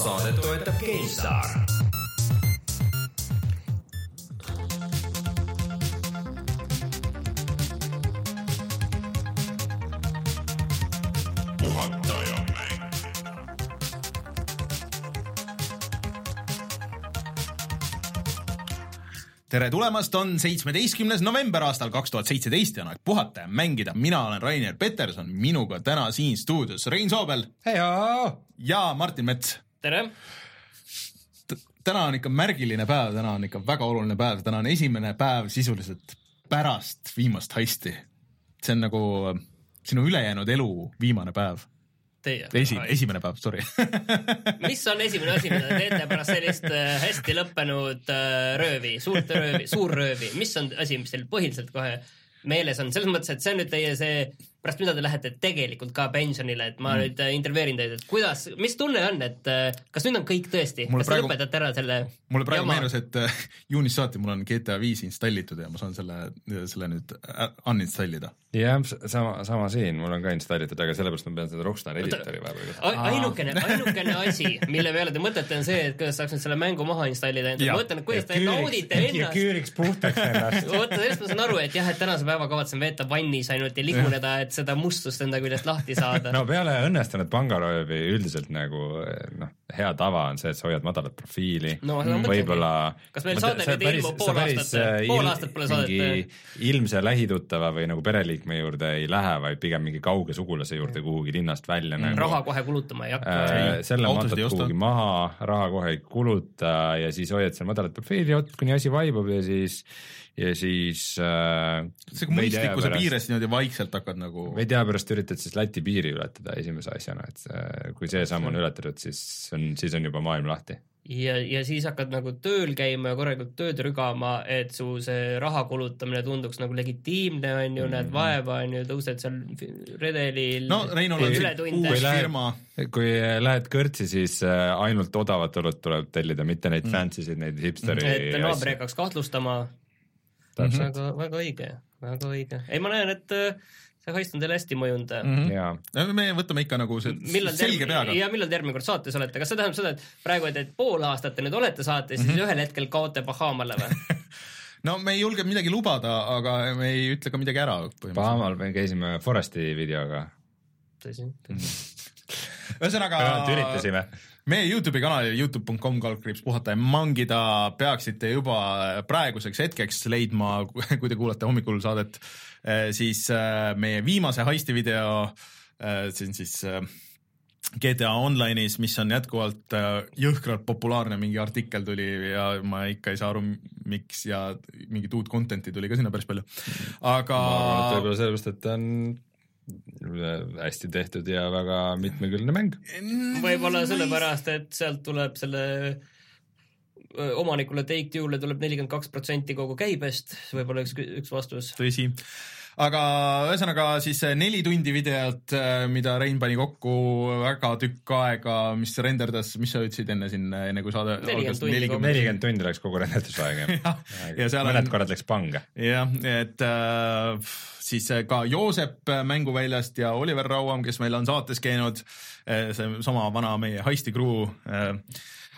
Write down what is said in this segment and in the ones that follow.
saadet toetab GameStar. tere tulemast, on seitsmeteistkümnes november aastal kaks tuhat seitseteist ja on aeg puhata ja mängida. mina olen Rainer Peterson, minuga täna siin stuudios Rein Soobel ja Martin Mets. Tere! täna on ikka märgiline päev, täna on ikka väga oluline päev, täna on esimene päev sisuliselt pärast viimast heisti. see on nagu sinu ülejäänud elu viimane päev. Teie. esi, esimene päev, sorry mis on esimene asi, mida te teete pärast sellist äh, hästi lõppenud äh, röövi, suurt röövi, suurröövi, mis on asi, mis teil põhiliselt kohe meeles on, selles mõttes, et see on nüüd teie see pärast mida te lähete tegelikult ka pensionile, et ma mm. nüüd äh, intervjueerin teid, et kuidas, mis tunne on, et äh, kas nüüd on kõik tõesti, kas praegu, te lõpetate ära selle mulle praegu jama? meenus, et äh, juunist saati mul on GTA viis installitud ja ma saan selle, selle nüüd uninstallida. jah, sama, sama siin, mul on ka installitud, aga sellepärast ma pean seda Rockstar editori vahepeal ainukene, ainukene asi, mille peale te mõtlete, on see, et kuidas saaks nüüd selle mängu maha installida ma mõtlen, et kuidas te naudite ennast. küüriks puhtaks ennast. oota, sellest ma saan aru, et jah, et tänase päeva kavatsen veeta vannis ainult ja liguneda, et et seda mustust enda küljest lahti saada. no peale õnnestunud pangaröövi üldiselt nagu noh, hea tava on see, et sa hoiad madalat profiili no,. võib-olla. kas meil saade nüüd ilmub pool aastat, äh, pool aastat pole saadet? ilmse lähituttava või nagu pereliikme juurde ei lähe, vaid pigem mingi kauge sugulase juurde kuhugi linnast välja mm. nagu. raha kohe kulutama ei hakka äh,. selle matad kuhugi maha, raha kohe ei kuluta ja siis hoiad seal madalat profiili, kuni asi vaibub ja siis ja siis äh, see kui mõistlikkuse piires niimoodi vaikselt hakkad nagu veidi aja pärast üritad siis Läti piiri ületada esimese asjana, et äh, kui see samm on ületatud, siis on, siis on juba maailm lahti ja, ja siis hakkad nagu tööl käima ja korralikult tööd rügama, et su see raha kulutamine tunduks nagu legitiimne, on ju mm., näed vaeva, on ju, tõused seal redelil. no Reinul on see uus firma. kui lähed kõrtsi, siis äh, ainult odavat õlut tuleb tellida, mitte neid mm. fancy sid, neid hipsteri et naaber ei hakkaks kahtlustama. Väga, väga õige, väga õige. ei, ma näen, et äh, see heist on teile hästi mõjunud mm. -hmm. me võtame ikka nagu see millal selge peaga. ja millal te järgmine kord saates olete, kas see tähendab seda, et praegu, et, et pool aastat te nüüd olete saates mm, -hmm. siis mhm. ühel hetkel kaote Bahamale või no me ei julge midagi lubada, aga me ei ütle ka midagi ära. Bahamal me käisime Foresti videoga. tõsi, tõsi. ühesõnaga. üritasime meie Youtube'i kanalil Youtube.com kaldkriips puhata ja mangida peaksite juba praeguseks hetkeks leidma, kui te kuulate hommikul saadet, eh, siis eh, meie viimase heisti video, eh, see on siis GTA Online'is, mis on jätkuvalt jõhkralt populaarne, mingi artikkel tuli ja ma ikka ei saa aru, miks ja mingit uut content'i tuli ka sinna päris palju, aga. võib-olla sellepärast, et ta on hästi tehtud ja väga mitmekülgne mäng. võib-olla sellepärast, et sealt tuleb selle omanikule Take-Two'le tuleb nelikümmend kaks protsenti kogu käibest, võib-olla üks, üks vastus. tõsi aga ühesõnaga siis neli tundi videot, mida Rein pani kokku väga tükk aega, mis renderdas, mis sa ütlesid enne siin, enne kui saade algas? nelikümmend tundi läks kogu renderdusaeg jah ja, ja mõned on... korrad läks panga. jah, et äh, siis ka Joosep mänguväljast ja Oliver Rauam, kes meil on saates käinud, äh, seesama vana meie Heisti crew äh,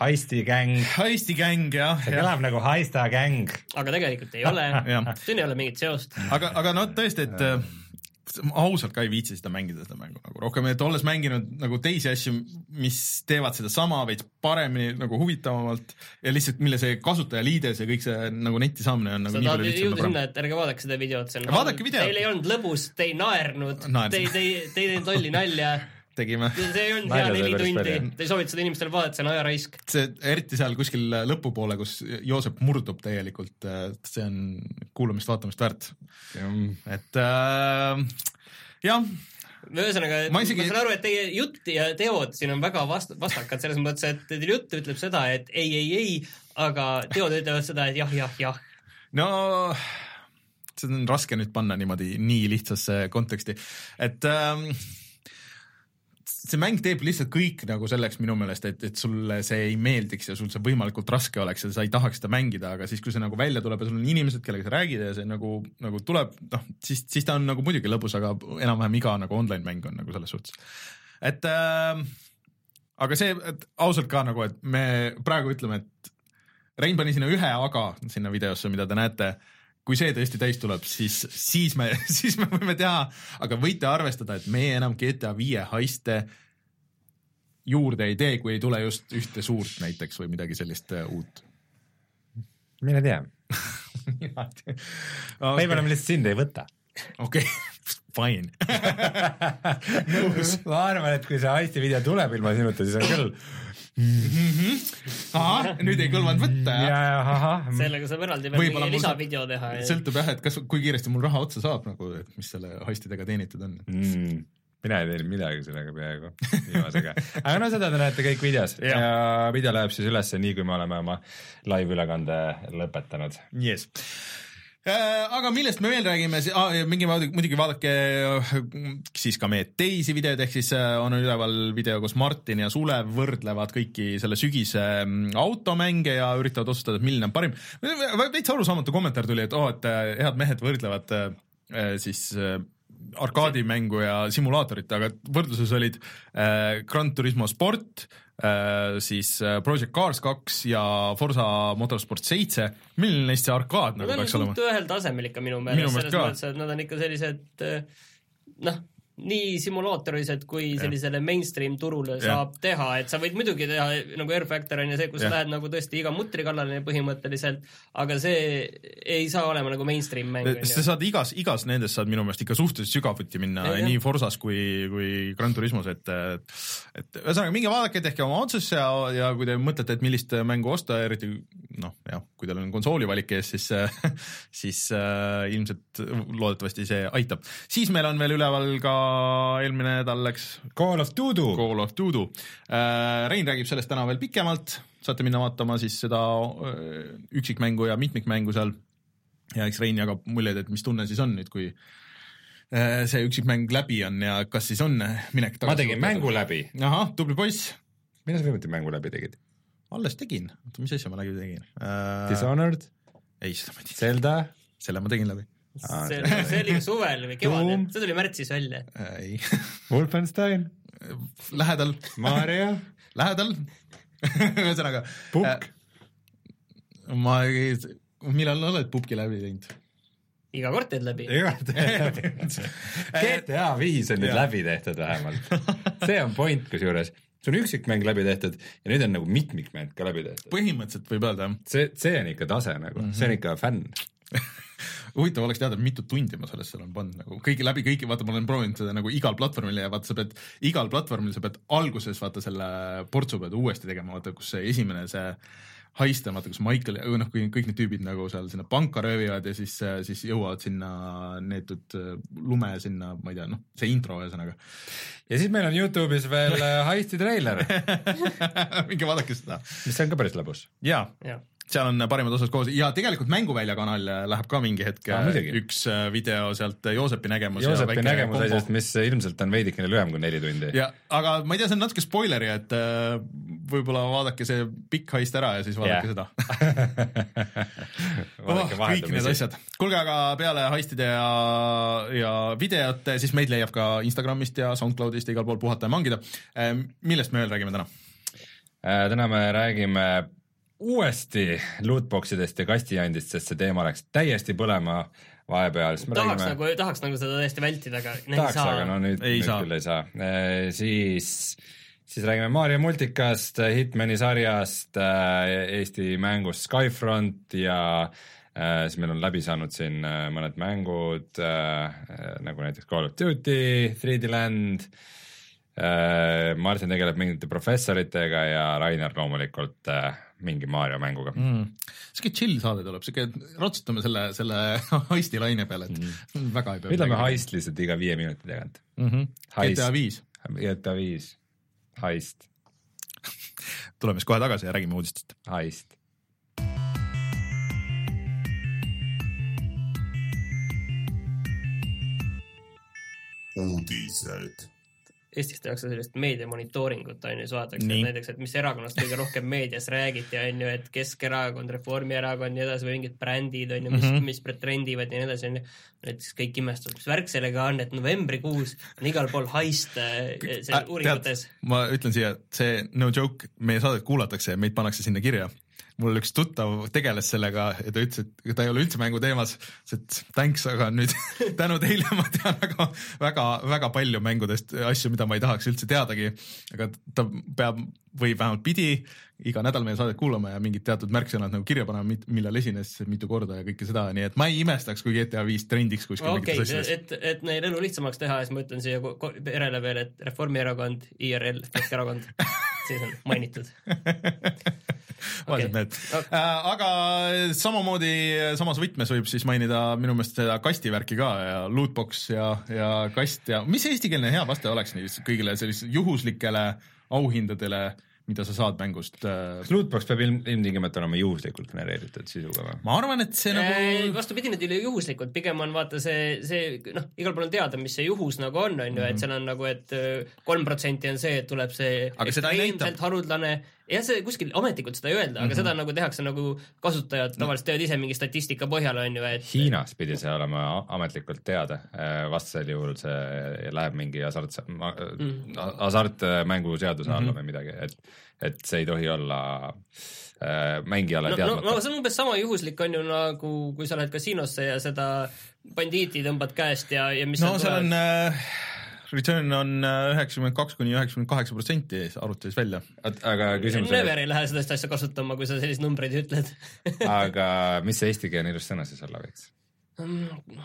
Heisti gäng. Heisti gäng, jah. see kõlab nagu Heista gäng. aga tegelikult ei ole siin ei ole mingit seost. aga, aga no tõesti, et äh, ma ausalt ka ei viitsi seda mängida, seda mängu nagu rohkem, et olles mänginud nagu teisi asju, mis teevad sedasama veits paremini nagu huvitavamalt ja lihtsalt, mille see kasutajaliides ja kõik see nagu netti saamine on nagu sa tahad jõuda sinna, et ärge vaadake seda videot, see on vaadake videot. Teil ei olnud lõbus, te ei naernud, te ei, te ei, te ei teinud lolli nalja tegime. see ei olnud hea neli tundi, te ei soovita seda inimestele vaadata, see on ajaraisk. see, eriti seal kuskil lõpupoole, kus Joosep murdub täielikult, see on kuulamist-vaatamist väärt. et äh, jah ühesõnaga, ma, isegi... ma saan aru, et teie jutt ja teod siin on väga vast-, vastakad selles mõttes, et teil jutt ütleb seda, et ei, ei, ei, aga teod ütlevad seda, et jah, jah, jah. no seda on raske nüüd panna niimoodi nii lihtsasse konteksti, et ähm, see mäng teeb lihtsalt kõik nagu selleks minu meelest, et, et sulle see ei meeldiks ja sul see võimalikult raske oleks ja sa ei tahaks seda mängida, aga siis, kui see nagu välja tuleb ja sul on inimesed, kellega sa räägid ja see nagu, nagu tuleb, noh, siis, siis ta on nagu muidugi lõbus, aga enam-vähem iga nagu online mäng on nagu selles suhtes. et äh, aga see et ausalt ka nagu, et me praegu ütleme, et Rein pani sinna ühe aga sinna videosse, mida te näete kui see tõesti täis tuleb, siis, siis me, siis me võime teha, aga võite arvestada, et meie enam GTA viie haiste juurde ei tee, kui ei tule just ühte suurt näiteks või midagi sellist äh, uut. mine tea okay. võib-olla me lihtsalt sind ei võta. okei okay. fine nõus. ma arvan, et kui see Aisti video tuleb ilma sinuta, siis on küll mm. -hmm. ahah, nüüd ei kõlvanud võtta jah? sellega saab eraldi veel mingi lisavideo teha. sõltub jah, et kas, kui kiiresti mul raha otsa saab nagu, et mis selle haistidega teenitud on mm mina ei teinud midagi sellega peaaegu viimasega, aga no seda te näete kõik videos ja. ja video läheb siis ülesse nii, kui me oleme oma live-ülekande lõpetanud. Yes äh, aga millest me veel räägime ah,, mingi muidugi vaadake siis ka meie teisi videoid, ehk siis äh, on üleval video, kus Martin ja Sulev võrdlevad kõiki selle sügise mm, automänge ja üritavad otsustada, et milline on parim. täitsa arusaamatu kommentaar tuli, et oo oh,, et äh, head mehed võrdlevad siis arkaadimängu ja simulaatorit, aga võrdluses olid äh, Gran Turismo Sport äh,, siis äh, Project Cars kaks ja Forsa Motorsport seitse. milline neist see arkaad nagu peaks olema? ühel tasemel ikka minu meelest, selles mõttes, et nad on ikka sellised äh, noh nii simulaatorised kui sellisele mainstream turule ja. saab teha, et sa võid muidugi teha nagu Air Factor on ju see, kus ja. lähed nagu tõesti iga mutri kallale põhimõtteliselt, aga see ei saa olema nagu mainstream mäng. sa saad igas, igas nendest saad minu meelest ikka suhteliselt sügavuti minna ja, nii Forsas kui, kui Gran Turismos, et et ühesõnaga minge vaadake, tehke oma otsuse ja, ja kui te mõtlete, et millist mängu osta, eriti noh, jah, kui teil on konsooli valik ees, siis siis äh, ilmselt loodetavasti see aitab. siis meil on veel üleval ka eelmine nädal läks Call of Duty. Call of Duty. Äh, Rein räägib sellest täna veel pikemalt, saate minna vaatama siis seda äh, üksikmängu ja mitmikmängu seal. ja eks Rein jagab muljeid, et mis tunne siis on nüüd, kui äh, see üksikmäng läbi on ja kas siis on minek tagasi. ma tegin mängu läbi. ahah, tubli poiss. millal sa viimati mängu läbi tegid? alles tegin, oota, mis asja ma läbi tegin uh...? Dishonored? ei, seda ma ei teinud. Zelda? selle ma tegin läbi see, see oli suvel või kevadel, see tuli märtsis välja. ei Wolfenstein lähedal. Mario lähedal ühesõnaga. Pukk äh,. ma ei, millal oled Pupki läbi teinud? iga kord teed läbi. iga kord teed läbi. GTA viis on nüüd läbi tehtud vähemalt. see on point kusjuures see on üksikmäng läbi tehtud ja nüüd on nagu mitmikmäng ka läbi tehtud. põhimõtteliselt võib öelda jah. see, see on ikka tase nagu mm, -hmm. see on ikka fänn huvitav oleks teada, mitu tundi ma sellesse olen pannud nagu kõigi läbi kõiki, vaata, ma olen proovinud seda nagu igal platvormil ja vaata, sa pead igal platvormil, sa pead alguses vaata selle portsu pead uuesti tegema, vaata, kus see esimene see heist on, vaata, kus Michael, noh, kui kõik need tüübid nagu seal sinna panka röövivad ja siis, siis jõuavad sinna neetud lume sinna, ma ei tea, noh, see intro ühesõnaga. ja siis meil on Youtube'is veel heisti treiler minge vaadake seda. mis on ka päris lõbus. jaa ja seal on parimad osad koos ja tegelikult Mänguvälja kanal läheb ka mingi hetk ah, üks äh, video sealt äh, Joosepi nägemus. Joosepi nägemus asjast, mis ilmselt on veidikene lühem kui neli tundi. ja, aga ma ei tea, see on natuke spoileri, et äh, võib-olla vaadake see pikk heist ära ja siis vaadake yeah. seda oh, kõik need asjad. kuulge, aga peale heistide ja, ja videote, siis meid leiab ka Instagramist ja SoundCloudist ja igal pool puhata ja mangida. millest me veel räägime täna? täna me räägime uuesti lootboxidest ja kastijandist, sest see teema läks täiesti põlema vahepeal. tahaks räägime... nagu, tahaks nagu seda täiesti vältida, aga tahaks, aga no nüüd, nüüd saa. küll ei saa e,. siis, siis räägime Mario multikast, Hitmani sarjast, Eesti mängust Skyfront ja äh, siis meil on läbi saanud siin äh, mõned mängud äh, nagu näiteks Call of Duty, 3D Land äh,, Martin tegeleb mingite professoritega ja Rainer loomulikult äh, mingi Mario mänguga mm.. sihuke chill saade tuleb, sihuke, ratsutame selle, selle heisti laine peale, et mm. väga ei pea. ütleme heist lihtsalt iga viie minuti tagant mm. -hmm. GTA viis. GTA viis, heist tuleme siis kohe tagasi ja räägime uudistest. heist. uudised Eestis tehakse sellist meedia monitooringut on ju, siis vaadatakse näiteks, et mis erakonnast kõige rohkem meedias räägiti, on ju, et Keskerakond, Reformierakond, nii edasi või mingid brändid on ju, mis mm, -hmm. mis trendivad ja nii edasi on ju. näiteks kõik imestavad, mis värk sellega on, et novembrikuus on igal pool heist äh, seal uuringutes. ma ütlen siia, see no joke, meie saadet kuulatakse ja meid pannakse sinna kirja mul üks tuttav tegeles sellega ja ta ütles, et ta ei ole üldse mängu teemas, et thanks, aga nüüd tänu teile ma tean väga, väga, väga palju mängudest asju, mida ma ei tahaks üldse teadagi. aga ta peab või vähemalt pidi iga nädal meie saadet kuulama ja mingid teatud märksõnad nagu kirja panema, millal esines mitu korda ja kõike seda, nii et ma ei imestaks, kui GTA viis trendiks kuskil okay, mingites asjades. et, et neil elu lihtsamaks teha, siis ma ütlen siia perele veel, et Reformierakond, IRL, Keskerakond siis on mainitud. Vaesed mehed. Okay.. Äh, aga samamoodi samas võtmes võib siis mainida minu meelest seda kastivärki ka ja lootbox ja, ja kast ja mis eestikeelne hea vaste oleks nii kõigile sellistele juhuslikele auhindadele mida sa saad mängust. Äh, kas lootbox peab ilm, ilmtingimata olema juhuslikult genereeritud sisuga või? ma arvan, et see nagu vastupidi, need ei ole juhuslikud, pigem on vaata see, see noh, igal pool on teada, mis see juhus nagu on, on ju, et mhm. seal on nagu, et äh, kolm protsenti on see, et tuleb see aga seda ei näita. haruldane jah, see kuskil ametlikult seda ei öelda mm, -hmm. aga seda nagu tehakse nagu kasutajad tavaliselt teevad ise mingi statistika põhjal, on ju, et Hiinas pidi see olema ametlikult teada, äh, vastasel juhul see läheb mingi hasart mm, hasartmängu seaduse alla mm -hmm. või midagi, et et see ei tohi olla äh, mängijale no, teadmata no,. no see on umbes sama juhuslik, on ju, nagu kui sa lähed kasiinosse ja seda bandiiti tõmbad käest ja, ja mis no seal on äh return on äh, üheksakümmend kaks kuni üheksakümmend kaheksa protsenti arvutis välja. aga küsimus on. Never ei lähe sellist asja kasutama, kui sa selliseid numbreid ütled aga mis see eestikeelne ilus sõna siis olla võiks mm.?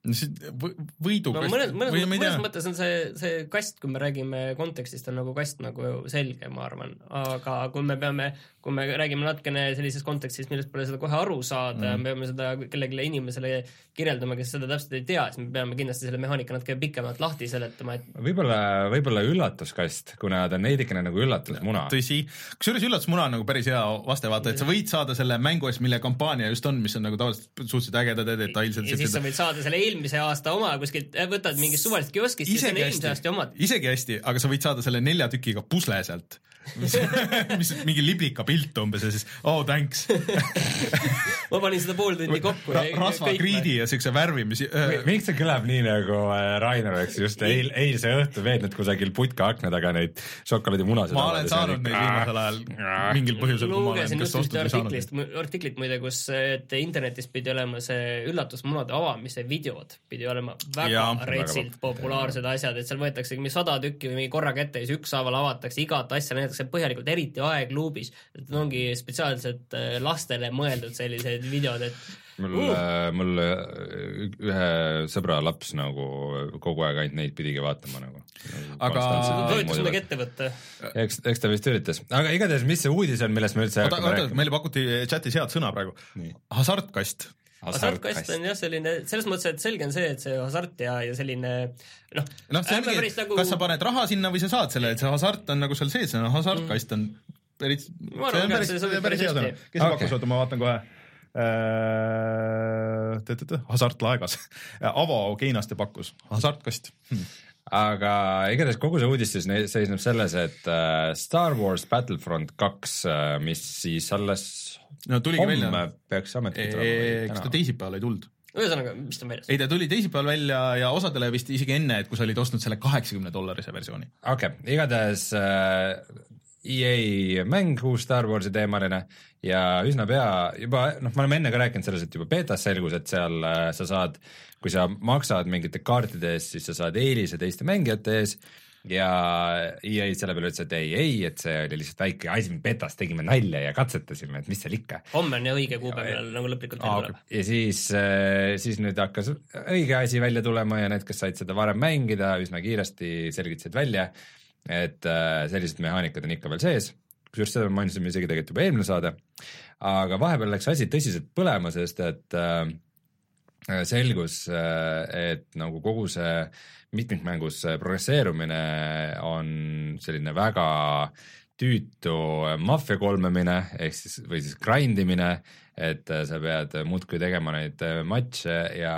võidu no, mõnes, mõnes, või, mõnes mõttes on see, see kast, kui me räägime kontekstist, on nagu kast nagu selge, ma arvan, aga kui me peame kui me räägime natukene sellises kontekstis, millest pole seda kohe aru saada mm., me peame seda kellelegi inimesele kirjeldama, kes seda täpselt ei tea, siis me peame kindlasti selle mehaanika natuke pikemalt lahti seletama, et võib-olla, võib-olla üllatuskast, kuna ta on veidikene nagu üllatusmuna. tõsi, kusjuures üllatusmuna on nagu päris hea vaste, vaata, et sa võid saada selle mängu eest, mille kampaania just on, mis on nagu tavaliselt suhteliselt ägedad ja detailsed. ja siis sa võid saada selle eelmise aasta oma kuskilt, võtad mingist suvalisest kioskist see on eelmise aasta omad. isegi hästi, aga sa võid saada selle nelja tükiga pusle sealt mis, mis mingi liblika pilt umbes ja siis oh thanks ma panin seda pool tundi kokku Ra. rasvakriidi ja siukse värvimise äh.... miks see kõlab nii nagu äh, Rainer, eks just eil, eilse õhtu veetnud kusagil putka akna taga neid šokolaadimunasid. ma olen saanud neid viimasel ajal mingil põhjusel. lugesin just ühte artiklist, artiklit muide, kus, et internetis pidi olema see üllatusmunade avamise videod pidi olema väga retsilt populaarsed asjad, et seal võetaksegi mingi sada tükki või mingi korraga ette ja siis ükshaaval avatakse igat asja näidatakse põhjalikult, eriti Aegluubis, et ongi spetsiaalselt äh, lastele mõeldud sellised videod, et mul uh., mul äh, ühe sõbra laps nagu kogu aeg ainult neid pidigi vaatama nagu. aga soovitas midagi ette võtta? eks, eks ta vist üritas, aga igatahes, mis see uudis on, millest me üldse oota, oota, meile pakuti chatis head sõna praegu. hasartkast hasartkast on jah, selline, selles mõttes, et selge on see, et see hasart ja, ja selline noh. noh, ongi, nagu... kas sa paned raha sinna või sa saad selle, et see hasart on nagu seal sees, see hasartkast on päris, see on päris, päris hea sõna. kes okay. pakkus, oota ma vaatan kohe äh,. hasartlaegas Avo Keinaste pakkus, hasartkast hmm aga igatahes kogu see uudis siis seisneb selles, et äh, Star Wars Battlefront kaks, äh, mis siis alles no tuligi homme välja. peaks ametlikult olema. kas ta teisipäeval ei tulnud? ühesõnaga, mis ta on väljas? ei, ta tuli teisipäeval välja ja osadele vist isegi enne, et kui sa olid ostnud selle kaheksakümne dollarise versiooni. okei okay., igatahes äh, EA mäng, uus Star Warsi teemaline ja üsna pea juba, noh, me oleme enne ka rääkinud selles, et juba betas selgus, et seal äh, sa saad, kui sa maksad mingite kaartide eest, siis sa saad eelise teiste mängijate ees ja EA selle peale ütles, et ei, ei, et see oli lihtsalt väike asi, betas tegime nalja ja katsetasime, et mis seal ikka. homme on õige kuupäev, millal nagu lõplikult välja tuleb. ja siis, äh, siis nüüd hakkas õige asi välja tulema ja need, kes said seda varem mängida, üsna kiiresti selgitasid välja, et äh, sellised mehaanikad on ikka veel sees, kusjuures seda mainisime isegi tegelikult juba eelmine saade, aga vahepeal läks asi tõsiselt põlema, sest et äh, selgus, et nagu kogu see mitmikmängus progresseerumine on selline väga tüütu maffia kolmemine ehk siis, või siis grind imine, et sa pead muudkui tegema neid matše ja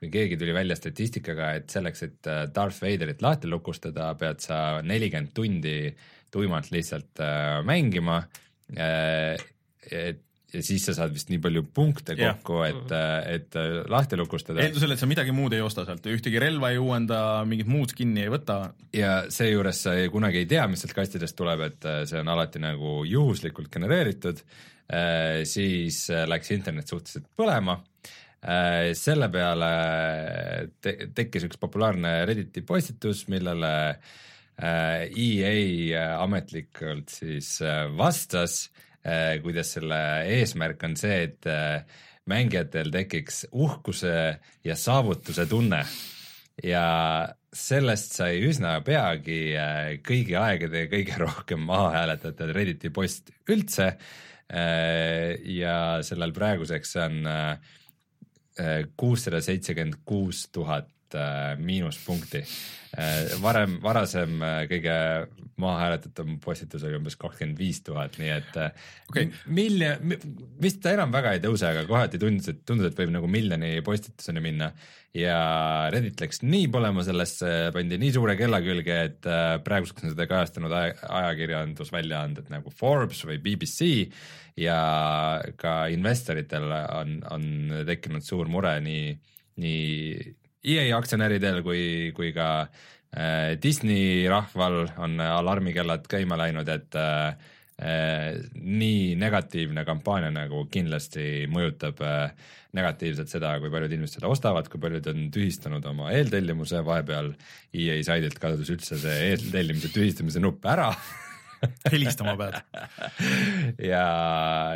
või keegi tuli välja statistikaga, et selleks, et äh, Darth Vaderit lahti lukustada, pead sa nelikümmend tundi tuimalt lihtsalt äh, mängima äh,. et ja siis sa saad vist nii palju punkte kokku, et, äh, et lahti lukustada. eeldusel, et sa midagi muud ei osta sealt, ühtegi relva ei uuenda, mingit muud skin'i ei võta. ja seejuures sa ei, kunagi ei tea, mis sealt kastidest tuleb, et see on alati nagu juhuslikult genereeritud, siis läks internet suhteliselt põlema selle peale te tekkis üks populaarne Redditi postitus, millele äh, EA ametlikult siis äh, vastas, kuidas selle eesmärk on see, et mängijatel tekiks uhkuse ja saavutuse tunne ja sellest sai üsna peagi kõigi aegade kõige rohkem maha hääletatud Redditi post üldse. ja sellel praeguseks on kuussada seitsekümmend kuus tuhat äh, miinuspunkti. Äh, varem, varasem äh, kõige maha hääletatum postitus oli umbes kakskümmend viis tuhat, nii et okay. miljon, vist ta enam väga ei tõuse, aga kohati tundus, et tundus, et võib nagu miljoni postituseni minna ja Reddit läks nii põlema sellesse, pandi nii suure kella külge, et praeguseks on seda kajastanud ajakirjandusväljaanded nagu Forbes või BBC ja ka investoritel on, on tekkinud suur mure nii, nii EA aktsionäridel kui, kui ka äh, Disney rahval on alarmikellad käima läinud, et äh, äh, nii negatiivne kampaania nagu kindlasti mõjutab äh, negatiivselt seda, kui paljud inimesed seda ostavad, kui paljud on tühistanud oma eeltellimuse, vahepeal EA saidilt kadus üldse see eeltellimise tühistamise nupp ära helistama pead. ja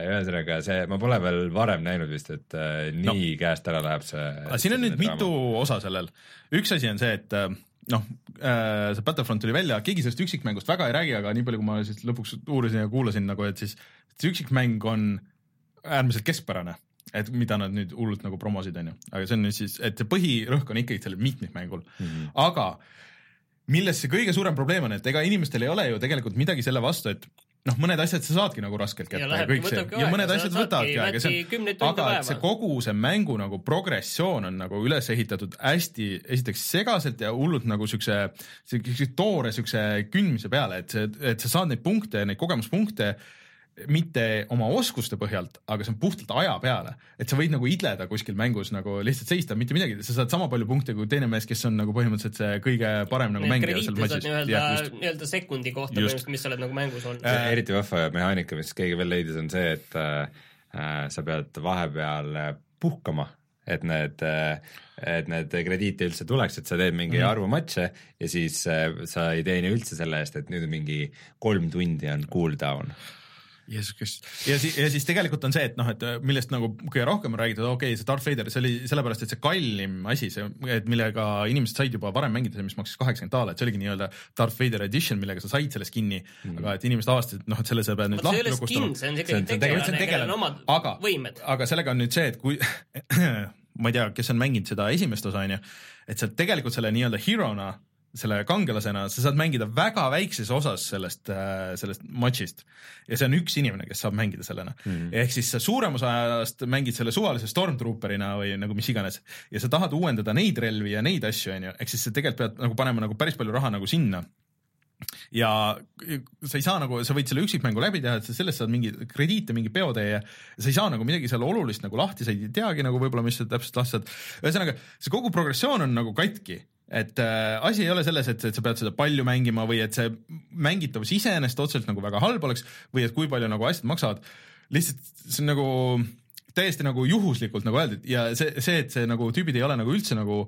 ühesõnaga see, ma pole veel varem näinud vist, et äh, nii no. käest ära läheb see. siin on nüüd draama. mitu osa sellel, üks asi on see, et äh, noh äh,, see Battlefront tuli välja, keegi sellest üksikmängust väga ei räägi, aga nii palju, kui ma siis lõpuks uurisin ja kuulasin nagu, et siis see üksikmäng on äärmiselt keskpärane et mida nad nüüd hullult nagu promosid, on ju, aga see on nüüd siis, et see põhirõhk on ikkagi sellel mitmikmängul mm, -hmm. aga milles see kõige suurem probleem on, et ega inimestel ei ole ju tegelikult midagi selle vastu, et noh, mõned asjad sa saadki nagu raskelt kätte ja, ja kõik see. ja mõned asjad võtavadki aega, see on, aga et see kogu see mängu nagu progressioon on nagu üles ehitatud hästi, esiteks segaselt ja hullult nagu siukse, siukse toore siukse kündmise peale, et see, et sa saad neid punkte, neid kogemuspunkte mitte oma oskuste põhjalt, aga see on puhtalt aja peale, et sa võid nagu idleda kuskil mängus nagu lihtsalt seista, mitte midagi, sa saad sama palju punkte kui teine mees, kes on nagu põhimõtteliselt see kõige parem nagu mängija seal matšis. nii-öelda, nii-öelda sekundi kohta põhimõtteliselt, mis sa oled nagu mängus olnud äh,. eriti vahva mehaanika, mis keegi veel leidis, on see, et äh, sa pead vahepeal äh, puhkama et need, äh, et need krediite üldse tuleks, et sa teed mingi mm. arvu matše ja siis äh, sa ei teeni üldse selle eest, et nüüd on mingi kolm tundi on cooldown Jeesus Kristus. ja siis, ja siis tegelikult on see, et noh, et millest nagu kõige rohkem on räägitud, okei okay,, see Darth Vader, see oli sellepärast, et see kallim asi, see, et millega inimesed said juba varem mängida, see, mis maksis kaheksakümmend daala, et see oligi nii-öelda Darth Vader edition, millega sa said selle skin'i mm., aga et inimesed avastasid, et noh, et selle sa pead nüüd lahti lukustama. see on ikkagi tegelane, kellel on omad aga, võimed. aga sellega on nüüd see, et kui ma ei tea, kes on mänginud seda esimest osa, onju, et sa tegelikult selle nii-öelda hero'na selle kangelasena, sa saad mängida väga väikses osas sellest, äh, sellest matšist. Ja see on üks inimene, kes saab mängida sellena. Mm. ehk siis sa suurem osa ajast mängid selle suvalise stormtrooperina või nagu mis iganes. Ja sa tahad uuendada neid relvi ja neid asju, onju, ehk siis sa tegelikult pead nagu panema nagu päris palju raha nagu sinna. Ja sa ei saa nagu, sa võid selle üksikmängu läbi teha, et sa sellest saad mingi krediite, mingi peotee ja sa ei saa nagu midagi seal olulist nagu lahti, sa ei teagi nagu võib-olla, mis sa täpselt lahti saad. ühesõnaga, see kogu progressioon on nagu katki et äh, asi ei ole selles, et, et sa pead seda palju mängima või et see mängitavus iseenesest otseselt nagu väga halb oleks või et kui palju nagu asjad maksavad. lihtsalt see on nagu täiesti nagu juhuslikult nagu öeldud ja see, see, et see nagu tüübid ei ole nagu üldse nagu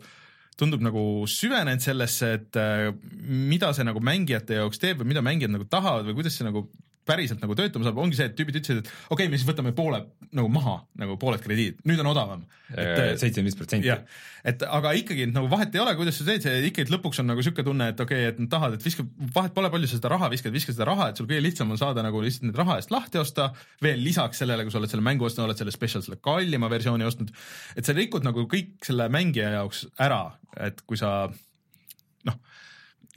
tundub nagu süvenenud sellesse, et äh, mida see nagu mängijate jaoks teeb või mida mängijad nagu tahavad või kuidas see nagu päriselt nagu töötama saab, ongi see, et tüübid ütlesid, et okei okay,, me siis võtame poole nagu maha, nagu pooled krediidid, nüüd on odavam. Äh, seitsekümmend viis protsenti. et aga ikkagi nagu vahet ei ole, kuidas sa teed, see ikkagi lõpuks on nagu sihuke tunne, et okei okay,, et nad tahavad, et viska, vahet pole, palju sa seda raha viskad, viska seda raha, et sul kõige lihtsam on saada nagu lihtsalt need raha eest lahti osta. veel lisaks sellele, kui sa oled selle mängu ostnud, oled selle special, selle kallima versiooni ostnud. et sa rikud nagu kõik selle mängija jaoks ära, et kui sa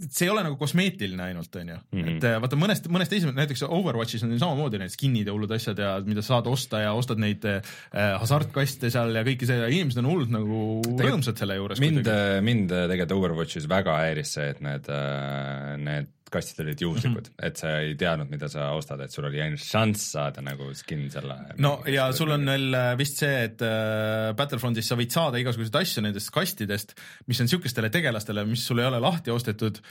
see ei ole nagu kosmeetiline ainult, on ju mm, -hmm. et äh, vaata mõnest, mõnest esimene, näiteks Overwatchis on samamoodi need skin'id ja hullud asjad ja mida sa saad osta ja ostad neid äh, hasartkaste seal ja kõike see ja inimesed on hullult nagu Tegel, rõõmsad selle juures. mind, mind tegelikult Overwatchis väga häiris see, et need, need kastid olid juhuslikud mm, -hmm. et sa ei teadnud, mida sa ostad, et sul oli ainult šanss saada nagu skin selle. no ja sul on veel äh, vist see, et äh, Battlefrontis sa võid saada igasuguseid asju nendest kastidest, mis on niisugustele tegelastele, mis sul ei ole lahti ostetud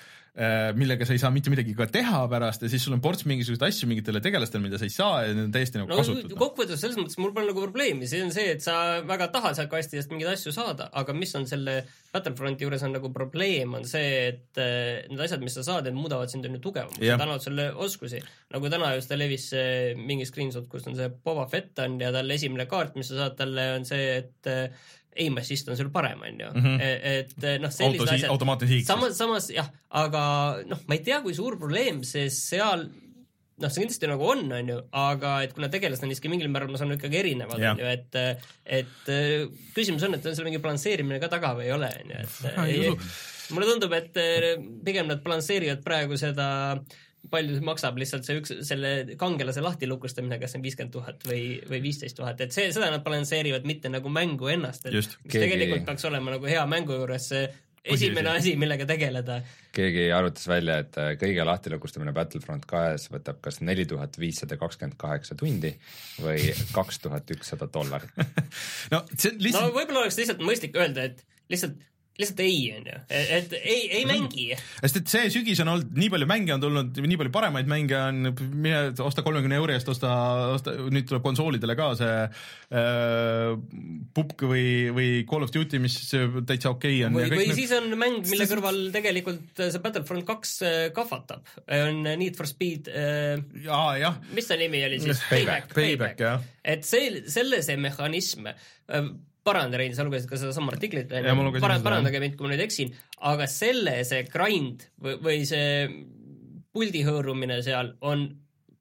millega sa ei saa mitte midagi ka teha pärast ja siis sul on ports mingisuguseid asju mingitele tegelastele, mida sa ei saa ja need on täiesti nagu no, kasutud. kokkuvõttes selles mõttes mul pole nagu probleemi, see on see, et sa väga tahad sealt kastidest mingeid asju saada, aga mis on selle Battlefronti juures on nagu probleem, on see, et äh, need asjad, mis sa saad, need muudavad sind on ju tugevamaks yeah., annavad sulle oskusi. nagu täna just levis mingi screenshot, kus on see Boba Fett on ja tal esimene kaart, mis sa saad talle, on see, et äh, aim assist on sul parem, on ju. Mhm. E-, et noh, sellised asjad. automaatne siik. samas, samas jah, aga noh, ma ei tea, kui suur probleem see seal noh, see kindlasti nagu on, on ju, aga et kuna tegelased on siiski mingil määral, ma saan ikkagi erinevad, on ju, et et küsimus on, et on seal mingi balansseerimine ka taga või ei ole, on ju, et mulle tundub, et pigem nad balansseerivad praegu seda äh, palju see maksab lihtsalt see üks, selle kangelase lahtilukustamine, kas see on viiskümmend tuhat või, või viisteist tuhat, et see, seda nad balansseerivad, mitte nagu mängu ennast, et Just, mis keegi... tegelikult peaks olema nagu hea mängu juures see esimene asi, millega tegeleda. keegi arvutas välja, et äh, kõige lahtilukustamine Battlefront kahes võtab kas neli tuhat viissada kakskümmend kaheksa tundi või kaks tuhat ükssada dollarit no see on lihtsalt no võib-olla oleks lihtsalt mõistlik öelda, et lihtsalt lihtsalt ei, onju, et ei, ei mängi. sest et see sügis on olnud, nii palju mänge on tulnud, nii palju paremaid mänge on, mine osta kolmekümne euro eest, osta, osta, nüüd tuleb konsoolidele ka see äh, pupk või, või Call of Duty, mis täitsa okei okay on. või, või need... siis on mäng, mille kõrval tegelikult see Battlefront kaks äh, kahvatab, on Need for Speed äh,. aa, jah. mis ta nimi oli siis? Payback, Payback, jah. et see, selle see mehhanism äh, paranda, Rein, sa lugesid ka sedasama artiklit, parand, parandage mind, kui ma nüüd eksin, aga selle see grind või, või see puldi hõõrumine seal on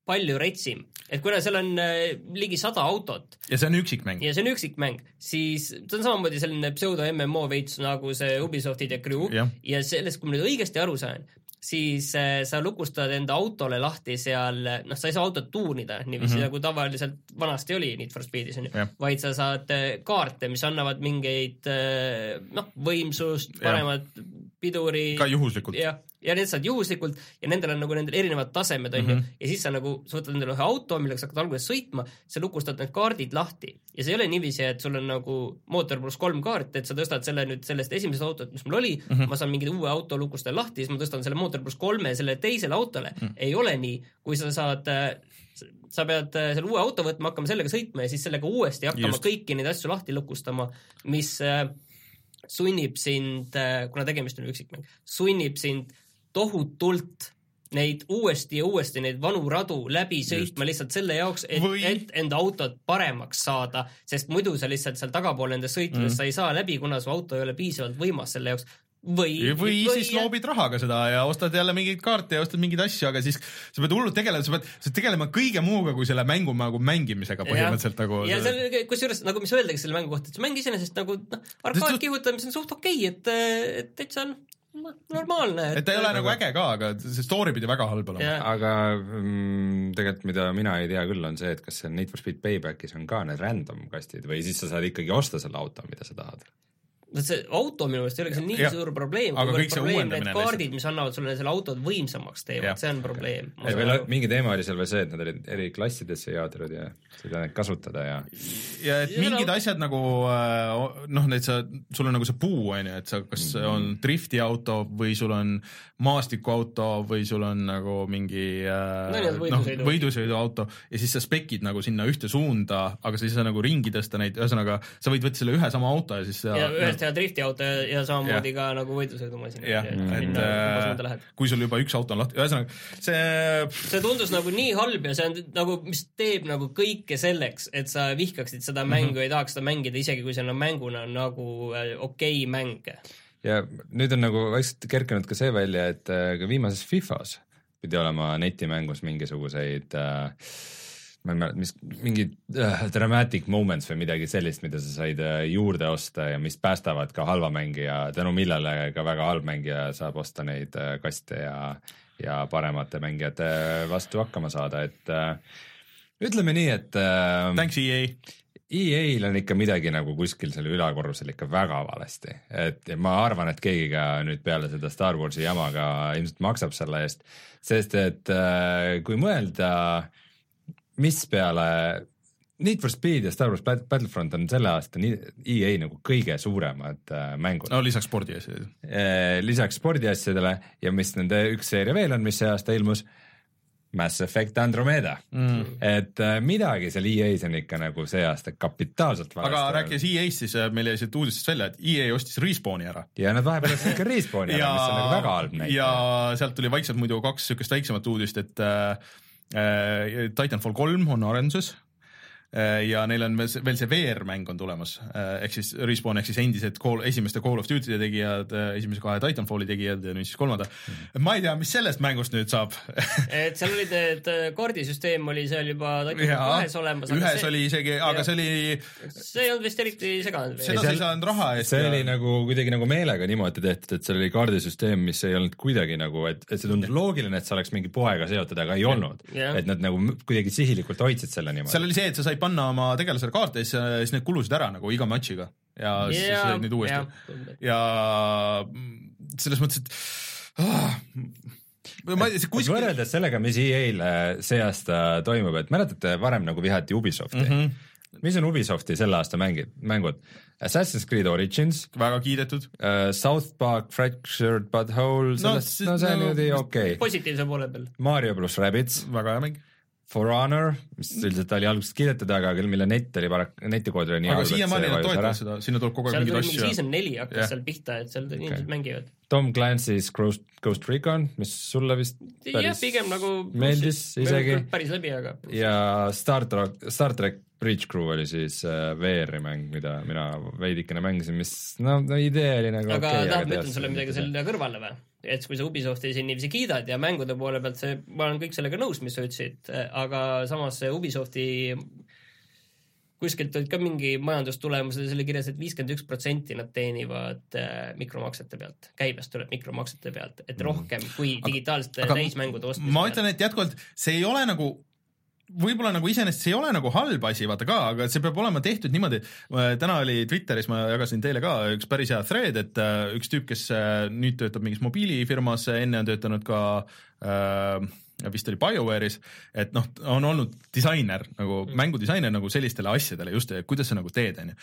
palju retsim, et kuna seal on äh, ligi sada autot. ja see on üksikmäng. ja see on üksikmäng, siis ta on samamoodi selline pseudo MMO veits nagu see Ubisoftid ja Crew ja, ja sellest, kui ma nüüd õigesti aru saan, siis äh, sa lukustad enda autole lahti seal, noh, sa ei saa autot tuunida niiviisi mm -hmm. nagu tavaliselt vanasti oli Need for Speedis onju, vaid sa saad äh, kaarte, mis annavad mingeid äh, noh, võimsust, paremat piduri. ka juhuslikult. jah, ja need saad juhuslikult ja nendel on nagu nendel erinevad tasemed onju mm -hmm. ja siis sa nagu, sa võtad endale ühe auto, millega sa hakkad alguses sõitma, sa lukustad need kaardid lahti ja see ei ole niiviisi, et sul on nagu mootor pluss kolm kaarti, et sa tõstad selle nüüd sellest esimesest autot, mis mul oli mm, -hmm. ma saan mingi uue auto lukustada lahti, siis ma tõstan selle mootor pluss kolme sellele teisele autole mm, -hmm. ei ole nii, kui sa saad sa pead äh, selle uue auto võtma, hakkama sellega sõitma ja siis sellega uuesti hakkama Just. kõiki neid asju lahti lukustama, mis äh, sunnib sind, äh, kuna tegemist on üksikmäng, sunnib sind tohutult neid uuesti ja uuesti neid vanu radu läbi sõitma lihtsalt selle jaoks, et Või..., et enda autot paremaks saada, sest muidu sa lihtsalt seal tagapool nendes sõitudes mm. sa ei saa läbi, kuna su auto ei ole piisavalt võimas selle jaoks. Või, või, või siis loobid rahaga seda ja ostad jälle mingeid kaarte ja ostad mingeid asju, aga siis sa pead hullult tegelema, sa pead, sa pead tegelema kõige muuga kui selle mängu nagu mängimisega põhimõtteliselt nagu. ja seal, kusjuures nagu, mis öeldagi selle mängu kohta, et see mäng iseenesest nagu noh, arkaadkihutamine on suht okei okay,, et, et täitsa noh normaalne. et ta ei ole nagu äge ka, aga see story pidi väga halb olema yeah.. aga mm, tegelikult, mida mina ei tea küll, on see, et kas seal Need for Speed Paybackis on ka need random kastid või siis sa saad ikkagi osta selle auto, mida sa tahad see auto minu meelest ei olegi see nii ja, suur probleem, kuivõrd probleem need kaardid, mis annavad sulle selle autot võimsamaks teevad, see on probleem. ei, veel mingi teema oli seal veel see, et nad olid eri klassidesse jaotatud ja sa ei saa neid kasutada ja ja et ja mingid no... asjad nagu äh, noh, need sa, sul on nagu see puu, on ju, et sa kas mm -hmm. on drifti auto või sul on maastikuauto või sul on nagu mingi äh, noh, võidusõidu. No, võidusõiduauto ja siis sa spekid nagu sinna ühte suunda, aga sa ei saa nagu ringi tõsta neid, ühesõnaga sa võid võtta selle ühe sama auto ja siis sa, ja ühest teha driftiauto ja, ja samamoodi ka nagu võidusõidumasin. jah, et äh, kui sul juba üks auto on lahti, ühesõnaga see. see tundus nagu nii halb ja see on nagu, mis teeb nagu kõike selleks, et sa vihkaksid seda mängu mm -hmm. ja ei tahaks seda mängida, isegi kui see on mänguna nagu äh, okei okay mäng. ja nüüd on nagu vaikselt kerkinud ka see välja, et äh, ka viimases Fifas pidi olema netimängus mingisuguseid äh, ma ei mäleta, mis mingid uh, dramatic moments või midagi sellist, mida sa said uh, juurde osta ja mis päästavad ka halva mängija, tänu millele ka väga halb mängija saab osta neid uh, kaste ja, ja paremate mängijate vastu hakkama saada, et uh, ütleme nii, et uh, Thanks EA EA-l on ikka midagi nagu kuskil seal ülakorrusel ikka väga valesti, et ma arvan, et keegi ka nüüd peale seda Star Warsi jama ka ilmselt maksab selle eest, sest et äh, kui mõelda, mis peale Need for Speed ja Star Wars Battlefront on selle aasta EA nagu kõige suuremad äh, mängud. no lisaks spordiasjadele. Äh, lisaks spordiasjadele ja mis nende üks seeria veel on, mis see aasta ilmus Mass Effect Andromeda mm., et äh, midagi seal EA-s on ikka nagu see aasta kapitaalselt aga rääkides EA-st, siis meil jäi siit uudistest välja, et EA ostis Respawni ära. ja nad vahepeal ostsid ka Respawni ära, mis on nagu väga halb näitaja. ja sealt tuli vaikselt muidu kaks niisugust väiksemat uudist, et äh Titanfall kolm on arenduses. Äh, ja neil on veel see VR-mäng on tulemas, äh, ehk siis Respawn ehk siis endised call, esimeste Call of Duty'de tegijad, äh, esimese kahe Titanfalli tegijad ja nüüd siis kolmanda mm.. ma ei tea, mis sellest mängust nüüd saab et seal olid need, kaardisüsteem oli seal juba Titanfall kahes olemas. ühes see, oli isegi, aga see oli. see ei olnud vist eriti seganud. seda sa ei saanud raha eest. see ja... oli nagu kuidagi nagu meelega niimoodi tehtud, et seal oli kaardisüsteem, mis ei olnud kuidagi nagu, et, et see tundus loogiline, et see oleks mingi poega seotud, aga ei olnud. et nad nagu kuidagi sihilikult hoidsid selle niimoodi. seal oli see, et sa said said panna oma tegelasele kaarte ja siis need kulusid ära nagu iga matšiga ja yeah, siis said neid uuesti ja, ja selles mõttes, et ah, ma ei tea, kuskil võrreldes sellega, mis EA-l see aasta toimub, et mäletate, varem nagu vihati Ubisofti mm. -hmm mis on Ubisofti selle aasta mängid, mängud? Assassin's Creed Origins. väga kiidetud uh,. South Park Fractured But Whole, sellest no,, no see on niimoodi okei okay.. positiivse poole peal. Mario pluss Rabbids. väga hea mäng For Honor, mis üldiselt oli alguses kiidetud, aga küll mille net oli parak-, netikood oli nii aga siiamaani nad toetavad seda, sinna tuleb kogu aeg mingeid asju. season neli hakkas yeah. seal pihta, et seal inimesed okay. mängivad. Tom Clancy's Ghost, Ghost Recon, mis sulle vist jah, pigem nagu meeldis isegi. päris läbi, aga ja Star track, Star track Bridge Crew oli siis äh, VR-i mäng, mida mina veidikene mängisin, mis noh, no idee oli nagu aga okay, tahad, ma ütlen sulle midagi selle kõrvale või? Et kui sa Ubisofti siin niiviisi kiidad ja mängude poole pealt see, ma olen kõik sellega nõus, mis sa ütlesid, aga samas see Ubisofti kuskilt olid ka mingi majandustulemused oli kirjas et, et viiskümmend üks protsenti nad teenivad äh, mikromaksete pealt, käibest tuleb mikromaksete pealt, et mm. rohkem kui digitaalsete täismängude ostmise ma ütlen, et jätkuvalt see ei ole nagu võib-olla nagu iseenesest see ei ole nagu halb asi, vaata ka, aga see peab olema tehtud niimoodi, täna oli Twitteris, ma jagasin teile ka üks päris hea thread, et äh, üks tüüp, kes äh, nüüd töötab mingis mobiilifirmas, enne on töötanud ka äh, vist oli BioWare'is, et noh, on olnud disainer nagu mm. mängudisainer nagu sellistele asjadele just, kuidas sa nagu teed, on ju.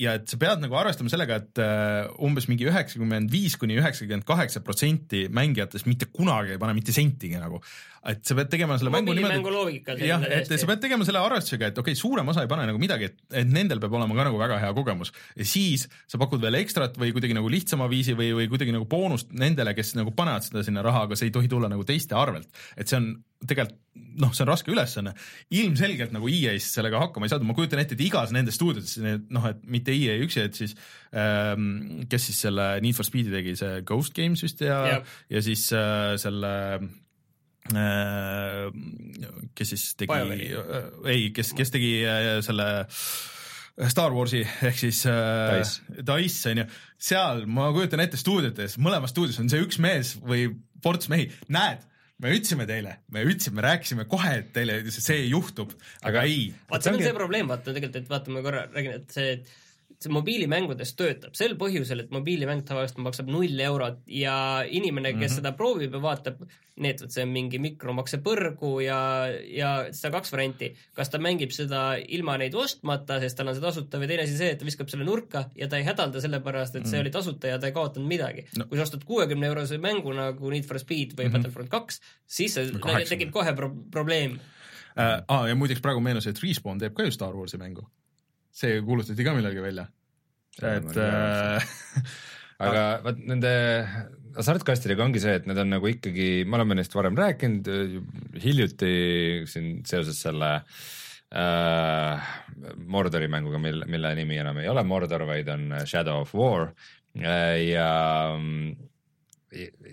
ja et sa pead nagu arvestama sellega, et äh, umbes mingi üheksakümmend viis kuni üheksakümmend kaheksa protsenti mängijatest mitte kunagi ei pane mitte sentigi nagu et sa pead tegema selle mängu niimoodi. jah, et sa pead tegema selle arvestusega, et okei okay,, suurem osa ei pane nagu midagi, et, et nendel peab olema ka nagu väga hea kogemus. ja siis sa pakud veel ekstrat või kuidagi nagu lihtsama viisi või, või kuidagi nagu boonust nendele, kes nagu panevad seda sinna raha, aga see ei tohi tulla nagu teiste arvelt. Et see on tegelikult noh, see on raske ülesanne. ilmselgelt nagu EA-s sellega hakkama ei saada, ma kujutan ette, et igas nendes stuudiodes, noh, et mitte EA üksi, et siis ähm, kes siis selle Need for Speed'i tegi, see Ghost Games vist ja, ja siis äh, selle Äh, kes siis tegi, äh, ei, kes, kes tegi äh, selle Star Warsi ehk siis Dice on ju, seal ma kujutan ette stuudiotes, mõlemas stuudios on see üks mees või ports mehi, näed, me ütlesime teile, me ütlesime, rääkisime kohe, et teile see juhtub, aga ei. vaata, see on see probleem, vaata tegelikult, et vaata, ma korra räägin, et see, et see mobiilimängudes töötab sel põhjusel, et mobiilimäng tavaliselt maksab null eurot ja inimene, kes mm -hmm. seda proovib ja vaatab, et vot see on mingi mikromakse põrgu ja, ja seda kaks varianti. kas ta mängib seda ilma neid ostmata, sest tal on see tasuta või teine asi see, et ta viskab selle nurka ja ta ei hädalda sellepärast, et see -hmm. oli tasuta ja ta ei kaotanud midagi no.. kui sa ostad kuuekümne eurose mängu nagu Need for Speed või mm -hmm. Battlefront kaks, siis see tekib kohe pro probleem äh,. Ah, ja muideks praegu meenus, et Respawn teeb ka ju Star Warsi mängu see kuulutati ka millalgi välja. et äh, aga vot nende hasartkastidega ongi see, et need on nagu ikkagi, me oleme neist varem rääkinud, hiljuti siin seoses selle äh, Mordori mänguga, mille, mille nimi enam ei ole Mordor, vaid on Shadow of War äh, ja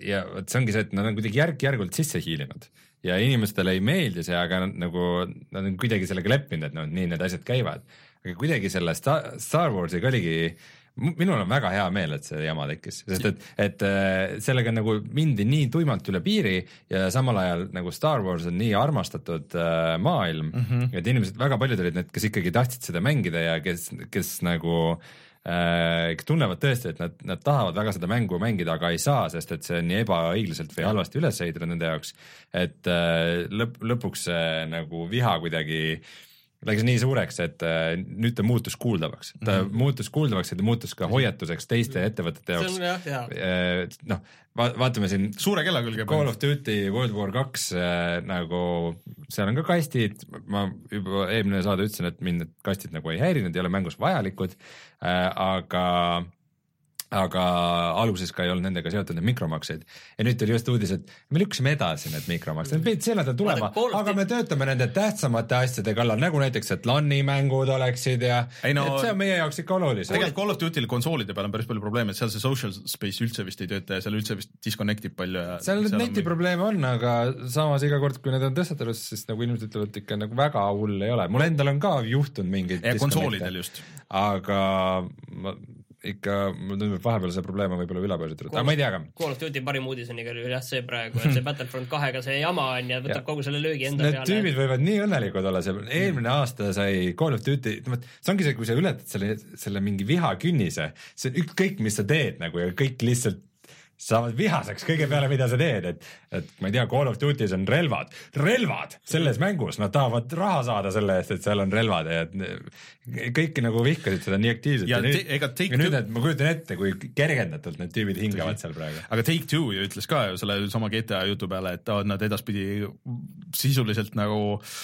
ja vot see ongi see, et nad on kuidagi järk-järgult sisse hiilinud ja inimestele ei meeldi see, aga nad, nagu nad on kuidagi sellega leppinud, et noh, nii need asjad käivad. Aga kuidagi selle Star, Star Warsiga oligi minul on väga hea meel, et see jama tekkis, sest et, et äh, sellega nagu mindi nii tuimalt üle piiri ja samal ajal nagu Star Wars on nii armastatud äh, maailm mm, -hmm. et inimesed, väga paljud olid need, kes ikkagi tahtsid seda mängida ja kes, kes nagu äh, kes tunnevad tõesti, et nad, nad tahavad väga seda mängu mängida, aga ei saa, sest et see on nii ebaõiglaselt või halvasti üles ehitatud nende jaoks, et äh, lõpp, lõpuks see nagu viha kuidagi äh, läks nii suureks, et äh, nüüd ta muutus kuuldavaks, ta mm -hmm. muutus kuuldavaks ja ta muutus ka hoiatuseks teiste ettevõtete jaoks. Äh, noh, va-, vaatame siin suure kella külge. Call of Duty World War kaks äh, nagu, seal on ka kastid, ma juba eelmine saade ütlesin, et mind need kastid nagu ei häirinud, ei ole mängus vajalikud äh,, aga aga alguses ka ei olnud nendega seotud need mikromaksed ja nüüd tuli just uudis, et me lükkasime edasi need mikromaksed, need pidid sel nädalal tulema, aga me töötame nende tähtsamate asjade kallal, nagu näiteks, et LAN-i mängud oleksid ja ei no, et see on meie jaoks ikka olulisem. tegelikult Call of Duty'l konsoolide peal on päris palju probleeme, et seal see social space üldse vist ei tööta ja seal üldse vist disconnect ib palju ja seal neid netiprobleeme on, aga samas iga kord, kui need on tõstatatud, siis nagu inimesed ütlevad ikka nagu väga hull ei ole, mul endal on ka juhtunud mingeid konsoolidel just. aga ma ikka, mulle tundub, et vahepeal see probleem on võib-olla üle pööratud, aga ma ei tea ka. Call of Duty parim uudis on igal juhul jah see praegu, et see Battlefront kahega see jama on ja võtab ja. kogu selle löögi enda Need peale. Need tüübid võivad nii õnnelikud olla, see eelmine aasta sai Call of Duty, see ongi see, kui sa ületad selle, selle mingi vihakünnise, see on ükskõik, mis sa teed nagu ja kõik lihtsalt saavad vihaseks kõige peale, mida sa teed, et, et ma ei tea, Call of Duty's on relvad, relvad! Selles mängus, nad tahavad raha saada selle eest, et seal on relvad ja et kõik nagu vihkasid seda nii aktiivselt. Ja, ja nüüd, ega ja nüüd, et ma kujutan ette, kui kergendatult need tüübid hingavad seal praegu. aga Take Two ju ütles ka ju selle sama GTA jutu peale, et nad edaspidi sisuliselt nagu äh,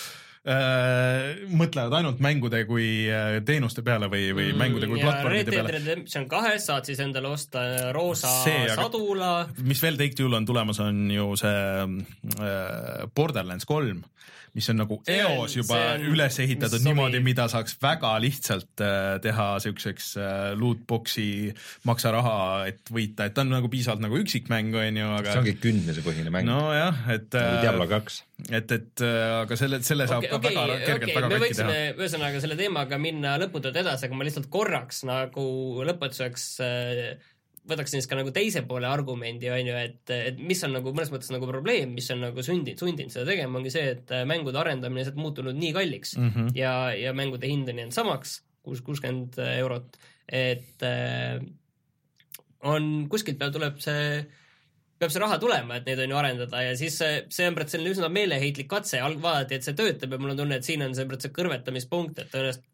mõtlevad ainult mängude kui äh, teenuste peale või, või mm, mängude kui platvormide peale. Red Dead Redemption kahes saad siis endale osta roosa see, sadula. mis veel Take-Two'l on tulemas, on ju see äh, Borderlands kolm mis on nagu eos juba on, üles ehitatud niimoodi, mida saaks väga lihtsalt äh, teha siukseks äh, lootbox'i maksa raha, et võita, et ta on nagu piisavalt nagu üksikmäng, on ju, aga. see ongi kümnesepõhine mäng. nojah, et. nagu Diablo kaks. et, et äh, aga selle, selle saab okay, ka okay, väga kergelt okay, väga katki teha. ühesõnaga selle teemaga minna lõputult edasi, aga ma lihtsalt korraks nagu lõpetuseks äh, võtaksin siis ka nagu teise poole argumendi, on ju, et, et mis on nagu mõnes mõttes nagu probleem, mis on nagu sundinud, sundinud seda tegema, ongi see, et mängude arendamine on lihtsalt muutunud nii kalliks mm -hmm. ja, ja mängude hind on jäänud samaks, kuus, kuuskümmend eurot, et äh, on, kuskilt peal tuleb see peab see raha tulema, et neid on ju arendada ja siis see, see on praegu selline üsna meeleheitlik katse, alg-, vaadati, et see töötab ja mul on tunne, et siin on see praegu see kõrvetamispunkt, et tõenäoliselt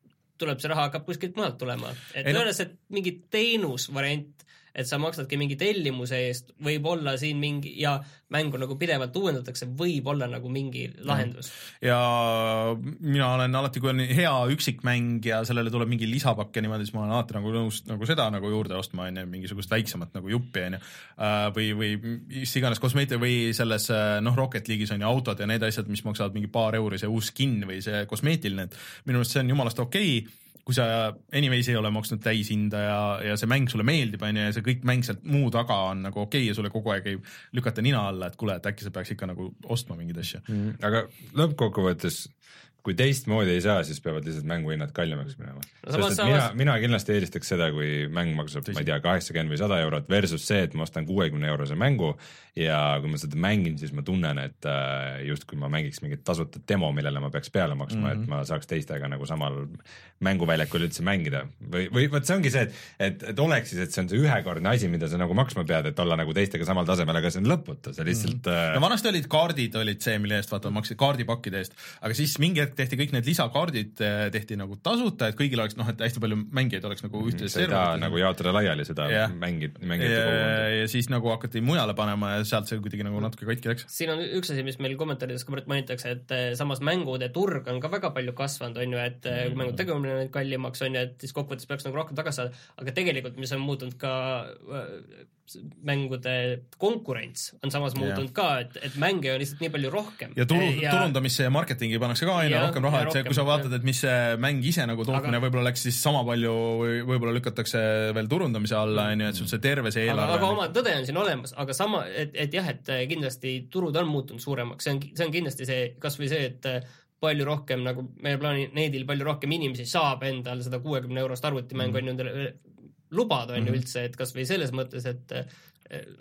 tuleb see raha hakkab kuskilt mujalt tulema. et tõenäoliselt mingi teenusvariant et sa maksadki mingi tellimuse eest, võib olla siin mingi ja mängu nagu pidevalt uuendatakse, võib olla nagu mingi lahendus. ja mina olen alati, kui on hea üksikmäng ja sellele tuleb mingi lisapakk ja niimoodi, siis ma olen alati nagu nõus nagu seda nagu juurde ostma, on ju, mingisugust väiksemat nagu juppi, on ju. Äh, või, või mis iganes kosmeetika või selles äh, noh, Rocket League'is on ju autod ja need asjad, mis maksavad mingi paar euri, see uus skin või see kosmeetiline, et minu arust see on jumalast okei okay kui sa anyways ei ole maksnud täishinda ja, ja see mäng sulle meeldib, on ju, ja see kõik mäng sealt muu taga on nagu okei okay ja sulle kogu aeg ei lükata nina alla, et kuule, et äkki sa peaks ikka nagu ostma mingeid asju mm,. aga lõppkokkuvõttes kui teistmoodi ei saa, siis peavad lihtsalt mänguhinnad kallimaks minema no,. sest et mina, mina kindlasti eelistaks seda, kui mäng maksab, ma ei tea, kaheksakümmend või sada eurot versus see, et ma ostan kuuekümne eurose mängu ja kui ma seda mängin, siis ma tunnen, et äh, justkui ma mängiks mingit tasuta demo, millele ma peaks peale maksma mm, -hmm. et mhm. ma saaks teistega nagu samal mänguväljakul üldse mängida. või, või vot see ongi see, et, et, et oleks siis, et see on see ühekordne asi, mida sa nagu maksma pead, et olla nagu teistega samal tasemel, aga see on lõputu, see lihtsalt mm. -hmm. no vanasti olid kaardid olid see, mille eest vaata maksid kaardipakkide eest, aga siis mingi hetk tehti kõik need lisakaardid eh, tehti nagu tasuta, et kõigil oleks noh, et hästi palju mängijaid oleks nagu mhm, ühtlases serveris. nagu jaotada laiali seda yeah. mängid, mängijate kogukonda. ja siis nagu hakati mujale panema ja sealt see kuidagi nagu natuke katki läks. siin on üks asi, mis meil kommentaarides ka mainitakse, et eh, samas mängude turg on ka väga palju kasvanud, on ju, et mm. kui mängu tegemine on kallimaks, on ju, et siis kokkuvõttes peaks nagu rohkem tagasi saada, aga tegelikult, mis on muutunud ka mängude konkurents on samas muutunud yeah. ka, et, et mänge on lihtsalt nii palju rohkem. ja turu, turundamisse ja marketingi pannakse ka aina rohkem raha, et see, kui sa vaatad, et mis see mäng ise nagu tootmine aga... võib-olla läks siis sama palju või võib-olla lükatakse veel turundamise alla, on ju, et sul see terve see eelarve. aga oma tõde on siin olemas, aga sama, et, et jah, et kindlasti turud on muutunud suuremaks, see on, see on kindlasti see, kasvõi see, et palju rohkem nagu meie planeedil palju rohkem inimesi saab endale seda kuuekümne eurost arvutimängu on ju endale lubada, on ju üldse, et kasvõi selles mõttes, et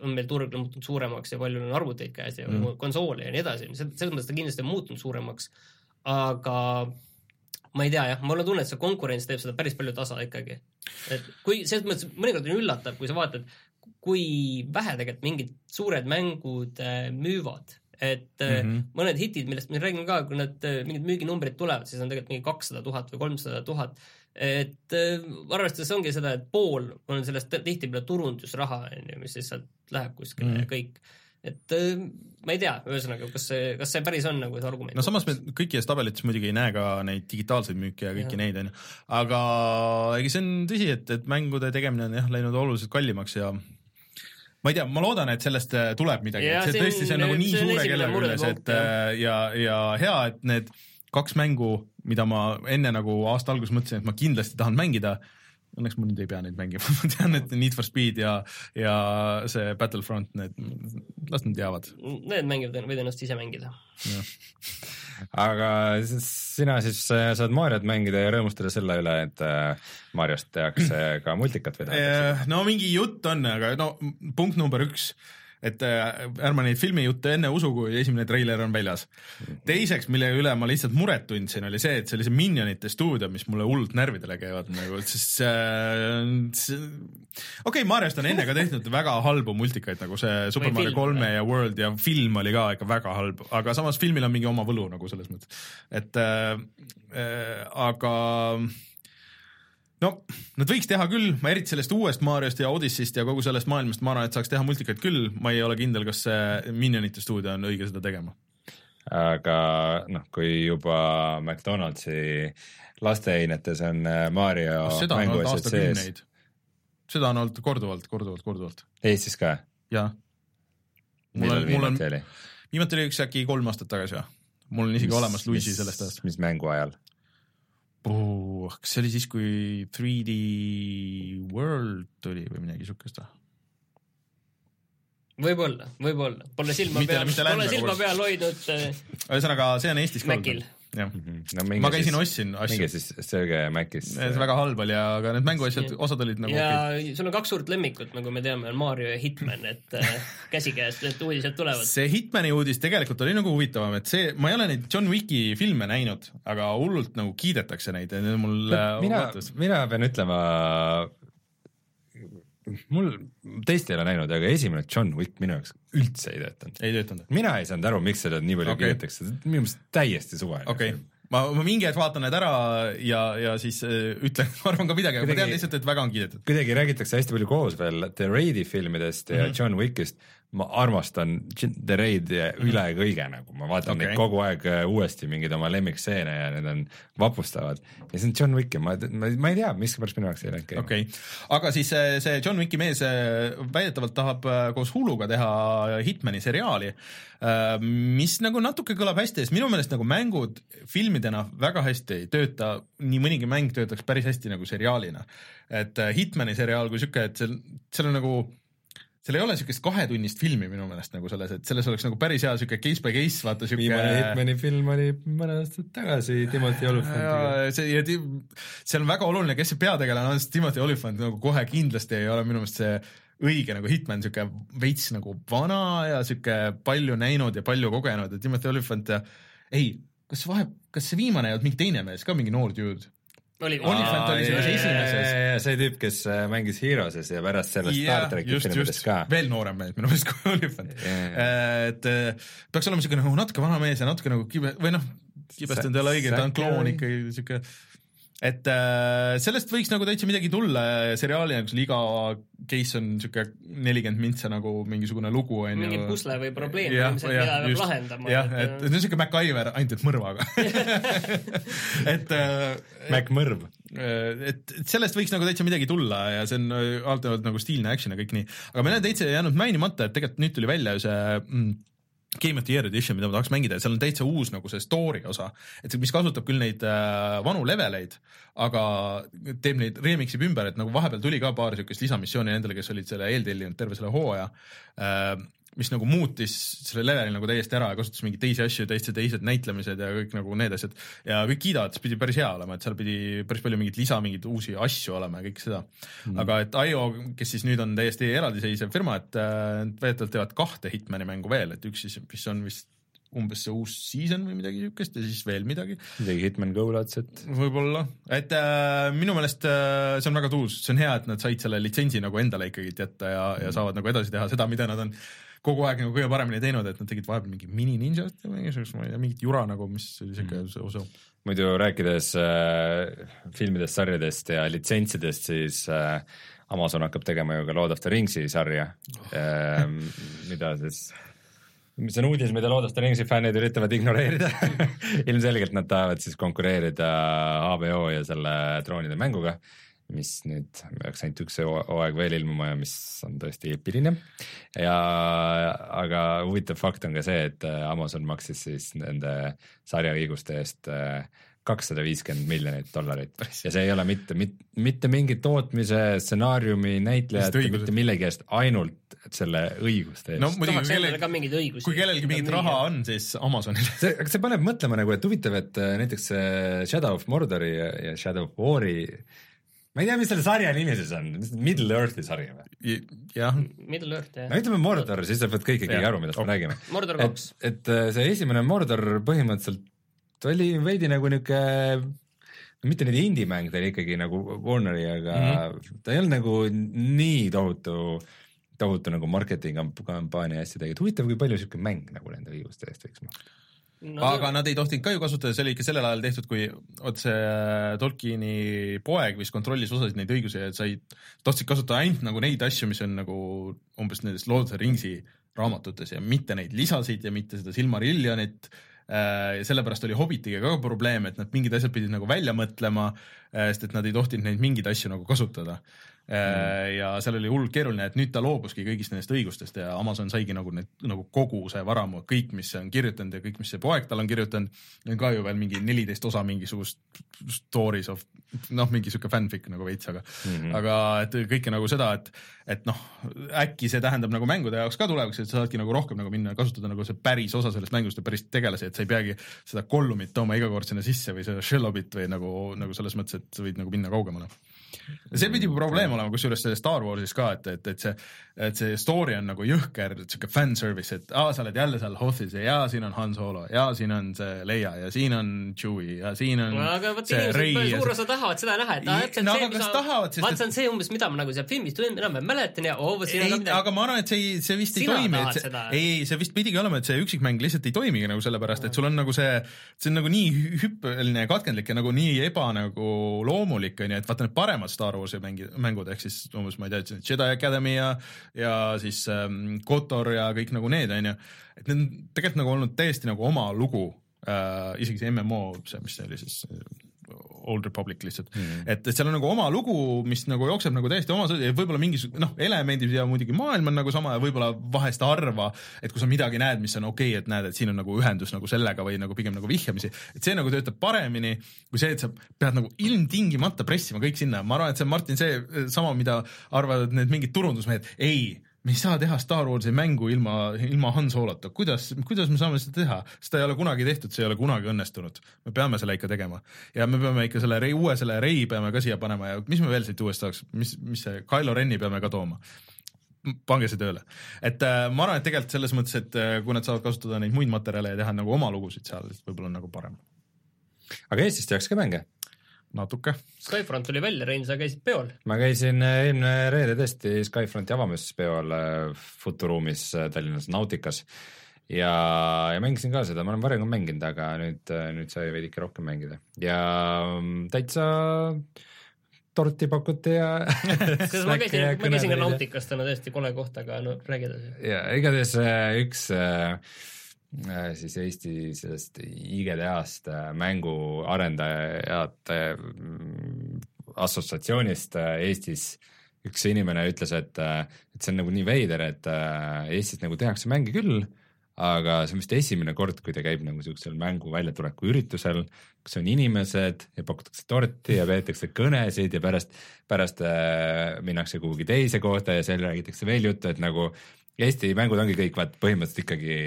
on meil turg muutunud suuremaks ja palju on arvuteid käes ja mm. konsoole ja nii edasi, selles mõttes ta kindlasti on muutunud suuremaks, aga ma ei tea jah, mul on tunne, et see konkurents teeb seda päris palju tasa ikkagi. et kui selles mõttes mõnikord on üllatav, kui sa vaatad, kui vähe tegelikult mingid suured mängud äh, müüvad et mm -hmm. mõned hitid, millest me räägime ka, kui need äh, mingid müüginumbrid tulevad, siis on tegelikult mingi kakssada tuhat või kolmsada tuhat et arvestades ongi seda, et pool on sellest tihtipeale turundusraha, on ju, mis lihtsalt läheb kuskile mm. ja kõik. Et äh, ma ei tea, ühesõnaga, kas see, kas see päris on nagu see argument? no samas me kõikides tabelites muidugi ei näe ka neid digitaalseid müüke ja kõiki ja. neid, on ju. aga ega see on tõsi, et, et mängude tegemine on jah läinud oluliselt kallimaks ja ma ei tea, ma loodan, et sellest äh, tuleb midagi, et see tõesti, see on nagu nii suure kelle küljes, et ja, ja hea, et need kaks mängu, mida ma enne nagu aasta alguses mõtlesin, et ma kindlasti tahan mängida. Õnneks ma nüüd ei pea neid mängima ma tean, et Need for Speed ja, ja see Battlefront, need, las nad jäävad. Need mängivad, võid ennast ise mängida. aga sina siis äh, saad Mariot mängida ja rõõmustada selle üle, et äh, Mariost tehakse ka multikat või tahetakse? no mingi jutt on, aga no punkt number üks et äh, ärme neid filmijutte enne usu, kui esimene treiler on väljas. teiseks, mille üle ma lihtsalt muret tundsin, oli see, et see Minionite stuudio, mis mulle hullult närvidele käivad nagu, sest see, okei okay,, Mariost on enne ka tehtud väga halbu multikaid, nagu see Super Mario kolme ja World ja film oli ka ikka väga halb, aga samas filmil on mingi oma võlu nagu selles mõttes, et äh, äh, aga no nad võiks teha küll, ma eriti sellest uuest Mariost ja Odyssey'st ja kogu sellest maailmast ma arvan, et saaks teha multikaid küll, ma ei ole kindel, kas see Minionite stuudio on õige seda tegema. aga noh, kui juba McDonaldsi lasteainetes on äh, Mario no, on olnud aastakümneid. seda on olnud korduvalt, korduvalt, korduvalt. Eestis ka? jah. millal viimati oli? viimati oli üks äkki kolm aastat tagasi või? mul on isegi mis, olemas Luigi sellest ajast. mis mängu ajal? Oh,. kas see oli siis, kui 3D World tuli või midagi siukest või? võib-olla, võib-olla, pole silma peal, pole silma peal hoidnud. ühesõnaga, see on Eestis ka olnud jah mhm. no,. ma käisin, ostsin asju. minge siis sööge Macis. see väga halb oli, aga need mänguasjad, osad olid nagu ja okay. sul on kaks suurt lemmikut, nagu me teame, on Mario ja Hitman, et äh, käsikäes need uudised tulevad. see Hitmani uudis tegelikult oli nagu huvitavam, et see, ma ei ole neid John Wicki filme näinud, aga hullult nagu kiidetakse neid ja mul äh, mina, mina pean ütlema mul tõesti ei ole näinud, aga esimene John Wick minu jaoks üldse ei töötanud. ei töötanud? mina ei saanud aru, miks seda nii palju okay. kiidetakse, minu meelest täiesti suvaline. okay., ma, ma mingi hetk vaatan need ära ja, ja siis äh, ütlen, ma arvan ka midagi, aga ma tean lihtsalt, et väga on kiidetud. kuidagi räägitakse hästi palju koos veel The Raidi filmidest ja mm -hmm. John Wickist ma armastan The Raid'i mhm. üle kõige nagu, ma vaatan okay. neid kogu aeg äh, uuesti, mingeid oma lemmikstseene ja need on vapustavad. ja see on John Wick ja ma, ma, ma ei tea, miskipärast minu jaoks ei läinud käima. okei okay., aga siis see, äh, see John Wicki mees äh, väidetavalt tahab koos Huluga teha Hitmani seriaali, mis nagu natuke kõlab hästi, sest minu meelest nagu mängud filmidena väga hästi ei tööta, nii mõnigi mäng töötaks päris hästi nagu seriaalina. et Hitmani seriaal kui sihuke, et seal, seal on nagu seal ei ole siukest kahetunnist filmi minu meelest nagu selles, et selles oleks nagu päris hea siuke case by case, vaata siuke. viimane Hitmani film oli mõned aastad tagasi Timothy Olifantiga. see ja see on väga oluline, kes see peategelane on, sest Timothy Olifant nagu kohe kindlasti ei ole minu meelest see õige nagu Hitman, siuke veits nagu vana ja siuke palju näinud ja palju kogenud ja Timothy Olifant ja ei, kas vahe, kas see viimane ei olnud mingi teine mees ka, mingi noor dude? Oli, Olifant oli selles esimeses. see tüüp, kes äh, mängis Heroes'is ja pärast sellest yeah, Star tracki filmides ka. veel noorem mees minu meelest kui Olifant yeah.. et äh, peaks olema siuke nagu natuke vana mees ja natuke nagu kibe või noh, kibestunud ei ole õige, ta on kloon ikkagi siuke et äh, sellest võiks nagu täitsa midagi tulla seriaali, kus iga case on siuke nelikümmend mintsa nagu mingisugune lugu on ju. mingi pusle või probleem, mida peab lahendama. jah, et see on siuke MacGyver, ainult et mõrvaga et äh,. Mac mõrv. Äh, et, et sellest võiks nagu täitsa midagi tulla ja see on äh, alternatiivselt nagu stiilne action ja kõik nii, aga meil on täitsa jäänud mainimata, et tegelikult nüüd tuli välja see mm, Game of the Year edition, mida ma tahaks mängida ja seal on täitsa uus nagu see story osa, et mis kasutab küll neid äh, vanu leveleid, aga teeb neid, remix ib ümber, et nagu vahepeal tuli ka paar siukest lisamissiooni nendele, kes olid selle eeltellinud terve selle hooaja. Äh, mis nagu muutis selle leveli nagu täiesti ära ja kasutas mingeid teisi asju, täitsa teised näitlemised ja kõik nagu need asjad. ja kõik kiidavad, see pidi päris hea olema, et seal pidi päris palju mingeid lisa, mingeid uusi asju olema ja kõik seda mm.. aga et IO, kes siis nüüd on täiesti eraldiseisev firma, et äh, väidetavalt teevad kahte Hitmani mängu veel, et üks siis, mis on vist umbes see uus season või midagi siukest ja siis veel midagi. midagi Hitman Go laadset. võib-olla, et äh, minu meelest äh, see on väga tuus, see on hea, et nad said selle litsentsi nagu endale ikkagi jätta ja mm., ja saavad nagu edasi teha seda, mida nad on kogu aeg nagu kõige paremini teinud, et nad tegid vahepeal mingi mini ninjat ja mingisugust, ma ei tea, mingit jura nagu, mis oli siuke mm. osa. muidu rääkides äh, filmidest, sarjadest ja litsentsidest, siis äh, Amazon hakkab tegema ju ka Lord of the Ringsi sarja oh. äh,, mida siis mis on uudis, mida Lord of the Ringsi fännid üritavad ignoreerida ilmselgelt nad tahavad siis konkureerida HBO ja selle troonide mänguga mis nüüd peaks ainult üks hooaeg veel ilmuma ja mis on tõesti eepiline. ja aga huvitav fakt on ka see, et äh, Amazon maksis siis nende sarjaõiguste eest äh, kakssada viiskümmend miljonit dollarit ja see ei ole mitte, mitte, mitte mingi tootmise, stsenaariumi, näitlejate, mitte millegi eest, ainult selle õiguste eest. no muidugi, kui kellelgi ka mingeid õigusi. kui kellelgi mingit raha on, siis Amazonil. see, aga see paneb mõtlema nagu, et huvitav, et äh, näiteks Shadow of Mordori ja Shadow of War'i ma ei tea, mis selle sarja nimi siis on, Middle Earthi sari või? jah. Middle Earth, jah. no ütleme Mordor, siis saavad kõik ikkagi aru, millest me räägime. Mordor kaks. et, äh, see esimene Mordor põhimõtteliselt oli veidi nagu niuke mitte nüüd indie-mäng, ta oli ikkagi nagu Warneri, aga mm -hmm. ta ei olnud nagu nii tohutu, tohutu nagu marketing kampaania hästi tegi, et huvitav, kui palju siuke mäng nagu nende õiguste eest võiks maksta no, aga nad ei tohtinud ka ju kasutada, see oli ikka sellel ajal tehtud, kui vot see äh, Tolkieni poeg vist kontrollis osasid neid õigusi ja sai, tahtsid kasutada ainult nagu neid asju, mis on nagu umbes nendes Lord of the Ringsi raamatutes ja mitte neid lisasid ja mitte seda Silmarillionit äh, ja sellepärast oli Hobbitiga ka probleem, et nad mingid asjad pidid nagu välja mõtlema, äh, sest et nad ei tohtinud neid mingeid asju nagu kasutada mm.. ja seal oli hullult keeruline, et nüüd ta loobuski kõigist nendest õigustest ja Amazon saigi nagu need, nagu kogu see varamu, kõik, mis see on kirjutanud ja kõik, mis see poeg tal on kirjutanud, on ka ju veel mingi neliteist osa mingisugust stories of noh, mingi sihuke fanfic nagu veits, aga mm, -hmm. aga et kõike nagu seda, et, et noh, äkki see tähendab nagu mängude jaoks ka tulevikus, et sa saadki nagu rohkem nagu minna kasutada nagu see päris osa sellest mängust ja päris tegelasi, et sa ei peagi seda kollumit tooma iga kord sinna sisse või seda shellobit või nagu, nagu selles mõttes, et sa võid nagu minna kaugemale see pidi probleem olema, kusjuures selles Star Warsis ka, et, et, et see, et see story on nagu jõhker, sihuke fanservice, et aa, sa oled jälle seal Hothis ja jaa, siin on Han Solo ja siin on see Leia ja siin on Chewie ja siin on no, aga vot inimesed suur osa tahavad seda näha, et aa, et see on no, see, mis ma, tahavad, vaat see on see umbes, mida ma nagu seal filmist enam ei mäletan ja oo, siin ei, on midagi. aga ma arvan, et see ei, see vist Sina ei toimi, et see, ei, see vist pidigi olema, et see üksikmäng lihtsalt ei toimigi nagu sellepärast, et sul on nagu see, see on nagu nii hüppeline ja katkendlik ja nagu nii eba nagu loomulik, onju, et vaata need paremad Star Warsi mängid, mängud ehk siis umbes ma ei tea, Jedi Academy ja, ja siis ähm, Kotor ja kõik nagu need onju, et need on tegelikult nagu olnud täiesti nagu oma lugu äh,, isegi see MMO, see, mis see oli siis Old Republic lihtsalt. Mm, -hmm. et, et seal on nagu oma lugu, mis nagu jookseb nagu täiesti oma, võib-olla mingisugune noh, elemendid ja muidugi maailm on nagu sama ja võib-olla vahest harva, et kui sa midagi näed, mis on okei okay,, et näed, et siin on nagu ühendus nagu sellega või nagu pigem nagu vihjamisi, et see nagu töötab paremini kui see, et sa pead nagu ilmtingimata pressima kõik sinna, ma arvan, et see on Martin see sama, mida arvavad need mingid turundusmehed, ei me ei saa teha Star Warsi mängu ilma, ilma Han Solota, kuidas, kuidas me saame seda teha, seda ei ole kunagi tehtud, see ei ole kunagi õnnestunud. me peame selle ikka tegema ja me peame ikka selle Rei, uue selle Rei peame ka siia panema ja mis me veel siit uuest saaks, mis, mis see Kylo Ren'i peame ka tooma pange see tööle. et äh, ma arvan, et tegelikult selles mõttes, et äh, kui nad saavad kasutada neid muid materjale ja teha nagu oma lugusid seal, siis võib-olla on nagu parem. aga Eestist tehakse ka mänge? Natuke. Skyfront tuli välja, Rein, sa käisid peol? ma käisin äh, eelmine reede tõesti Skyfronti avamispeol äh, Futuruumis äh, Tallinnas Nautikas ja, ja mängisin ka seda, ma olen varem ka mänginud, aga nüüd, nüüd sai veidike rohkem mängida ja mm, täitsa torti pakuti ja ma käisin, ma käisin ka Nautikas täna tõesti kole koht, aga no räägi edasi. ja igatahes üks Äh, siis Eesti sellest IGDA-st äh, mänguarendajate mm, assotsiatsioonist äh, Eestis üks inimene ütles, et, et see on nagu nii veider, et Eestis nagu tehakse mänge küll, aga see on vist esimene kord, kui ta käib nagu siuksel mängu väljatuleku üritusel, kus on inimesed ja pakutakse torti ja peetakse kõnesid ja pärast, pärast äh, minnakse kuhugi teise kohta ja seal räägitakse veel juttu, et nagu Eesti mängud ongi kõik vaat põhimõtteliselt ikkagi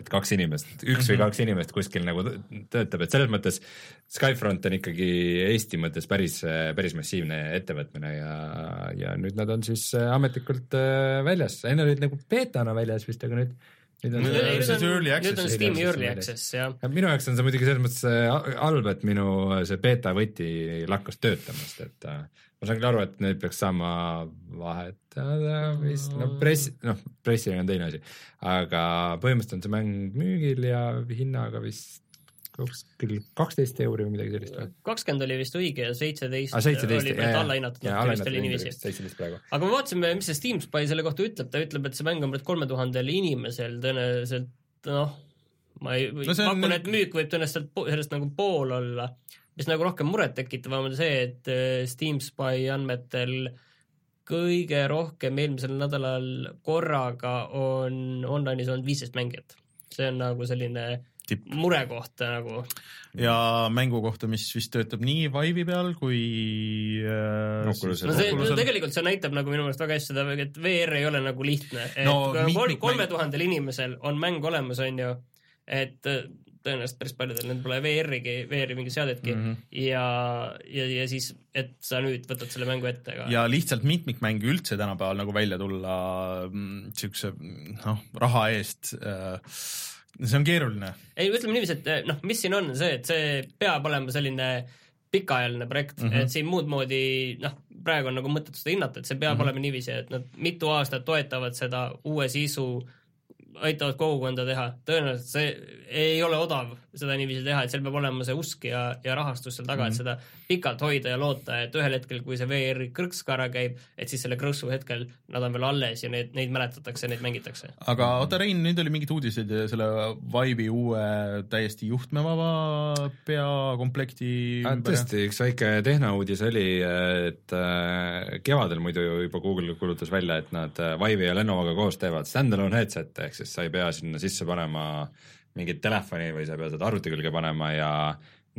et kaks inimest, üks või mhm. kaks inimest kuskil nagu töötab, et selles mõttes Skyfront on ikkagi Eesti mõttes päris, päris massiivne ettevõtmine ja, ja nüüd nad on siis äh, ametlikult äh, väljas, enne olid nagu beetana väljas vist, aga nüüd nüüd on, nüüd on, nüüd on Steam'i early access, jah. minu jaoks on see muidugi selles mõttes äh, halb, et minu see beeta võti lakkas töötamast, et ma saan küll aru, et neid peaks saama vahetada vist, no press, noh, pressimine on teine asi, aga põhimõtteliselt on see mäng müügil ja hinnaga vist kuskil kaksteist euri või midagi sellist või? kakskümmend oli vist õige ja seitseteist oli praegu alla hinnatud, vist oli niiviisi. aga me vaatasime, mis see Steam Spy selle kohta ütleb, ta ütleb, et see mäng on praegu kolme tuhandel inimesel tõenäoliselt noh, ma ei no, pakun on..., et müük võib tõenäoliselt sellest nagu pool olla mis nagu rohkem murettekitavam on see, et äh, Steam Spy andmetel kõige rohkem eelmisel nädalal korraga on online'is olnud viisteist mängijat. see on nagu selline Tipp. murekoht nagu. ja mängu kohta, mis vist töötab nii Vive'i peal kui äh, no, see, no tegelikult see näitab nagu minu meelest väga hästi seda, et VR ei ole nagu lihtne, et no, kolme tuhandel inimesel on mäng olemas, on ju, et tõenäoliselt päris paljudel nendel pole VR-igi, VR-i mingit seadetki mm -hmm. ja, ja, ja siis, et sa nüüd võtad selle mängu ette ka. ja lihtsalt mitmikmänge üldse tänapäeval nagu välja tulla mm, siukse noh, raha eest äh, see on keeruline. ei, ütleme niiviisi, et noh, mis siin on see, et see peab olema selline pikaajaline projekt mm, -hmm. et siin muud moodi noh, praegu on nagu mõttetu seda hinnata, et see peab mm -hmm. olema niiviisi, et nad mitu aastat toetavad seda uue sisu aitavad kogukonda teha, tõenäoliselt see ei ole odav seda niiviisi teha, et seal peab olema see usk ja, ja rahastus seal taga mm, -hmm. et mhm. seda pikalt hoida ja loota, et ühel hetkel, kui see VR-i krõks ka ära käib, et siis selle krõksu hetkel nad on veel alles ja neid, neid mäletatakse, neid mängitakse. aga oota, Rein, nüüd oli mingeid uudiseid selle Vive'i uue täiesti juhtmevaba peakomplekti tõesti, üks väike tehnouudis oli, et äh, kevadel muidu juba Google kuulutas välja, et nad äh, Vive'i ja Lenovoga koos teevad stand-alone headset'e ehk siis sa ei pea sinna sisse panema mingit telefoni või sa ei pea seda arvuti külge panema ja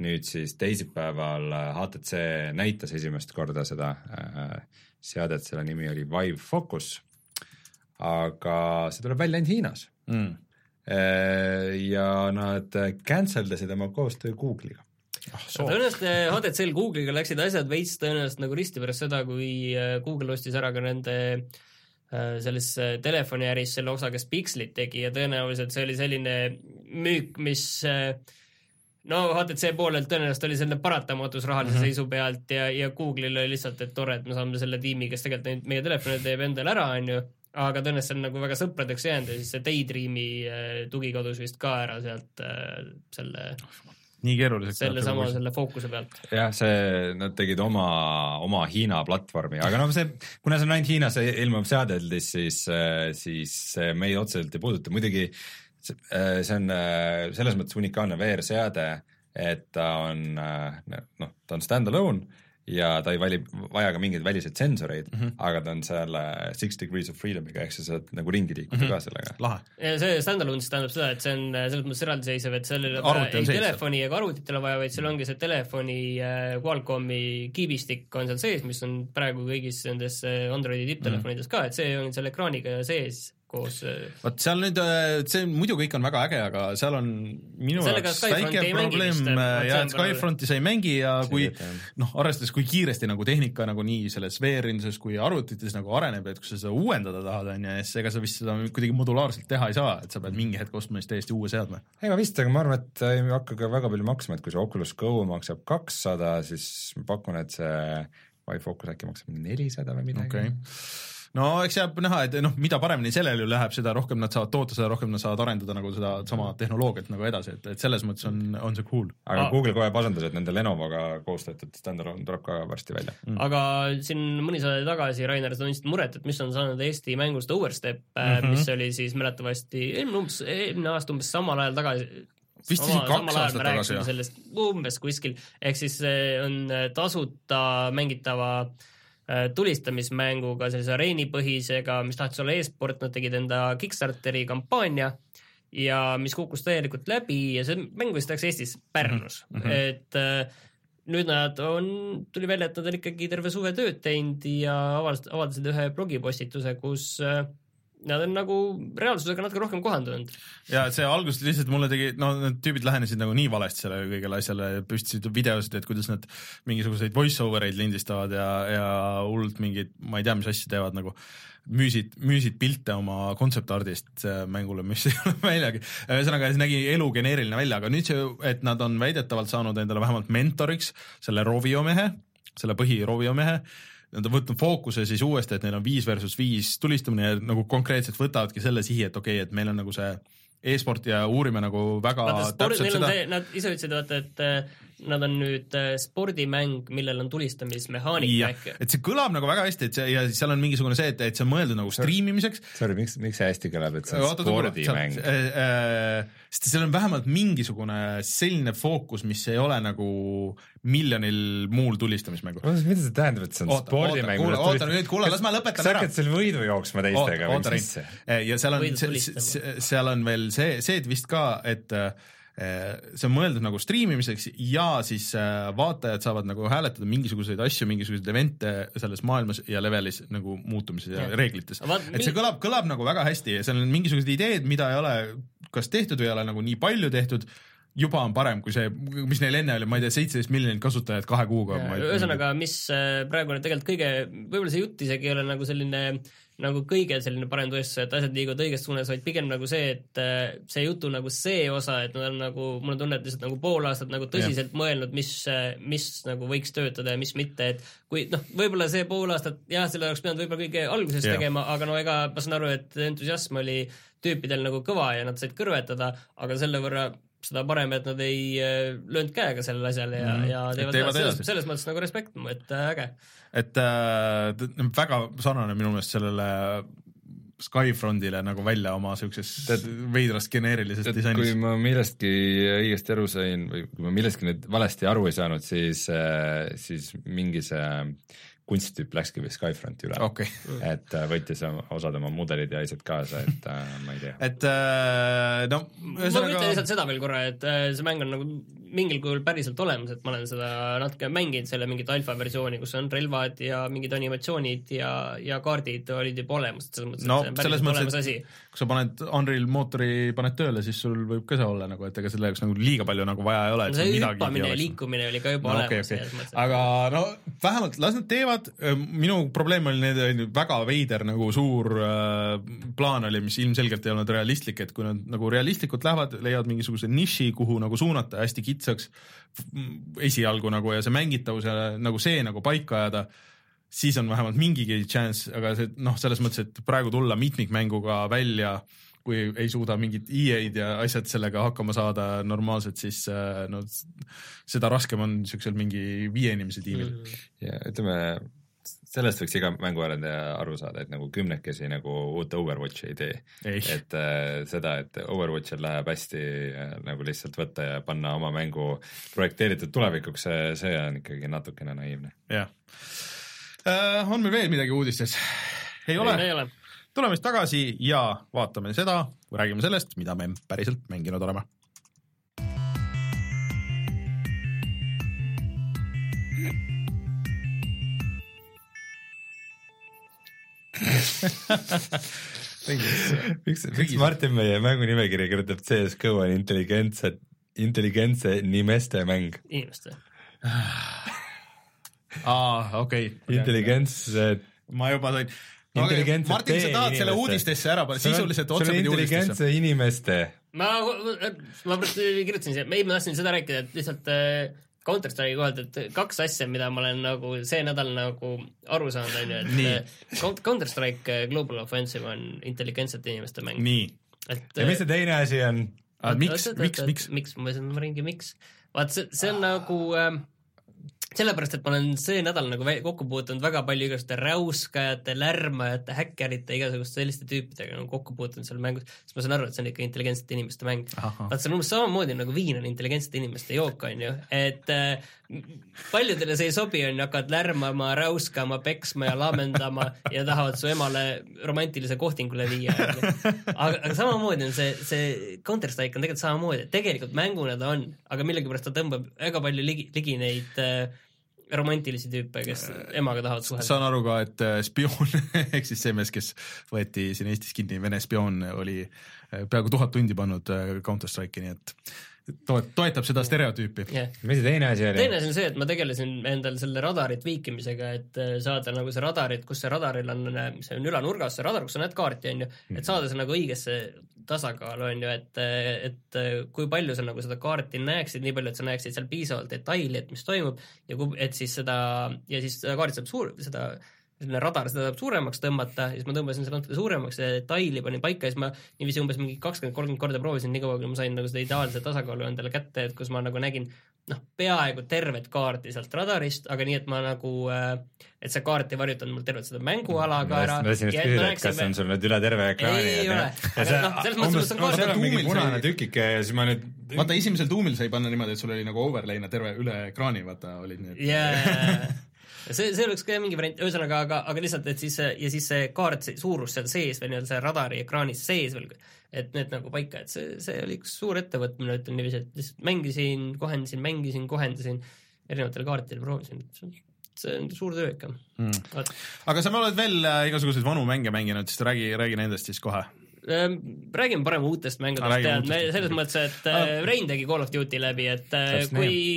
nüüd siis teisipäeval HTC näitas esimest korda seda äh, seadet, selle nimi oli Vive Focus, aga see tuleb välja ainult Hiinas mm. äh,. ja nad cancel dasid oma koostöö Google'iga ah,. tõenäoliselt HTC-l äh, Google'iga läksid asjad veits tõenäoliselt nagu risti pärast seda, kui Google ostis ära ka nende äh, selles telefoniäris selle osa, kes Pixlit tegi ja tõenäoliselt see oli selline müük, mis äh, no HTC poolelt tõenäoliselt oli selline paratamatus rahalise mm -hmm. seisu pealt ja, ja Google'il oli lihtsalt, et tore, et me saame selle tiimi, kes tegelikult neid meie telefone teeb endale ära, onju, aga tõenäoliselt see on nagu väga sõpradeks jäänud ja siis see Daydreami äh, tugi kadus vist ka ära sealt äh, selle nii keeruliseks. selle sama, selle fookuse pealt. jah, see, nad tegid oma, oma Hiina platvormi, aga noh, see, kuna see on ainult Hiinas ilmuv seadeldis, siis, äh, siis see meid otseselt ei puuduta, muidugi äh, Äh, see on äh, selles mõttes unikaalne VR-seade, et ta on äh, noh, ta on stand-alone ja ta ei vali, vaja ka mingeid väliseid sensoreid mm, -hmm. aga ta on selle six degrees of freedom'iga, ehk sa saad nagu ringi liikuda mm -hmm. ka sellega. lahe. ja see stand-alone siis tähendab seda, et see on selles mõttes eraldiseisev, et seal ei ole ei telefoni ega arvutit ei ole vaja, vaid seal ongi see telefoni äh, Qualcomm'i kiibistik on seal sees, mis on praegu kõigis nendes Androidi tipptelefonides mm -hmm. ka, et see on seal ekraaniga sees koos. Äh, vot seal nüüd, äh, see muidu kõik on väga äge, aga seal on minu jaoks väike probleem äh, ja et Skyfronti sa ei mängi ja kui noh, arvestades, kui kiiresti nagu tehnika nagu nii selles VR-induses kui arvutites nagu areneb, et kui sa seda uuendada tahad, on ju, siis ega sa vist seda kuidagi modulaarselt teha ei saa, et sa pead mingi hetk ostma siis täiesti uue seadme. ega vist, aga ma arvan, et ei hakka ka väga palju maksma, et kui see Oculus Go maksab kakssada, siis ma pakun, et see Vive Focus äkki maksab nelisada või midagi okay no eks jääb näha, et noh, mida paremini sellel ju läheb, seda rohkem nad saavad toota, seda rohkem nad saavad arendada nagu seda sama tehnoloogiat nagu edasi, et, et selles mõttes on, on see cool. aga ah. Google kohe pasendas, et nende Lenovoga koos tehtud standalone tuleb ka varsti välja mm.. aga siin mõni saade tagasi Rainer, sa tundsid muret, et mis on saanud Eesti mängust Overstep mm, -hmm. mis oli siis mäletatavasti eelmine umbes, eelmine aasta umbes samal ajal tagasi vist isegi kaks aastat tagasi, jah? sellest umbes kuskil, ehk siis on tasuta mängitava äh, Äh, tulistamismänguga, sellise areenipõhisega, mis tahtis olla e-sport, nad tegid enda Kickstarteri kampaania ja mis kukkus täielikult läbi ja see mäng vist läks Eestis Pärnus mm, -hmm. et äh, nüüd nad on, tuli välja, et nad on ikkagi terve suve tööd teinud ja avaldasid, avaldasid ühe blogipostituse, kus äh, nad on nagu reaalsusega natuke rohkem kohandunud. ja see alguses lihtsalt mulle tegi, no need tüübid lähenesid nagu nii valesti sellele kõigele asjale, püstitasid videosid, et kuidas nad mingisuguseid voice over eid lindistavad ja, ja hullult mingeid, ma ei tea, mis asju teevad nagu müüsid, müüsid pilte oma kontseptardist mängule, mis ei ole väljagi. ühesõnaga, see nägi elu geneeriline välja, aga nüüd see, et nad on väidetavalt saanud endale vähemalt mentoriks selle Rovio mehe, selle põhi Rovio mehe nad on võtnud fookuse siis uuesti, et neil on viis versus viis tulistamine ja nagu konkreetselt võtavadki selle sihi, et okei okay,, et meil on nagu see e-sport ja uurime nagu väga Vaata, täpselt seda. Nad ise ütlesid, vaata, et nad on nüüd äh, spordimäng, millel on tulistamismehaanika äkki. et see kõlab nagu väga hästi, et see ja seal on mingisugune see, et, et see on mõeldud nagu striimimiseks. Sorry, miks, miks see hästi kõlab, et see on Oota, spordimäng? Äh, äh, sest seal on vähemalt mingisugune selline fookus, mis ei ole nagu miljonil muul tulistamismängul. mida see tähendab, et see on oota, spordimäng? oota, oota nüüd, kuule, las ma lõpetan ära. sa hakkad seal võidu jooksma teistega või mis asja? ja seal on, seal on veel see, see vist ka, et äh, see on mõeldud nagu striimimiseks ja siis eh, vaatajad saavad nagu hääletada mingisuguseid asju, mingisuguseid event'e selles maailmas ja levelis nagu muutumises ja, ja reeglites. et see kõlab, kõlab nagu väga hästi ja seal on mingisugused ideed, mida ei ole kas tehtud või ei ole nagu nii palju tehtud juba on parem kui see, mis neil enne oli, ma ei tea, seitseteist miljonit kasutajat kahe kuuga. ühesõnaga, mis eh, praegu on tegelikult kõige, võib-olla see jutt isegi ei ole nagu selline äh, nagu kõige selline parem tõestus, et asjad liiguvad õiges suunas, vaid pigem nagu see, et äh, see jutu nagu see osa, et nad on nagu, mul on tunne, et lihtsalt nagu pool aastat nagu tõsiselt ja. mõelnud, mis, äh, mis nagu võiks töötada ja mis mitte, et kui noh, võib-olla see pool aastat, jah, selle oleks pidanud võib-olla kõige alguses ja. tegema, aga no ega ma saan aru, et entusiasm oli tüüpidel nagu kõva ja nad said kõrvetada, aga selle võrra seda parem, et nad ei äh, löönud käega sellele asjale ja mm, -hmm. ja teevad, teevad selles, selles mõttes nagu respekt, et äge et äh, väga sarnane minu meelest sellele Skyfrontile nagu välja oma siuksest veidrast geneerilisest disainis. kui ma millestki õigesti aru sain või kui ma millestki nüüd valesti aru ei saanud, siis, äh, siis mingi see kunsttüüp läkski vist Skyfronti üle okay.. et äh, võttis osad oma mudelid ja asjad kaasa, et äh, ma ei tea. et äh, no ühesõnaga ma ütlen lihtsalt seda veel korra, et äh, see mäng on nagu mingil kujul päriselt olemas, et ma olen seda natuke mänginud, selle mingit alfa versiooni, kus on relvad ja mingid animatsioonid ja, ja kaardid olid juba olemas, et selles mõttes no, et see on päris olemas asi. kui sa paned Unreal mootori, paned tööle, siis sul võib ka see olla nagu, et ega selle jaoks nagu liiga palju nagu vaja ei ole. no see hüppamine ja liikumine oli ka juba no, olemas okay,. Okay. aga no vähemalt las nad teevad, minu probleem oli nende väga veider nagu suur äh, plaan oli, mis ilmselgelt ei olnud realistlik, et kui nad nagu realistlikult lähevad, leiavad mingisuguse niši, kuhu nagu suunata hästi kitsaks esialgu nagu ja see mängitavus ja nagu see nagu paika ajada, siis on vähemalt mingigi chance, aga see noh, selles mõttes, et praegu tulla mitmikmänguga välja kui ei suuda mingit EA-d ja asjad sellega hakkama saada normaalselt, siis äh, no seda raskem on niisugusel mingi viie inimese tiimil. Mm.. ja ütleme, sellest võiks iga mänguarendaja aru saada, et nagu kümnekesi nagu uut Overwatchi ei tee. et äh, seda, et Overwatchil läheb hästi äh, nagu lihtsalt võtta ja panna oma mängu projekteeritud tulevikuks, see, on ikkagi natukene naiivne. jah äh,. on meil veel midagi uudistes? ei ole? ei ole. tuleme siis tagasi ja vaatame seda, räägime sellest, mida me päriselt mänginud oleme miks, miks Martin meie mängunimekirja kirjutab CS GO on intelligentse, intelligentse nimeste mäng? inimeste aa, okei okay.. intelligentse. ma juba sain okay,. Martin, sa tahad selle uudistesse ära panna, sisuliselt otsapidi uudistesse. intelligentse inimeste. ma, ma kirjutasin siia, ei, ma tahtsin seda rääkida, et lihtsalt äh, Counter Strike'i kohalt, et kaks asja, mida ma olen nagu see nädal nagu aru saanud, on ju, et Counter Strike Global Offensive on intelligentsete inimeste mäng. et ja mis see teine asi on? miks, miks, miks? miks, ma ei saa, ma ringi, miks? vaat see, see on nagu äh, sellepärast, et ma olen see nädal nagu kokku puutunud väga palju igasuguste räuskajate, lärmajate, häkkerite, igasuguste selliste tüüpidega nagu kokku puutunud seal mängus, siis ma saan aru, et see on ikka intelligentsete inimeste mäng. vaat see on umbes samamoodi nagu viin on intelligentsete inimeste jook, on ju, et äh, paljudele see ei sobi, on ju, hakkad lärmama, räuskama, peksma ja laamendama ja tahavad su emale romantilise kohtingule viia. aga, aga samamoodi on see, see Counter Strike on tegelikult samamoodi, tegelikult mänguna ta on, aga millegipärast ta tõmbab väga palju ligi, ligi neid äh, romantilisi tüüpe, kes emaga tahavad suhelda. saan aru ka, et äh, spioon ehk siis see mees, kes võeti siin Eestis kinni, Vene spioon, oli äh, peaaegu tuhat tundi pannud äh, Counter Strike'i, nii et toet-, toetab seda stereotüüpi yeah.. mis see teine asi oli? teine asi on see, et ma tegelesin endal selle radarit viikimisega, et äh, saada nagu see radarit, kus see radaril on, äh, see on ülanurgas, see radar, kus sa näed kaarti, on ju, et mhm. saada see nagu õigesse tasakaalu, on ju, et, äh, et kui palju sa nagu seda kaarti näeksid, nii palju, et sa näeksid seal piisavalt detaili, et mis toimub ja kui, et siis seda, ja siis seda kaarti saab suur, seda selline radar, seda saab suuremaks tõmmata ja siis ma tõmbasin seda natuke suuremaks ja detaili panin paika ja siis ma niiviisi umbes mingi kakskümmend, kolmkümmend korda proovisin, nii kaua, kuni ma sain nagu seda ideaalse tasakaalu endale kätte, et kus ma nagu nägin noh, peaaegu tervet kaarti sealt radarist, aga nii, et ma nagu, äh, et see kaart ei varjutanud mul tervet seda mänguala ka ära. ma tahtsin just küsida, et kas see on sul nüüd üle terve ekraani? ei ole, aga noh, selles mõttes, et see on kaart. seal on mingi punane tükike ja siis ma nüüd vaata, esimesel tuumil sai panna niimoodi, et sul oli nagu overlay'na terve üle ekraani, vaata, olid need yeah see, see oleks ka mingi variant, ühesõnaga, aga, aga lihtsalt, et siis ja siis see kaart, see suurus seal sees veel nii-öelda see radari ekraanis sees veel, et need nagu paika, et see, see oli üks suur ettevõtmine, ütlen niiviisi, et lihtsalt mängisin, kohendasin, mängisin, kohendasin, erinevatel kaartidel proovisin, see on suur töö ikka. Mm.. aga sa oled veel äh, igasuguseid vanu mänge mänginud, siis räägi, räägi nendest siis kohe. Ehm, räägime parem uutest mängudest, tead, me selles mõttes, et äh, Rein tegi Call of Duty läbi, et äh, kui nii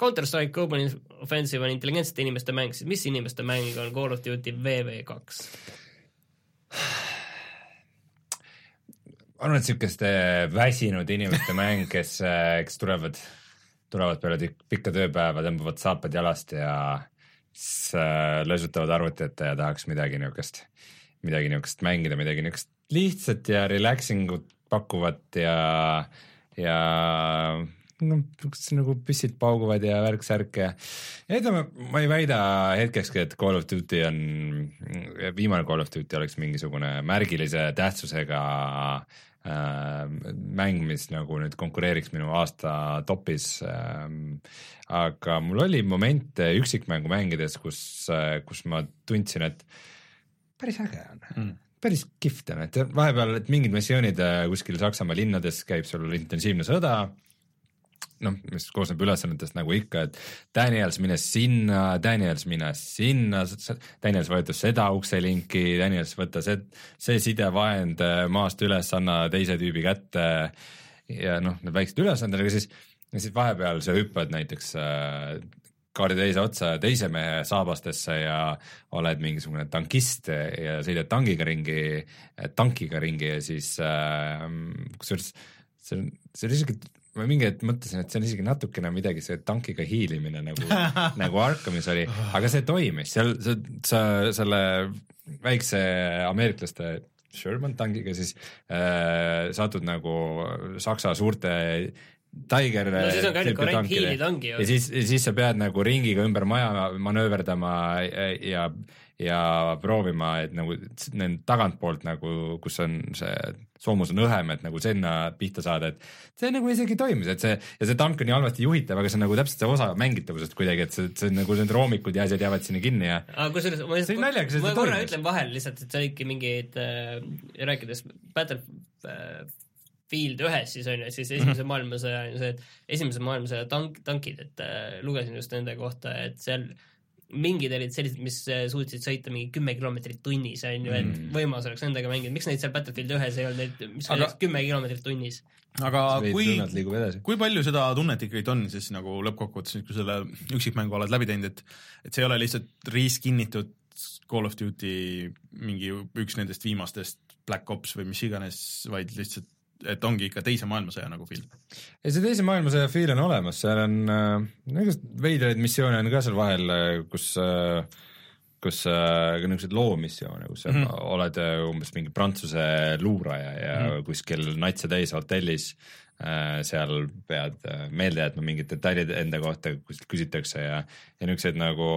Counter-Strike Global Offensive on intelligentsete inimeste mäng, siis mis inimeste mäng on Call of Duty VV2? arvan, et niisuguste väsinud inimeste mäng, kes, kes tulevad, tulevad peale pikka tööpäeva, tõmbavad saapad jalast ja siis löösutavad arvuti ette ja tahaks midagi niisugust, midagi niisugust mängida, midagi niisugust lihtsat ja relaxing ut pakkuvat ja, ja noh, niisugused nagu püssid pauguvad ja värk-särk ja ja ütleme, ma ei väida hetkekski, et Call of Duty on, viimane Call of Duty oleks mingisugune märgilise tähtsusega äh, mäng, mis nagu nüüd konkureeriks minu aasta topis ähm,. aga mul oli momente üksikmängu mängides, kus, kus ma tundsin, et päris äge on mm päris kihvt on, et vahepeal, et mingid missioonid äh, kuskil Saksamaa linnades käib sul intensiivne sõda noh, mis koosneb ülesannetest nagu ikka, et Daniels mine sinna, Daniels mine sinna, Daniels vajuta seda ukselinki, Daniels võta see, see sidevahend äh, maast üles, anna teise tüübi kätte ja noh, need väiksed ülesanded, aga siis, siis vahepeal sa hüppad näiteks äh, kaardi teise otsa teise mehe saabastesse ja oled mingisugune tankist ja sõidad tangiga ringi, tankiga ringi ja siis äh, kusjuures see on, see on isegi ma mingi hetk mõtlesin, et see on isegi natukene midagi see tankiga hiilimine nagu nagu Arkhamis oli, aga see toimis, seal sa, sa selle väikse ameeriklaste Sherman tankiga siis äh, satud nagu Saksa suurte Tiger no siis on ka ainult korrekt hiilitangi ju. ja siis, siis sa pead nagu ringiga ümber maja manööverdama ja, ja ja proovima, et nagu nende tagantpoolt nagu, kus on see soomus on õhem, et nagu sinna pihta saada, et see nagu isegi toimis, et see ja see tank on nii halvasti juhitav, aga see on nagu täpselt see osa mängitavusest kuidagi, et see, see nagu need roomikud ja asjad jäävad sinna kinni ja. aga kusjuures ma lihtsalt, naljakas, ma korra ütlen vahele lihtsalt, et see olidki mingeid äh,, rääkides Battle äh, Field ühes siis on ju, siis esimese mhm. maailmasõja on ju see, et esimese maailmasõja tank, tankid, et äh, lugesin just nende kohta, et seal äh, mingid olid sellised, mis äh, suutsid sõita mingi kümme kilomeetrit tunnis, on ju, et mm. võimalus oleks nendega mängida, miks neid seal Battlefield ühes ei olnud, neid, mis aga... kümme kilomeetrit tunnis? aga kui, kui palju seda tunnet ikkagi on siis nagu lõppkokkuvõttes, kui selle üksikmängu oled läbi teinud, et et see ei ole lihtsalt riiskinnitud Call of Duty mingi üks nendest viimastest Black Ops või mis iganes, vaid lihtsalt et ongi ikka teise maailmasõja nagu film. ei, see teise maailmasõja feel on olemas, seal on äh,, igasuguseid veidraid missioone on ka seal vahel, äh, kus äh, kus äh, niisuguseid loomissioone, kus sa mm -hmm. oled äh, umbes mingi Prantsuse luuraja ja mm -hmm. kuskil natse täis hotellis äh, seal pead äh, meelde jätma mingid detailid enda kohta, kuskilt küsitakse ja, ja niisuguseid nagu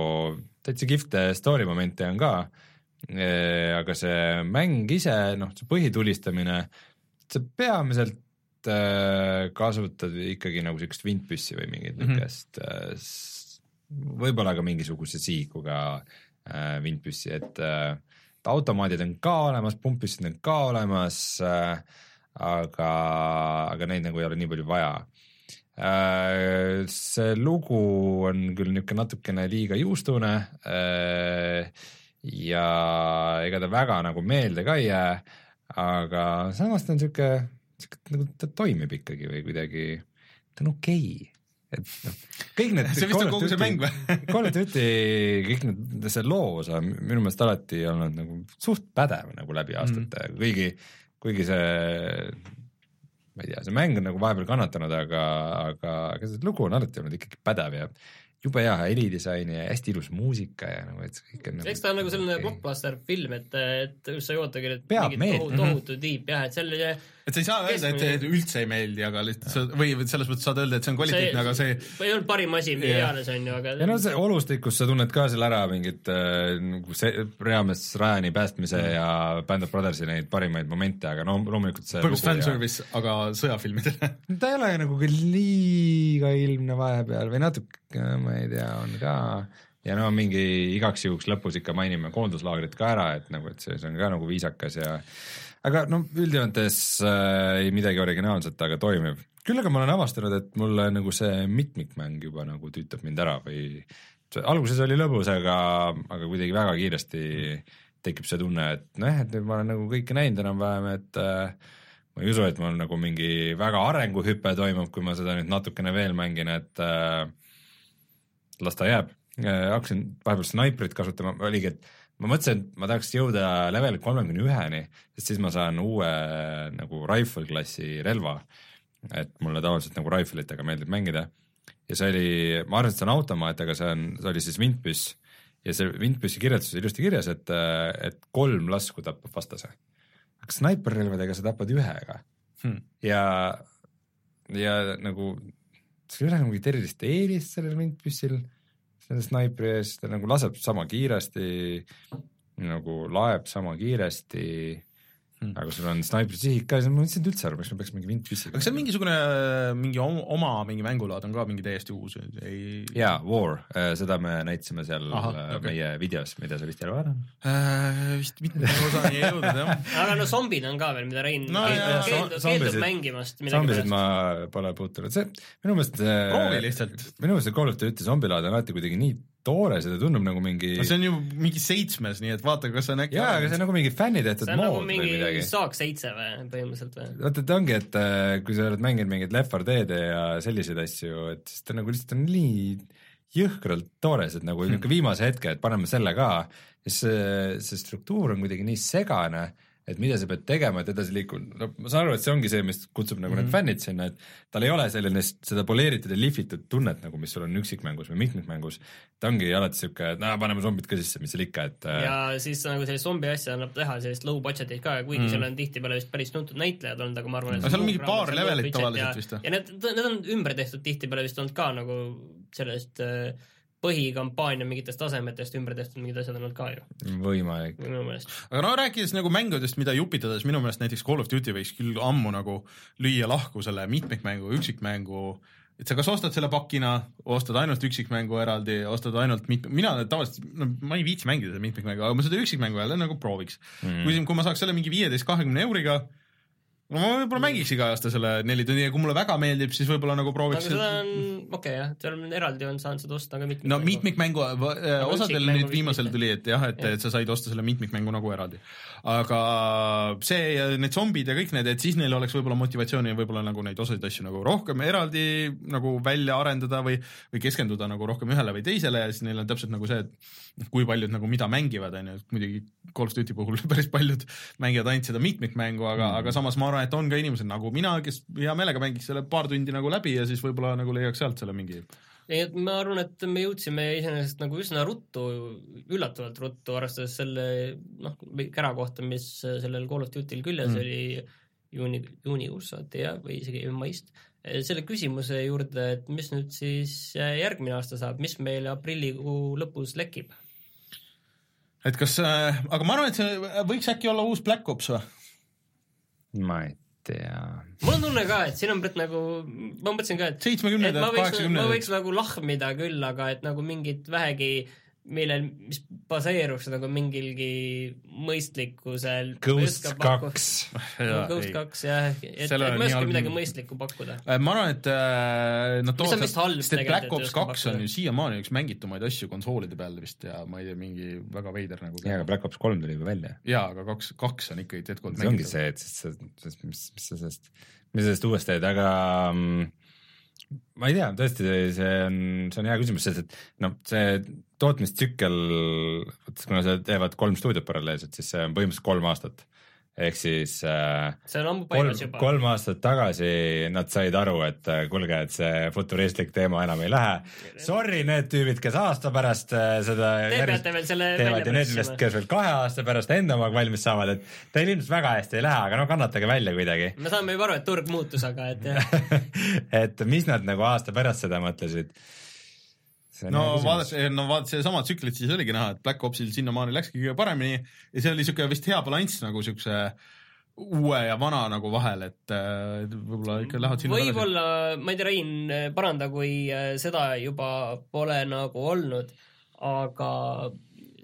täitsa kihvte story momente on ka äh,. aga see mäng ise, noh, see põhitulistamine see peamiselt äh, kasutad ikkagi nagu siukest vintpüssi või mingit mhm. niukest mm -hmm. võib-olla ka mingisuguse sihikuga äh, vintpüssi, et äh, automaadid on ka olemas, pumppüssid on ka olemas äh,, aga, aga neid nagu ei ole nii palju vaja äh,. see lugu on küll niisugune natukene liiga juustune äh, ja ega ta väga nagu meelde ka ei jää, aga samas ta on sihuke, sihuke nagu ta toimib ikkagi või kuidagi, ta on okei okay et noh, kõik need see vist on kogu see mäng või? Call of Duty, kõik need, see loosa minu meelest alati olnud nagu suht pädev nagu läbi mm. aastate mm., kuigi, kuigi see ma ei tea, see mäng on nagu vahepeal kannatanud, aga, aga, aga see lugu on alati olnud ikkagi pädev ja jube hea helidisain ja hästi ilus muusika ja nagu, et kõik on nagu eks ta on nagu selline okay. blockbuster film, et, et sa ei ootagi nüüd mingit tohutu, tohutu tiip jah, et selle et sa ei saa öelda, et see üldse ei meeldi, aga lihtsalt sa või selles mõttes saad öelda, et see on kvaliteetne, aga see ei olnud parim asi, mida iganes on ju, aga ja no see olustikus sa tunned ka seal ära mingit äh, nagu see reaalmees Ryan'i päästmise mm. ja Band of Brothersi neid parimaid momente, aga no loomulikult see põhimõtteliselt fanservice ja..., aga sõjafilmidele. Ta ei ole nagu liiga ilmne vahepeal või natuke, ma ei tea, on ka. Ja no mingi igaks juhuks lõpus ikka mainime koonduslaagrit ka ära, et nagu, et see, see on ka nagu viisakas ja aga no üldjoontes äh, ei midagi originaalset, aga toimib. küll aga ma olen avastanud, et mulle nagu see mitmikmäng juba nagu tüütab mind ära või alguses oli lõbus, aga, aga kuidagi väga kiiresti tekib see tunne, et nojah, et nüüd ma olen nagu kõike näinud enam-vähem, et äh, ma ei usu, et mul nagu mingi väga arenguhüpe toimub, kui ma seda nüüd natukene veel mängin, et äh, las ta jääb äh,. hakkasin vahepeal snaiprit kasutama, oligi, et ma mõtlesin, et ma tahaks jõuda level kolmekümne üheni, sest siis ma saan uue nagu rifle klassi relva. et mulle tavaliselt nagu rifle itega meeldib mängida. ja see oli, ma arvan, et see on automaat, aga see on, see oli siis vintpüss ja see vintpüssi kirjelduses ilusti kirjas, et, et kolm lasku tapab vastase. aga snaiperrelvadega sa tapad ühega hmm. ja, ja nagu sul ei ole nagu mingit erilist eelist sellel vintpüssil selle snaipri ees, ta nagu laseb sama kiiresti, nagu laeb sama kiiresti Hmm. aga sul on snaipri sihik ka, siis ma mõtlesin, et üldse aru, miks ma peaks mingi vintpüssiga. aga see on mingisugune mingi oma mingi mängulaad on ka mingi täiesti uus, ei? jaa, War, äh, seda me näitasime seal Aha, äh, okay. meie videos, mida sa vist ei ole vaadanud äh,? vist mitte osani ei jõudnud jah. aga no zombid on ka veel, mida Rein no, keeldub, keeldub, keeldub mängimast. zombisid ma pole puutunud, see minu meelest proovi lihtsalt. minu meelest see Call of Duty zombilaad on alati kuidagi nii toores ja ta tundub nagu mingi no see on ju mingi seitsmes, nii et vaata, kas see on äkki jaa, aga see on nagu mingi fänni tehtud mood nagu või midagi. saak seitse või põhimõtteliselt või? vaata, ta ongi, et äh, kui sa oled mänginud mingeid Left 4 Dead'e ja selliseid asju, et siis ta nagu lihtsalt on nii jõhkralt toores, et nagu hmm. niisugune viimase hetke, et paneme selle ka, siis see, see struktuur on kuidagi nii segane et mida sa pead tegema, et edasi liikuda, no ma saan aru, et see ongi see, mis kutsub nagu mm -hmm. need mhm. fännid sinna, et tal ei ole selline, seda poleeritud ja lihvitud tunnet nagu, mis sul on üksikmängus või mitmikmängus. ta ongi alati siuke, et no paneme zombid ka sisse, mis seal ikka, et äh, ja siis nagu sellist zombi asja annab teha sellist low budget'it ka, kuigi mm -hmm. seal on tihtipeale vist päris tuntud näitlejad olnud, aga ma arvan, et aga seal on mingi paar levelit tavaliselt vist või? ja need, need on ümber tehtud tihtipeale vist olnud ka nagu sellest äh, põhikampaania mingitest tasemetest ümber tehtud mingid asjad on olnud ka ju. võimalik. minu meelest. aga no rääkides nagu mängudest, mida jupitada, siis minu meelest näiteks Call of Duty võiks küll ammu nagu lüüa lahku selle mitmikmängu, üksikmängu et sa kas ostad selle pakina, ostad ainult üksikmängu eraldi, ostad ainult mit-, mina tavaliselt, no ma ei viitsi mängida seda mitmikmängu, aga ma seda üksikmängu jälle nagu prooviks mm.. kui, kui ma saaks selle mingi viieteist, kahekümne euriga no ma võib-olla mängiks iga aasta selle neli tundi ja kui mulle väga meeldib, siis võib-olla nagu prooviks. aga seda on, okei okay, jah, seal on eraldi on saanud seda osta ka mitmikmängu. no mitmikmängu, äh, osadel nüüd viimasel tuli, et jah, et, et sa said osta selle mitmikmängu nagu eraldi. aga see ja need zombid ja kõik need, et siis neil oleks võib-olla motivatsiooni võib-olla nagu neid osasid asju nagu rohkem eraldi nagu välja arendada või, või keskenduda nagu rohkem ühele või teisele ja siis neil on täpselt nagu see, et kui paljud nagu mida mängivad, on ju, muidugi Call of Duty puhul päris paljud mängivad ainult seda mitmikmängu, aga mm., aga samas ma arvan, arvan, et on ka inimesed nagu mina, kes hea meelega mängiks selle paar tundi nagu läbi ja siis võib-olla nagu leiaks sealt selle mingi ei, et ma arvan, et me jõudsime iseenesest nagu üsna ruttu, üllatavalt ruttu, arvestades selle noh, kära kohta, mis sellel Call of Duty'l küljes mm. oli juuni, juunikuus saati jah, või isegi maist. selle küsimuse juurde, et mis nüüd siis järgmine aasta saab, mis meil aprillikuu lõpus lekib? et kas äh,, aga ma arvan, et see võiks äkki olla uus Black Ops või? Ma ei ja. mul on tunne ka, et siin on nagu, ma mõtlesin ka, et. seitsmekümnendad, kaheksakümnendad. ma võiks nagu lahmida küll, aga et nagu mingit vähegi millel, mis baseeruks nagu mingilgi mõistlikkusel. Ghost kaks. Ghost kaks jah, et, et ma ei oska midagi mõistlikku pakkuda. Äh, ma arvan, et äh, nad toovad, sest et Black Ops kaks on ju siiamaani üks mängitumaid asju konsoolide peal vist ja ma ei tea, mingi väga veider nagu. jaa, aga Black Ops kolm tuli juba välja. jaa, aga kaks, kaks on ikkagi kord mängitav. see ongi see, et sest sa, sest mis, mis sa sellest, mis sa sellest uuesti teed, aga mm, ma ei tea, tõesti, see on, see on hea küsimus, sest et noh, see tootmistsükkel, vot kuna sa teevad kolm stuudiot paralleelselt, siis see on põhimõtteliselt kolm aastat ehk siis äh, juba. kolm aastat tagasi nad said aru, et äh, kuulge, et see futuristlik teema enam ei lähe. Sorry, need tüübid, kes aasta pärast äh, seda Te selle teevad ja need, kes veel kahe aasta pärast enda omaga valmis saavad, et teil ilmselt väga hästi ei lähe, aga no kannatage välja kuidagi. me saame juba aru, et turg muutus, aga et jah et mis nad nagu aasta pärast seda mõtlesid no vaadates, no vaadates sedasama tsüklit, siis oligi näha, et Black Opsil sinnamaani läkski kõige paremini ja see oli niisugune vist hea balanss nagu niisuguse uue ja vana nagu vahel, et võib-olla ikka lähevad sinna võib-olla, ma ei tea, Rein, paranda, kui äh, seda juba pole nagu olnud, aga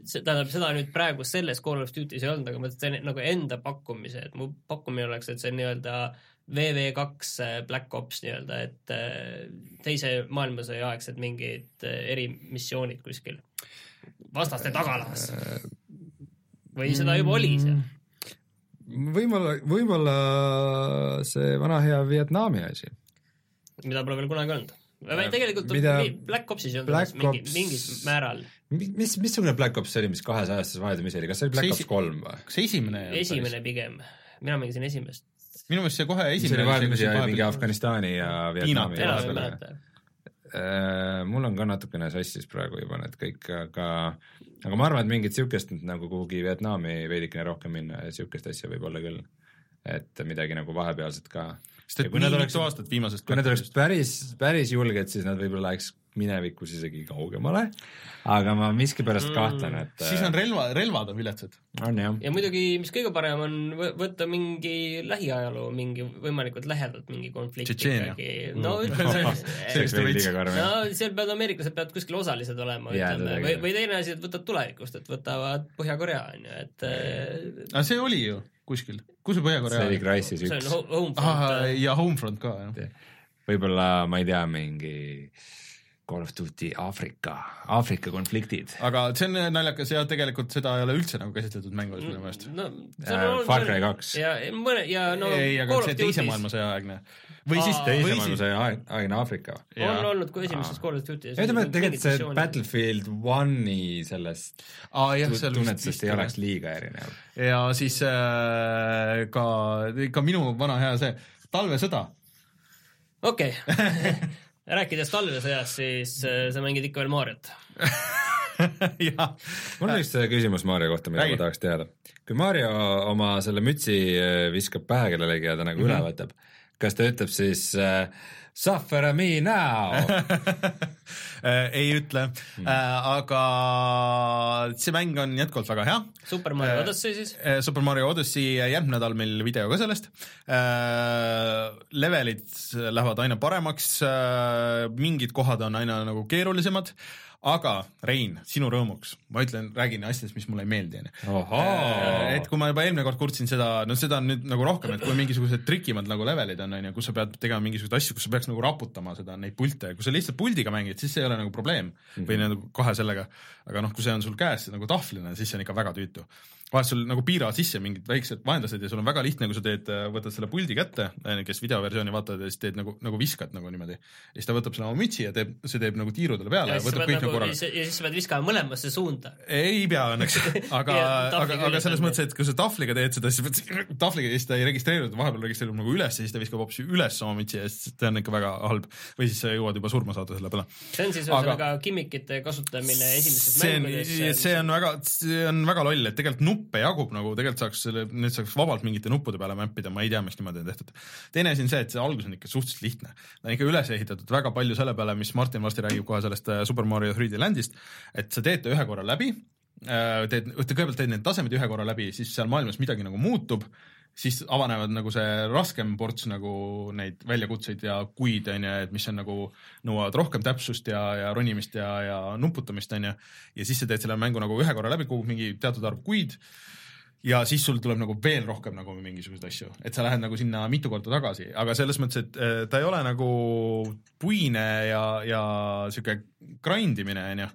see tähendab, seda nüüd praegu selles Call of Duty's ei olnud, aga ma mõtlen nagu enda pakkumise, et mu pakkumine oleks, et see nii-öelda äh, VV2 äh, Black Ops nii-öelda, et äh, teise maailmasõja aegsed mingid äh, erimissioonid kuskil vastaste tagalas. või seda juba oli seal? võib-olla, võib-olla see vana hea Vietnami asi. mida pole veel kunagi olnud. tegelikult mida, Black Opsis ei olnud mingi, mingil määral. mis, missugune Black Ops see oli, mis kahesajases vaheldumisi oli, kas see oli Black Ops kolm või? kas esimene? esimene pigem, mina mängisin esimest minu meelest see kohe esimene. see oli vaheldumisi mingi Afganistani ja Vietnami vahepeal. Äh, mul on ka natukene sassis praegu juba need kõik, aga, aga ma arvan, et mingit siukest nagu kuhugi Vietnami veidikene rohkem minna ja siukest asja võib olla küll. et midagi nagu vahepealset ka. sest et nii mitu aastat viimasest. kui nad oleks päris, päris julged, siis nad võib-olla läheks minevikus isegi kaugemale, aga ma miskipärast mm. kahtlen, et siis on relva, relvad on viletsad. on jah. ja muidugi, mis kõige parem on võtta mingi lähiajaloo, mingi võimalikult lähedalt mingi konflikt ikkagi. no ütleme liiga karm. no seal peavad ameeriklased peavad kuskil osalised olema, ütleme, või, või teine asi, et võtad tulevikust, et võtavad Põhja-Korea on ju, et aga see oli ju kuskil, kus see Põhja-Korea oli? see oli Crysis üks. ja Homefront ka, jah. võib-olla, ma ei tea, mingi Call of Duty Aafrika, Aafrika konfliktid. aga see on naljakas ja tegelikult seda ei ole üldse nagu käsitletud mängudes minu meelest. no äh, Far Cry kaks. ja mõne ja no ei, aga see teise maailmasõja aegne. või siis teise maailmasõja aegne Aafrika. on olnud kui esimeses Call of Duty's. ütleme, et tegelikult see Battlefield One'i sellest ah, jah, tunnetusest ei oleks liiga erinev. ja siis äh, ka, ka minu vana hea see talvesõda okei okay. rääkides talvesõjast, siis äh, sa mängid ikka veel Mariot mul on üks küsimus Mario kohta, mida Räägi. ma tahaks teada. kui Mario oma selle mütsi äh, viskab pähe kellelegi ja ta nagu mm -hmm. üle võtab, kas ta ütleb siis äh, Suffer me now ei ütle mm., aga see mäng on jätkuvalt väga hea. Super Mario Odyssey siis? Super Mario Odyssey, järgmine nädal meil video ka sellest. Levelid lähevad aina paremaks, mingid kohad on aina nagu keerulisemad aga Rein, sinu rõõmuks ma ütlen, räägin asjadest, mis mulle ei meeldi, onju. et kui ma juba eelmine kord kurtsin seda, no seda on nüüd nagu rohkem, et kui mingisugused trikimad nagu levelid on, onju, kus sa pead tegema mingisuguseid asju, kus sa peaks nagu raputama seda, neid pilte kui sa lihtsalt puldiga mängid, siis see ei ole nagu probleem mm -hmm. või nagu kahe sellega. aga noh, kui see on sul käes nagu tahvlina, siis see on ikka väga tüütu vahest sul nagu piiravad sisse mingid väiksed vaenlased ja sul on väga lihtne, kui sa teed, võtad selle puldi kätte, kes videoversiooni vaatavad ja siis teed nagu, nagu viskad nagu niimoodi. ja siis ta võtab selle oma mütsi ja teeb, see teeb nagu tiiru talle peale ja, ja võtab kõik nagu korraga. ja siis sa pead viskama mõlemasse suunda. ei pea õnneks, aga aga, aga selles mõttes, et kui sa tahvliga teed seda, siis pead tahvliga ja siis ta ei registreeru, ta vahepeal registreerub nagu üles ja siis ta viskab hoopis üles oma mütsi ja siis see on ikka väga halb. või siis sa jõuad juba surma saada selle peale. see on siis ühesõnaga kimmikite kasutamine esimestes mängudes. see on väga, see on väga loll, et tegelikult nuppe jagub nagu tegelikult saaks selle, nüüd saaks vabalt mingite nuppude peale mäppida, ma ei tea, miks niimoodi on tehtud. teine asi on see, et see algus on ikka suhteliselt lihtne. ta on ikka üles ehitatud väga palju selle peale, mis Martin varsti räägib kohe sellest äh, Super Mario 3D Landist, et sa teed ta ühe korra läbi, äh, teed, kõigepealt teed need tasemed ühe korra läbi, siis seal maailmas midagi nagu muutub siis avanevad nagu see raskem ports nagu neid väljakutseid ja kuid onju, et mis on nagu nõuavad rohkem täpsust ja, ja ronimist ja, ja nuputamist onju. ja siis sa teed selle mängu nagu ühe korra läbi, kogud mingi teatud arv kuid ja siis sul tuleb nagu veel rohkem nagu mingisuguseid asju, et sa lähed nagu sinna mitu korda tagasi, aga selles mõttes, et äh, ta ei ole nagu puine ja, ja sihuke grind imine onju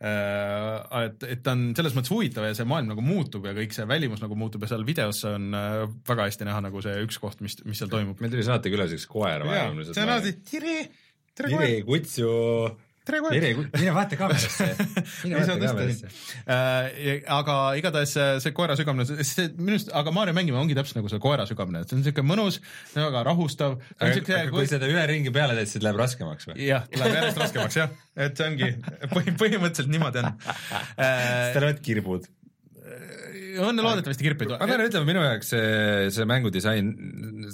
et, et ta on selles mõttes huvitav ja see maailm nagu muutub ja kõik see välimus nagu muutub ja seal videos on äh, väga hästi näha nagu see üks koht, mis, mis seal toimub. meil tuli saate-külaliseks koer see on alati tere, tere koer. tere kutsu tere kohe. mine vaata kaamerasse. mine vaata kaamerasse äh,. aga igatahes see koera sügamine, see minu arust, aga Mario mängimine ongi täpselt nagu see koera sügamine, et see on siuke mõnus, väga rahustav. aga, aga kui, kui seda ühe ringi peale teed, siis läheb raskemaks või? jah, läheb järjest raskemaks jah, et see ongi põhi, põhimõtteliselt niimoodi on äh,. siis te olete kirbud õnne loodetavasti kirp ei tule. ma pean ütlema, minu jaoks see, see mängudisain,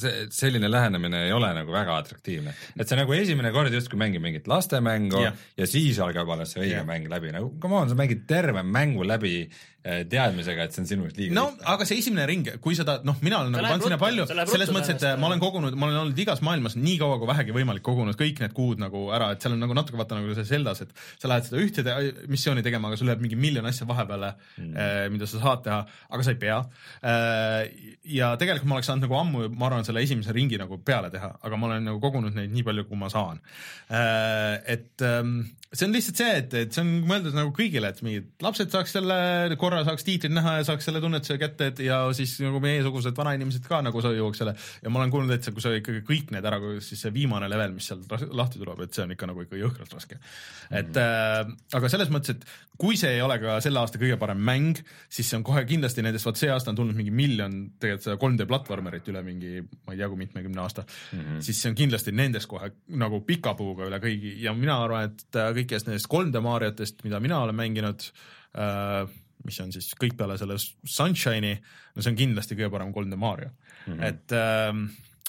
see selline lähenemine ei ole nagu väga atraktiivne. et see nagu esimene kord justkui mängib mingit lastemängu ja, ja siis algab alles see õige ja. mäng läbi, nagu come on, sa mängid terve mängu läbi Eh, teadmisega, et see on sinu jaoks liiga no lihtne. aga see esimene ring, kui seda, noh, mina olen nagu pannud sinna palju, selles mõttes, et ma olen kogunud, ma olen olnud igas maailmas nii kaua kui vähegi võimalik kogunud kõik need kuud nagu ära, et seal on nagu natuke vaata nagu see Zeldas, et sa lähed seda ühte missiooni tegema, aga sul läheb mingi miljon asja vahepeale mm., eh, mida sa saad teha, aga sa ei pea. Eh, ja tegelikult ma oleks saanud nagu ammu, ma arvan, selle esimese ringi nagu peale teha, aga ma olen nagu kogunud neid nii palju, kui ma saan. et ehm, see on lihtsalt see, et, et see on mõeldud nagu kõigile, et mingid lapsed saaks selle, korra saaks tiitrit näha ja saaks selle tunnetuse kätte, et ja siis nagu meiesugused vanainimesed ka nagu jõuaks selle ja ma olen kuulnud, et see, kui sa ikkagi kõik need ära, siis see viimane level, mis seal lahti tuleb, et see on ikka nagu ikka jõhkralt raske mm. et äh, aga selles mõttes, et kui see ei ole ka selle aasta kõige parem mäng, siis see on kohe kindlasti nendest, vot see aasta on tulnud mingi miljon tegelikult seda 3D platvormerit üle mingi, ma ei tea, kui mitmekümne aasta mm, -hmm. siis see on kindlasti nendest kohe nagu pika puuga üle kõigi ja mina arvan, et äh, kõikidest nendest 3D Mariotest, mida mina olen mänginud äh,, mis on siis kõik peale selle Sunshine'i, no see on kindlasti kõige parem 3D Mario mm, -hmm. et äh,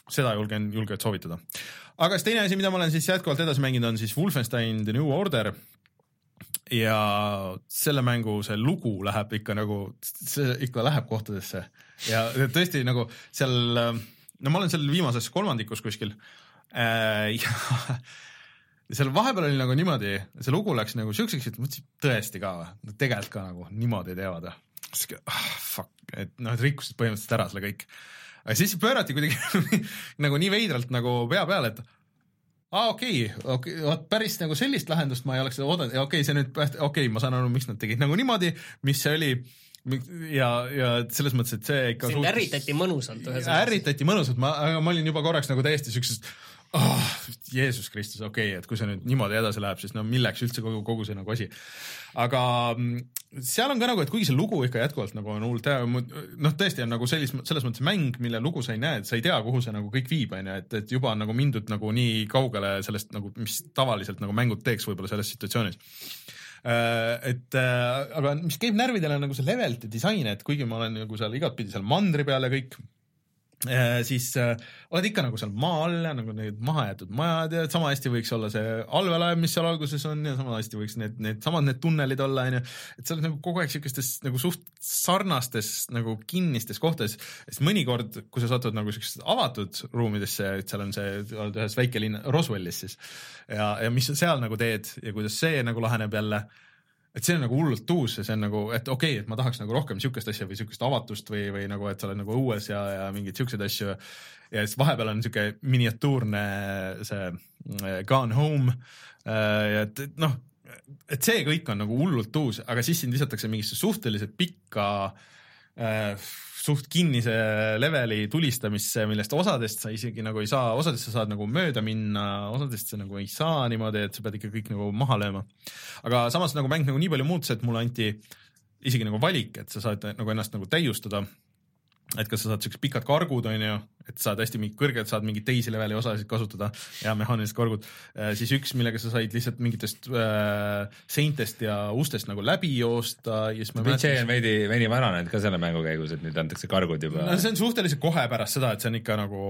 seda julgen, julgelt soovitada. aga siis teine asi, mida ma olen siis jätkuvalt edasi mänginud, on siis Wolfenstein The New Order ja selle mängu see lugu läheb ikka nagu, see ikka läheb kohtadesse ja tõesti nagu seal, no ma olen seal viimases kolmandikus kuskil äh, ja seal vahepeal oli nagu niimoodi, see lugu läks nagu siukseks, et mõtlesin tõesti ka või, tegelikult ka nagu niimoodi teevad või. siis ah, fuck, et noh, et rikkusid põhimõtteliselt ära selle kõik. aga siis pöörati kuidagi nagu nii veidralt nagu pea peale, et aa ah, okei okay,, okei okay,, vot päris nagu sellist lahendust ma ei oleks oodanud ja okei okay,, see nüüd, okei okay,, ma saan aru, miks nad tegid nagu niimoodi, mis see oli ja, ja selles mõttes, et see ikka sind suutis... ärritati mõnusalt ühesõnaga. ärritati mõnusalt, ma, ma olin juba korraks nagu täiesti siukses oh, Jeesus Kristus, okei okay,, et kui see nüüd niimoodi edasi läheb, siis no milleks üldse kogu, kogu see nagu asi. aga mm, seal on ka nagu, et kuigi see lugu ikka jätkuvalt nagu on hullult hea, noh, tõesti on nagu sellis, selles mõttes mäng, mille lugu sa ei näe, et sa ei tea, kuhu see nagu kõik viib, on ju, et, et juba on nagu mindud nagu nii kaugele sellest nagu, mis tavaliselt nagu mängud teeks võib-olla selles situatsioonis äh, et äh, aga mis käib närvidele, nagu see levelite disain, et kuigi ma olen nagu seal igatpidi seal mandri peal ja kõik siis äh, oled ikka nagu seal maa all ja nagu need mahajäetud majad ja sama hästi võiks olla see allveelaev, mis seal alguses on ja sama hästi võiks need, needsamad need tunnelid olla, onju. et sa oled nagu kogu aeg siukestes nagu suht sarnastes nagu kinnistes kohtades, sest mõnikord, kui sa satud nagu siukestesse avatud ruumidesse, et seal on see, oled ühes väikelinn, Roswellis siis. Ja, ja mis sa seal nagu teed ja kuidas see nagu laheneb jälle et see on nagu hullult uus ja see on nagu, et okei okay,, et ma tahaks nagu rohkem siukest asja või siukest avatust või, või nagu, et sa oled nagu õues ja, ja mingeid siukseid asju. ja siis vahepeal on siuke miniatuurne see äh, Gone Home äh, ja et noh, et see kõik on nagu hullult uus, aga siis sind visatakse mingisse suhteliselt pikka äh, suht kinnise leveli tulistamisse, millest osadest sa isegi nagu ei saa, osadest sa saad nagu mööda minna, osadest sa nagu ei saa niimoodi, et sa pead ikka kõik nagu maha lööma. aga samas nagu mäng nagu nii palju muutus, et mulle anti isegi nagu valik, et sa saad nagu ennast nagu täiustada et kas sa saad siuksed pikad kargud, onju, et saad hästi mingi kõrgelt, saad mingeid teisi leveli osasid kasutada ja mehaanilised kargud äh,, siis üks, millega sa said lihtsalt mingitest äh, seintest ja ustest nagu läbi joosta ja siis Witcher on veidi, vananenud ka selle mängu käigus, et nüüd antakse kargud juba. no see on suhteliselt kohe pärast seda, et see on ikka nagu,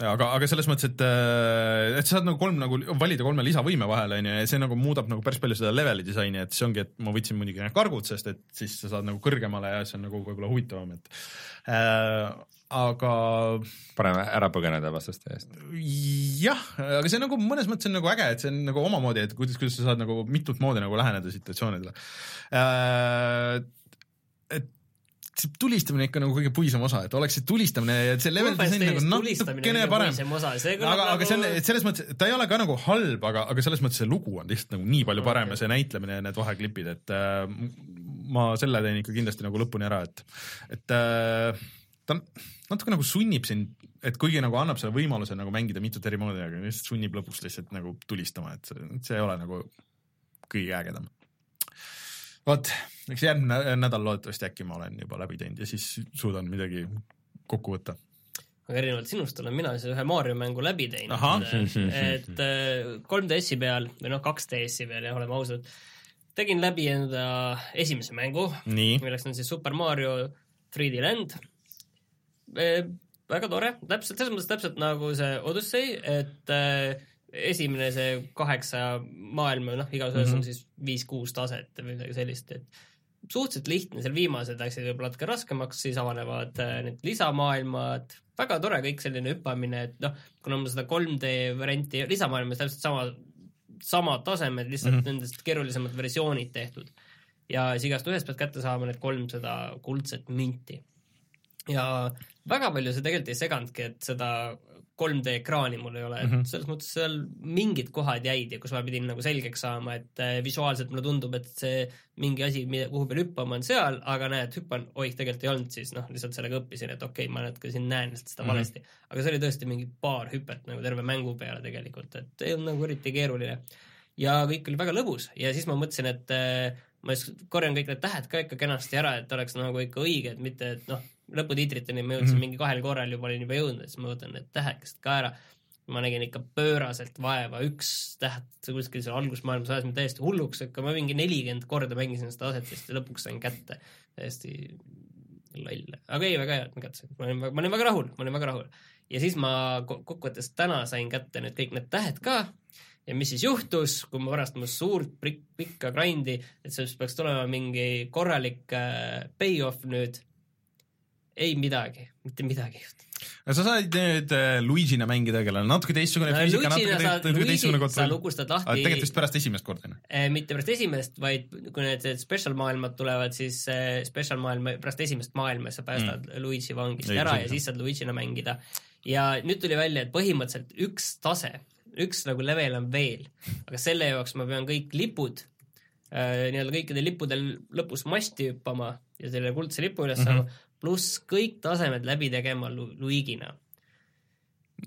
aga, aga selles mõttes, et äh, et sa saad nagu kolm nagu valida kolme lisavõime vahel, onju, ja see nagu muudab nagu päris palju seda leveli disaini, et see ongi, et ma võtsin muidugi need kargud, sest et siis sa saad nagu kõrgemale ja see on nagu võib-olla huvitavam, et äh, aga parem ära põgeneda vastaste eest. jah, aga see on nagu mõnes mõttes on nagu äge, et see on nagu omamoodi, et kuidas, kuidas sa saad nagu mitut moodi nagu läheneda situatsioonidele äh,. et see tulistamine ikka nagu kõige puisem osa, et oleks see tulistamine ja see level disain nagu natukene parem. aga, aga see on, et selles mõttes, ta ei ole ka nagu halb, aga, aga selles mõttes see lugu on lihtsalt nagu nii palju parem okay. ja see näitlemine ja need vaheklipid, et äh, ma selle teen ikka kindlasti nagu lõpuni ära, et, et äh, ta natuke nagu sunnib sind, et kuigi nagu annab selle võimaluse nagu mängida mitut eri moodi, aga lihtsalt sunnib lõpuks lihtsalt nagu tulistama, et see, see ei ole nagu kõige ägedam. Vot, eks järgmine nädal loodetavasti äkki ma olen juba läbi teinud ja siis suudan midagi kokku võtta. aga erinevalt sinust olen mina siis ühe Mario mängu läbi teinud, et 3DS-i äh, peal või noh, 2DS-i peal jah, oleme ausad, tegin läbi enda esimese mängu, milleks on siis Super Mario 3D Land e,. väga tore, täpselt, selles mõttes täpselt nagu see Odyssey, et äh, esimene see kaheksa maailma, noh, igas ühes mm -hmm. on siis viis-kuus taset või midagi sellist, et suhteliselt lihtne, seal viimased läksid võib-olla natuke raskemaks, siis avanevad äh, need lisamaailmad, väga tore kõik selline hüppamine, et noh, kuna ma seda 3D varianti, lisamaailmas täpselt sama, samad tasemed, lihtsalt mm -hmm. nendest keerulisemad versioonid tehtud. ja siis igast ühest pead kätte saama need kolmsada kuldset minti. ja väga palju see tegelikult ei seganudki, et seda 3D ekraani mul ei ole, et mm -hmm. selles mõttes seal mingid kohad jäid ja kus ma pidin nagu selgeks saama, et äh, visuaalselt mulle tundub, et see mingi asi, mida, kuhu peal hüppama on seal, aga näed, hüppan, oih, tegelikult ei olnud, siis noh, lihtsalt sellega õppisin, et okei okay,, ma natuke siin näen seda mm -hmm. valesti. aga see oli tõesti mingi paar hüpet nagu terve mängu peale tegelikult, et ei olnud nagu eriti keeruline. ja kõik oli väga lõbus ja siis ma mõtlesin, et äh, ma siis korjan kõik need tähed ka ikka kenasti ära, et oleks nagu ikka õige, et mitte, et noh, lõputiitriteni ma jõudsin mm -hmm. mingi kahel korral juba olin juba jõudnud, siis ma võtan need tähekesed ka ära. ma nägin ikka pööraselt vaeva, üks täht kuskil seal algusmaailmas ajas mind täiesti hulluks, ikka ma mingi nelikümmend korda mängisin seda aset vist ja lõpuks sain kätte. täiesti loll, aga ei, väga hea, et ma kätte sain, ma olin, ma olin väga rahul, ma olin väga rahul. ja siis ma kokkuvõttes täna sain kätte nüüd kõik need tähed ka ja mis siis juhtus, kui ma pärast oma suurt pikka grind'i, et sellest peaks tulema mingi korralik äh, payoff nüüd ei midagi, mitte midagi no sa said nüüd äh, Luigina mängida, kellel on natuke teistsugune no, füüsika, natuke saad, teistsugune kontroll. sa lukustad lahti. tegelikult vist pärast esimest korda, on ju? Äh, mitte pärast esimest, vaid kui need special maailmad tulevad, siis äh, special maailma, pärast esimest maailma sa päästad mm. Luigi vangist ei, ära ja siis saad Luigina mängida. ja nüüd tuli välja, et põhimõtteliselt üks tase, üks nagu level on veel, aga selle jaoks ma pean kõik lipud nii-öelda kõikidel lippudel lõpus masti hüppama ja selle kuldse lipu üles saama mm -hmm pluss kõik tasemed läbi tegema Lu Luigina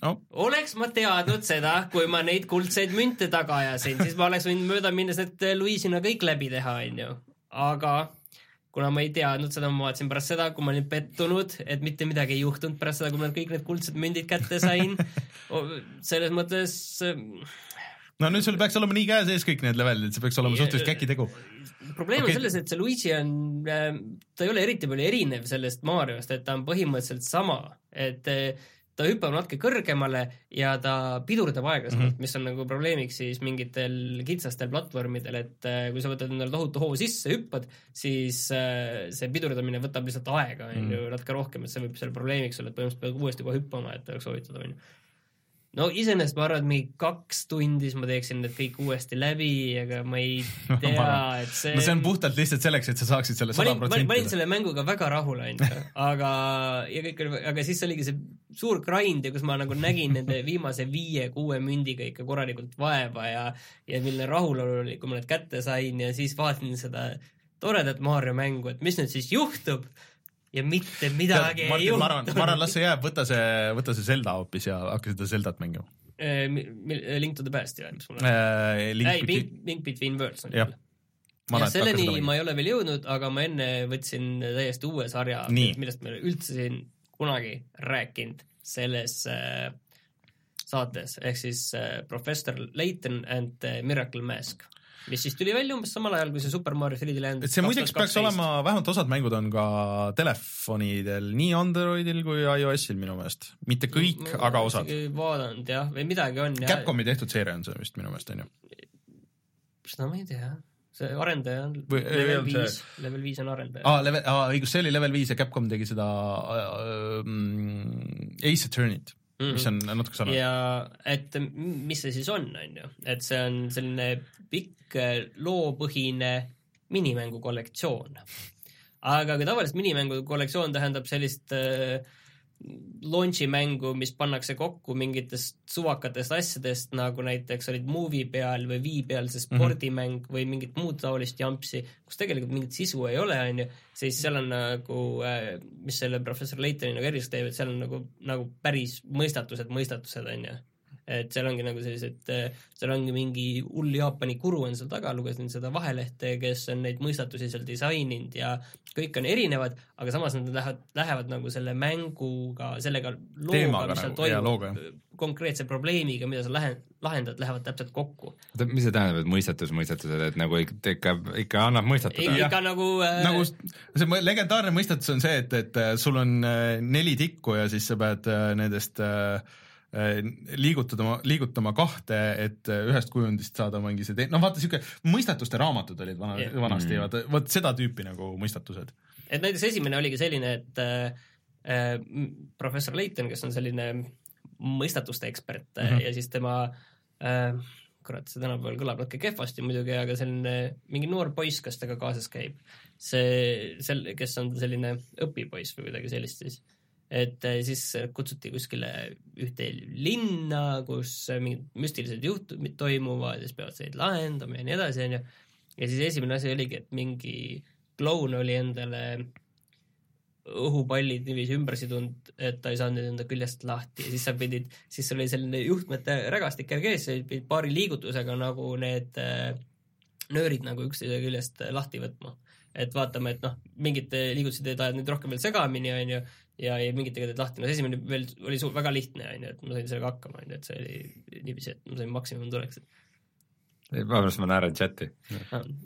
no.. oleks ma teadnud seda, kui ma neid kuldseid münte taga ajasin, siis ma oleks võinud mööda minnes need Luisina kõik läbi teha, onju. aga kuna ma ei teadnud seda, ma vaatasin pärast seda, kui ma olin pettunud, et mitte midagi ei juhtunud pärast seda, kui ma kõik need kuldsed mündid kätte sain. selles mõttes no nüüd sul peaks olema nii käe sees kõik need levelid, see peaks olema suhteliselt käki tegu. probleem okay. on selles, et see Luigi on, äh, ta ei ole eriti palju erinev sellest Mariost, et ta on põhimõtteliselt sama, et äh, ta hüppab natuke kõrgemale ja ta pidurdab aeglasemalt mm, -hmm. mis on nagu probleemiks siis mingitel kitsastel platvormidel, et äh, kui sa võtad endale tohutu hoo sisse, hüppad, siis see pidurdamine võtab lihtsalt aega, on ju, mhm. natuke rohkem, et see võib selle probleemiks olla, et põhimõtteliselt pead uuesti kohe hüppama, et oleks soovitatud, on ju no iseenesest ma arvan, et mingi kaks tundi siis ma teeksin need kõik uuesti läbi, aga ma ei tea, et see no see on puhtalt lihtsalt selleks, et sa saaksid selle sada protsenti. ma olin selle mänguga väga rahul, onju, aga, ja kõik oli, aga siis oligi see suur grind ja kus ma nagu nägin nende viimase viie-kuue mündiga ikka korralikult vaeva ja ja milline rahulolu oli, kui ma need kätte sain ja siis vaatasin seda toredat Mario mängu, et mis nüüd siis juhtub ja mitte midagi Tead, ei juhtu. ma arvan, ma arvan, las see jääb, võta see, võta see Zelda hoopis ja hakka seda Zeldat mängima eh,. Link to the Past jah, mis mul on eh,? ei, Link, Link Between Worlds on küll. ja selleni ma ei ole veel jõudnud, aga ma enne võtsin täiesti uue sarja, millest me üldse siin kunagi rääkinud selles äh, saates, ehk siis äh, Professor Layton and Miracle Mask mis siis tuli välja umbes samal ajal, kui see Super Mario 3D Land et see muideks peaks olema, vähemalt osad mängud on ka telefonidel, nii Androidil kui iOS-il minu meelest. mitte kõik, aga osad. vaadanud jah, või midagi on. Capcomi tehtud seeria on see vist minu meelest, on ju? seda ma ei tea see arendaja on Või- ei level see- viis, level viis on arendaja aa, level, aa õigus, see oli level viis ja Capcom tegi seda äh, mm, Ace Attorney't mm, -hmm. mis on natuke sarnane. ja et mis see siis on, on ju, et see on selline pikk äh, loopõhine minimängu kollektsioon. aga kui tavaliselt minimängu kollektsioon tähendab sellist äh, launch'i mängu, mis pannakse kokku mingitest suvakatest asjadest, nagu näiteks olid Movie peal või Wii peal see spordimäng mm -hmm. või mingit muud taolist jampsi, kus tegelikult mingit sisu ei ole, on ju, siis seal on nagu, mis selle professor Laytoni nagu erilist teeb, et seal on nagu, nagu päris mõistatused, mõistatused, on ju. Et seal ongi nagu sellised, seal ongi mingi hull Jaapani guru on seal taga, lugesin seda vahelehte, kes on neid mõistatusi seal disaininud ja kõik on erinevad, aga samas nad lähevad, lähevad nagu selle mänguga, sellega looga, mis seal nagu, toimub, konkreetse probleemiga, mida sa lähe-, lahendad, lähevad täpselt kokku. oota, mis see tähendab, et mõistatus, mõistatused, et nagu ikka, ikka, annab mõistatada? ikka nagu äh, nagu see legendaarne mõistatus on see, et, et äh, sul on äh, neli tikku ja siis sa pead äh, nendest äh, äh, liigutama, liigutama kahte, et äh, ühest kujundist saada mingi see noh vaata siuke mõistatuste raamatud olid vana Jah. vanasti Mm. vaata vot seda tüüpi nagu mõistatused. et näiteks esimene oligi selline, et äh, professor Layton, kes on selline mõistatuste ekspert mm. -hmm. ja siis tema äh, kurat, see tänapäeval kõlab natuke kehvasti muidugi, aga selline mingi noor poiss, kes temaga kaasas käib, see, sel-, kes on selline õpipoiss või midagi sellist siis, et äh, siis kutsuti kuskile ühte linna, kus mingid müstilised juhtumid toimuvad ja siis peavad neid lahendama ja nii edasi, onju. ja siis esimene asi oligi, et mingi kloun oli endale õhupallid niiviisi ümber sidunud, et ta ei saanud neid enda küljest lahti ja siis sa pidid, siis sul oli selline juhtmete rägastik käel ees, sa pidid paari liigutusega nagu need äh, nöörid nagu üksteise küljest lahti võtma. Et vaatame, et noh, mingid äh, liigutused teed ajad nüüd rohkem veel segamini, onju, ja, ja mingitega teed lahti, no see esimene veel oli su- väga lihtne, onju, et ma sain sellega hakkama, onju, et see oli niiviisi, et ma sain maksimum tuleks, et vabandust, ma naeran chati.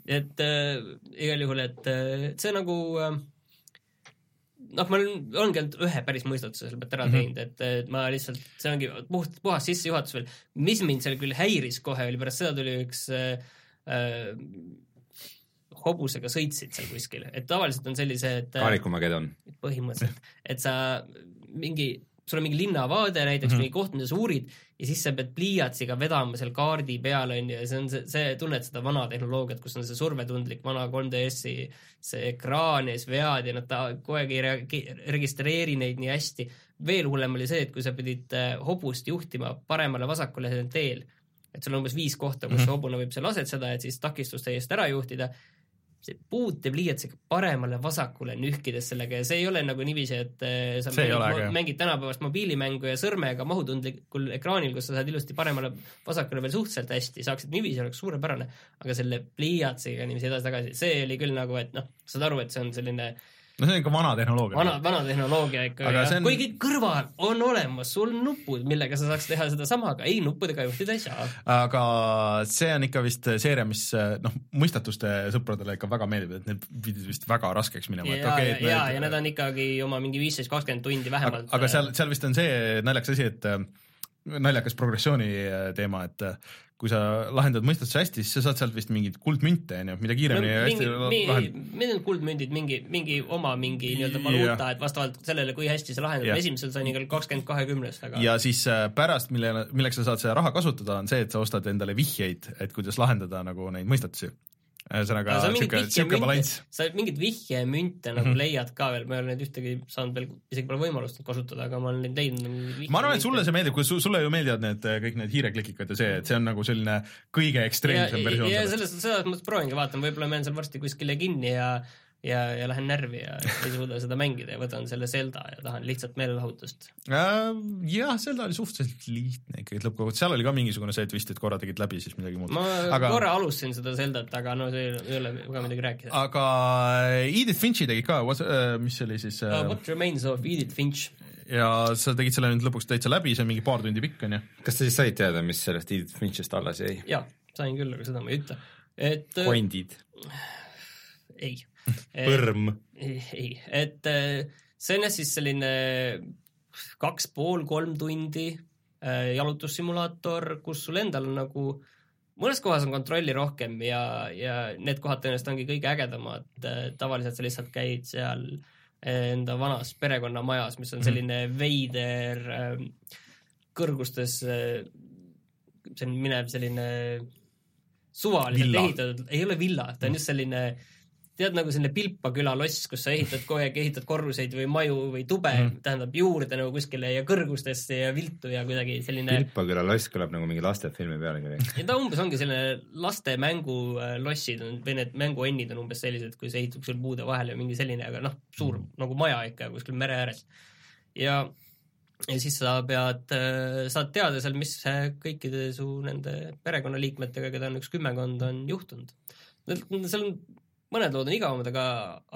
et äh, igal juhul, et äh, see nagu äh, noh, ma olen, ongi ainult ühe päris mõistatuse selle pealt ära Mhm. teinud, et, et ma lihtsalt, see ongi puht, puhas sissejuhatus veel. mis mind seal küll häiris kohe, oli pärast seda tuli üks äh, hobusega sõitsid seal kuskil, et tavaliselt on sellised äh, Kaarikumagedon. põhimõtteliselt, et sa mingi, sul on mingi linnavaade näiteks mm. -hmm. mingi koht, mida sa uurid ja siis sa pead pliiatsiga vedama seal kaardi peal onju ja see on see, see, tunned seda vana tehnoloogiat, kus on see survetundlik vana 3DS-i see ekraan ja siis vead ja nad ta kogu aeg ei reage- registreeri neid nii hästi. veel hullem oli see, et kui sa pidid äh, hobust juhtima paremale-vasakule teel, et sul on umbes viis kohta, kus Mhm. see hobune võib seal asetseda, et siis takistust eest ära juhtida see puutepliiatsiga paremale-vasakule nühkides sellega ja see ei ole nagu niiviisi, et eh, sa See mängid, mängid tänapäevast mobiilimängu ja sõrmega mahutundlikul ekraanil, kus sa saad ilusti paremale-vasakule veel suhteliselt hästi, saaksid niiviisi, oleks suurepärane, aga selle pliiatsiga niiviisi edasi-tagasi, see oli küll nagu, et noh, saad aru, et see on selline no see on ikka vana tehnoloogia. vana, vana tehnoloogia ikka ja on- kuigi kõrval on olemas sul nupud, millega sa saaks teha sedasama, aga ei, nuppudega juhtida ei saa. aga see on ikka vist seeria, mis noh, mõistatuste sõpradele ikka väga meeldib, et need pidid vist väga raskeks minema. ja, ja, ja, ja need on ikkagi oma mingi viisteist, kakskümmend tundi vähemalt. aga seal, seal vist on see naljakas asi, et äh, naljakas progressiooni äh, teema, et äh, kui sa lahendad mõistatuse hästi, siis sa saad sealt vist mingeid kuldmünte, onju, mida kiiremini hästi mingi, lahendad. need on kuldmündid, mingi, mingi oma mingi nii-öelda valuuta, et vastavalt sellele, kui hästi sa lahendad, esimesel sain igal kakskümmend kahekümnest, aga ja siis äh, pärast, mille, milleks sa saad seda raha kasutada, on see, et sa ostad endale vihjeid, et kuidas lahendada nagu neid mõistatusi. Ühesõnaga vihjemünte- balanss. sa mingit vihjemünte nagu Mhm. leiad ka veel, ma ei ole neid ühtegi saanud veel, isegi pole võimalust neid kasutada, aga ma olen neid leidnud. ma arvan, et sulle see meeldib, kui su, sulle ju meeldivad need äh, kõik need hiireklikikad ja see, et see on nagu selline kõige ekstreemsem versioon ja selles, selles mõttes proovingi, vaatan, võib-olla ma jään seal varsti kuskile kinni ja ja, ja lähen närvi ja ei suuda seda mängida ja võtan selle Zelda ja tahan lihtsalt meelelahutust. Äh, jah, Zelda oli suhteliselt lihtne ikkagi lõppkokkuvõttes, seal oli ka mingisugune see twist, et korra tegid läbi, siis midagi muud. ma Aga- korra alustasin seda Zeldat, aga no see ei ole- väga midagi rääkida. aga Edith Finchi tegid ka, mis see oli siis Uh, äh, what remains of Edith Finch? ja sa tegid selle nüüd lõpuks täitsa läbi, see on mingi paar tundi pikk onju. kas sa siis said teada, mis sellest Edith Finchist alles jäi? jaa, sain küll, aga seda ma ei ütle. et äh, kondid, ei. põrm. ei, et äh, see on jah siis selline kaks pool, kolm tundi äh, jalutussimulaator, kus sul endal on nagu mõnes kohas on kontrolli rohkem ja, ja need kohad tõenäoliselt ongi kõige ägedamad, tavaliselt sa lihtsalt käid seal enda vanas perekonnamajas, mis on mhm. selline veider kõrgustes, äh, see on minev selline suvaliselt ehitatud, ei ole villa, ta on just selline tead nagu selline Pilpa küla loss, kus sa ehitad kogu aeg, ehitad korruseid või maju või tube mm, -hmm. tähendab juurde nagu kuskile ja kõrgustesse ja viltu ja kuidagi selline Pilpa küla loss kõlab nagu mingi lastefilmi pealkiri. ja ta umbes ongi selline laste mängulossid on või need mänguonnid on umbes sellised, kui see ehitub sul puude vahel ja mingi selline, aga noh, suur mm -hmm. nagu maja ikka kuskil mere ääres. ja ja siis sa pead, äh, saad teada seal, mis kõikide su nende perekonnaliikmetega, keda on üks kümmekond, on juhtunud. seal on mõned lood on igavamad, aga,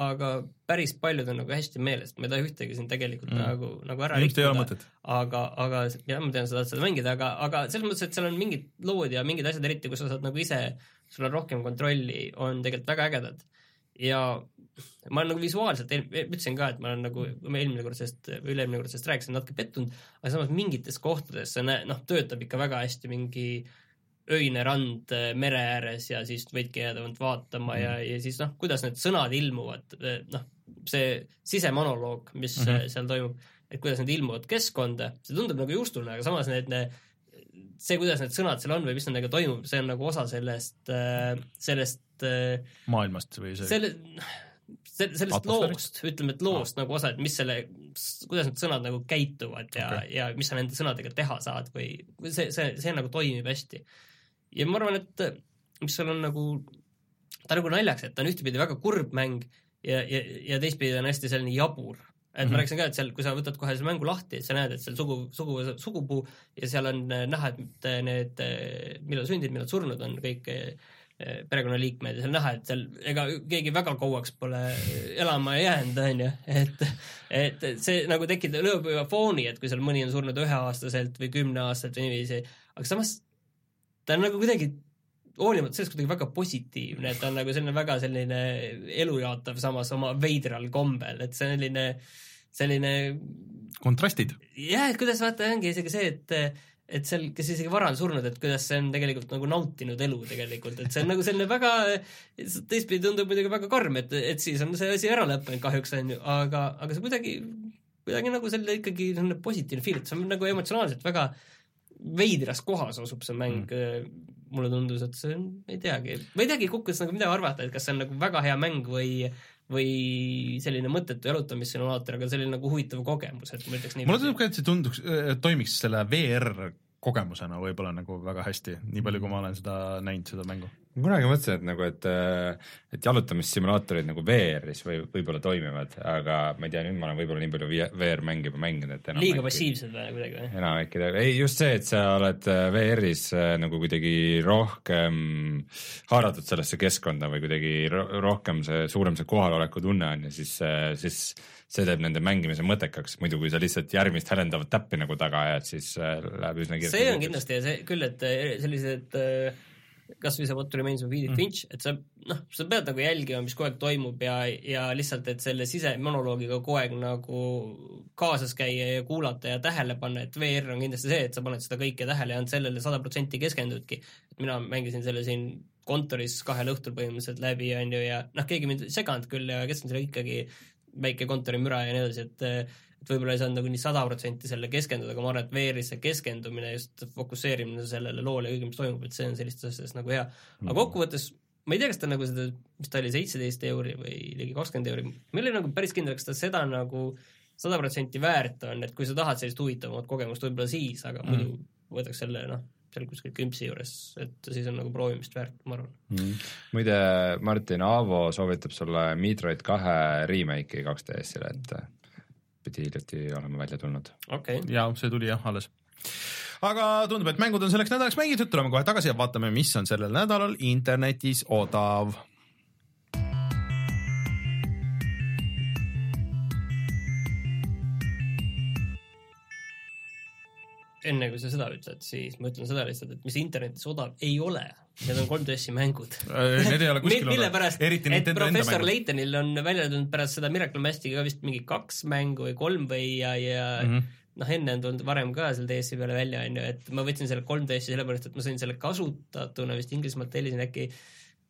aga päris paljud on nagu hästi meeles, ma ei taha ühtegi siin tegelikult mm. nagu, nagu ära rikkuda, aga, aga jah, ma tean, sa tahad seda mängida, aga, aga selles mõttes, et seal on mingid lood ja mingid asjad eriti, kus sa saad nagu ise, sul on rohkem kontrolli, on tegelikult väga ägedad. ja ma olen nagu visuaalselt, ütlesin ka, et ma olen nagu, ma eelmine kord sellest, või üle-eelmine kord sellest rääkisin, natuke pettunud, aga samas mingites kohtades see näe-, noh, töötab ikka väga hästi mingi äh, öine rand äh, mere ääres ja siis võidki jääda ainult vaatama mm. ja, ja siis noh, kuidas need sõnad ilmuvad, äh, noh, see sisemonoloog, mis mm -hmm. seal toimub, et kuidas need ilmuvad keskkonda, see tundub nagu juustune, aga samas need, need, see, kuidas need sõnad seal on või mis nendega toimub, see on nagu osa sellest, sellest maailmast või see selle, sellest loost, ütleme, et loost ah. nagu osa, et mis selle, kuidas need sõnad nagu käituvad ja okay., ja mis sa nende sõnadega teha saad või see, see, see nagu toimib hästi ja ma arvan, et mis seal on nagu, ta nagu naljakas, et ta on ühtepidi väga kurb mäng ja, ja, ja teistpidi on hästi selline jabur. et mm -hmm. ma mhm. rääkisin ka, et seal, kui sa võtad kohe selle mängu lahti, et sa näed, et seal sugu, sugu, sugupuu ja seal on näha, et need, millal sündinud, millal surnud on kõik perekonnaliikmed ja seal näha, et seal ega keegi väga kauaks pole elama jäänud, onju, et et see nagu tekitab, lööb juba fooni, et kui seal mõni on surnud üheaastaselt või kümneaastaselt või niiviisi, aga samas ta on nagu kuidagi hoolimata sellest kuidagi väga positiivne, et ta on nagu selline väga selline elujaatav, samas oma veidral kombel, et selline, selline kontrastid. jah, et kuidas vaata, ongi isegi see, et et seal, kes isegi vara on surnud, et kuidas see on tegelikult nagu nautinud elu tegelikult, et see on nagu selline väga, teistpidi tundub muidugi väga karm, et, et siis on see asi ära lõppenud kahjuks on ju, aga, aga see kuidagi, kuidagi nagu selline ikkagi selline positiivne feel, et see on nagu emotsionaalselt väga veidras kohas asub see mäng mm., mulle tundus, et see on, ei teagi, ma ei teagi kokkuvõttes nagu midagi arvata, et kas see on nagu väga hea mäng või või selline mõttetu jalutamissimulaator, aga selline nagu huvitav kogemus, et ma ütleks nii. mulle tundub ka, et see tunduks, toimiks selle VR kogemusena võib-olla nagu väga hästi, nii palju, kui ma olen seda näinud, seda mängu kunagi mõtlesin, et nagu, et, et jalutamissimulaatorid nagu VR-is või võib-olla toimivad, aga ma ei tea, nüüd ma olen võib-olla nii palju VR-mänge juba mänginud, et liiga passiivsed või kuidagi või? enamik ei tea, ei just see, et sa oled äh, VR-is äh, nagu kuidagi rohkem haaratud sellesse keskkonda või kuidagi rohkem see, suurem see kohaloleku tunne on ja siis, äh, siis see teeb nende mängimise mõttekaks, muidu kui sa lihtsalt järgmist hälendavat täppi nagu taga ajad, siis läheb üsna kiiresti. see on kindlasti ja see küll, et sellised äh, kasvõi see What Remains of Edith mm. Finch, et sa noh, sa pead nagu jälgima, mis kogu aeg toimub ja, ja lihtsalt, et selle sisemonoloogiga kogu aeg nagu kaasas käia ja kuulata ja tähele panna, et VR on kindlasti see, et sa paned seda kõike tähele ja on sellele sada protsenti keskendudki. mina mängisin selle siin kontoris kahel õhtul põhimõtteliselt läbi, on ju, ja noh, keegi mind ei seganud küll ja keskendusin ikkagi väike kontorimüra ja nii edasi, et et võib-olla ei saanud nagu nii sada protsenti sellele keskenduda, aga ma arvan, et VR-is see keskendumine, just fokusseerimine sellele loole ja kõigile, mis toimub, et see on sellistes asjades nagu hea. aga mhm. kokkuvõttes ma ei tea, kas ta nagu seda, mis ta oli, seitseteist euri või ligi kakskümmend euri, ma ei ole nagu päris kindel, kas ta seda nagu sada protsenti väärt on, et kui sa tahad sellist huvitavamat kogemust, võib-olla siis, aga mm. muidu võtaks selle noh, seal kuskil kümpsi juures, et siis on nagu proovimist väärt, ma arvan mm.. muide, Martin Aavo soovitab sulle Metroid kahe remake'i 2DS-ile, et pidi hiljuti olema välja tulnud. Okay.. ja see tuli jah alles. Aga tundub, et mängud on selleks nädalaks mängitud, tuleme kohe tagasi ja vaatame, mis on sellel nädalal internetis odav enne kui sa seda ütled, siis ma ütlen seda lihtsalt, et mis internetis odav ei ole. Need on 3DS-i mängud äh, Need ei ole kuskil mille pärast, et professor Laytonil on välja tulnud pärast seda Miracle Mastiga ka vist mingi kaks mängu või kolm või ja, ja mm -hmm. noh, enne on tulnud varem ka seal DS-i peale välja, on ju, et ma võtsin selle 3DS-i sellepärast, et ma sain selle kasutatuna vist Inglismaalt tellisin äkki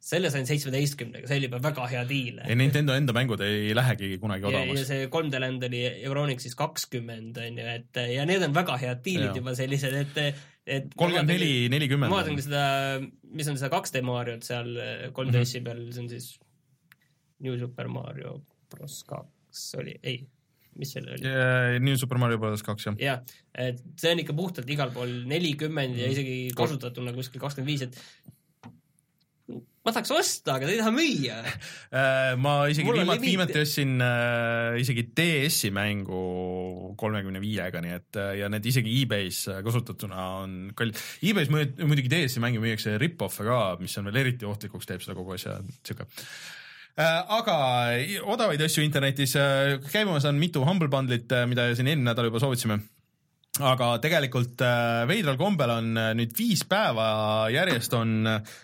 selle sain seitsmeteistkümnega, see oli juba väga hea diil. ja Nintendo enda mängud ei lähegi kunagi odavamaks. ja see 3D Land oli Euronixis kakskümmend, on ju, et ja need on väga head diilid juba sellised, et et kolmkümmend neli, nelikümmend. ma vaatan ka seda, mis on seda 2D Mariot seal 3DS-i mhm. peal, see on siis New Super Mario Bros kaks oli, ei, mis selle oli yeah,? New Super Mario Bros kaks, jah. jah, et see on ikka puhtalt igal pool nelikümmend ja isegi kasutatuna kuskil kakskümmend viis, et ma tahaks osta, aga ta ei taha müüa. Äh, ma isegi viimati, viimati ostsin äh, isegi DS-i mängu kolmekümne viiega, nii et äh, ja need isegi e-base äh, kasutatuna on kallid. E-base muidugi DS-i mänge müüakse rip-off'e ka, mis on veel eriti ohtlikuks, teeb seda kogu asja, sihuke. Aga odavaid asju internetis, käimas on mitu Humble Bundle'it, mida siin eelmine nädal juba soovitasime aga tegelikult äh, veidral kombel on äh, nüüd viis päeva järjest on äh,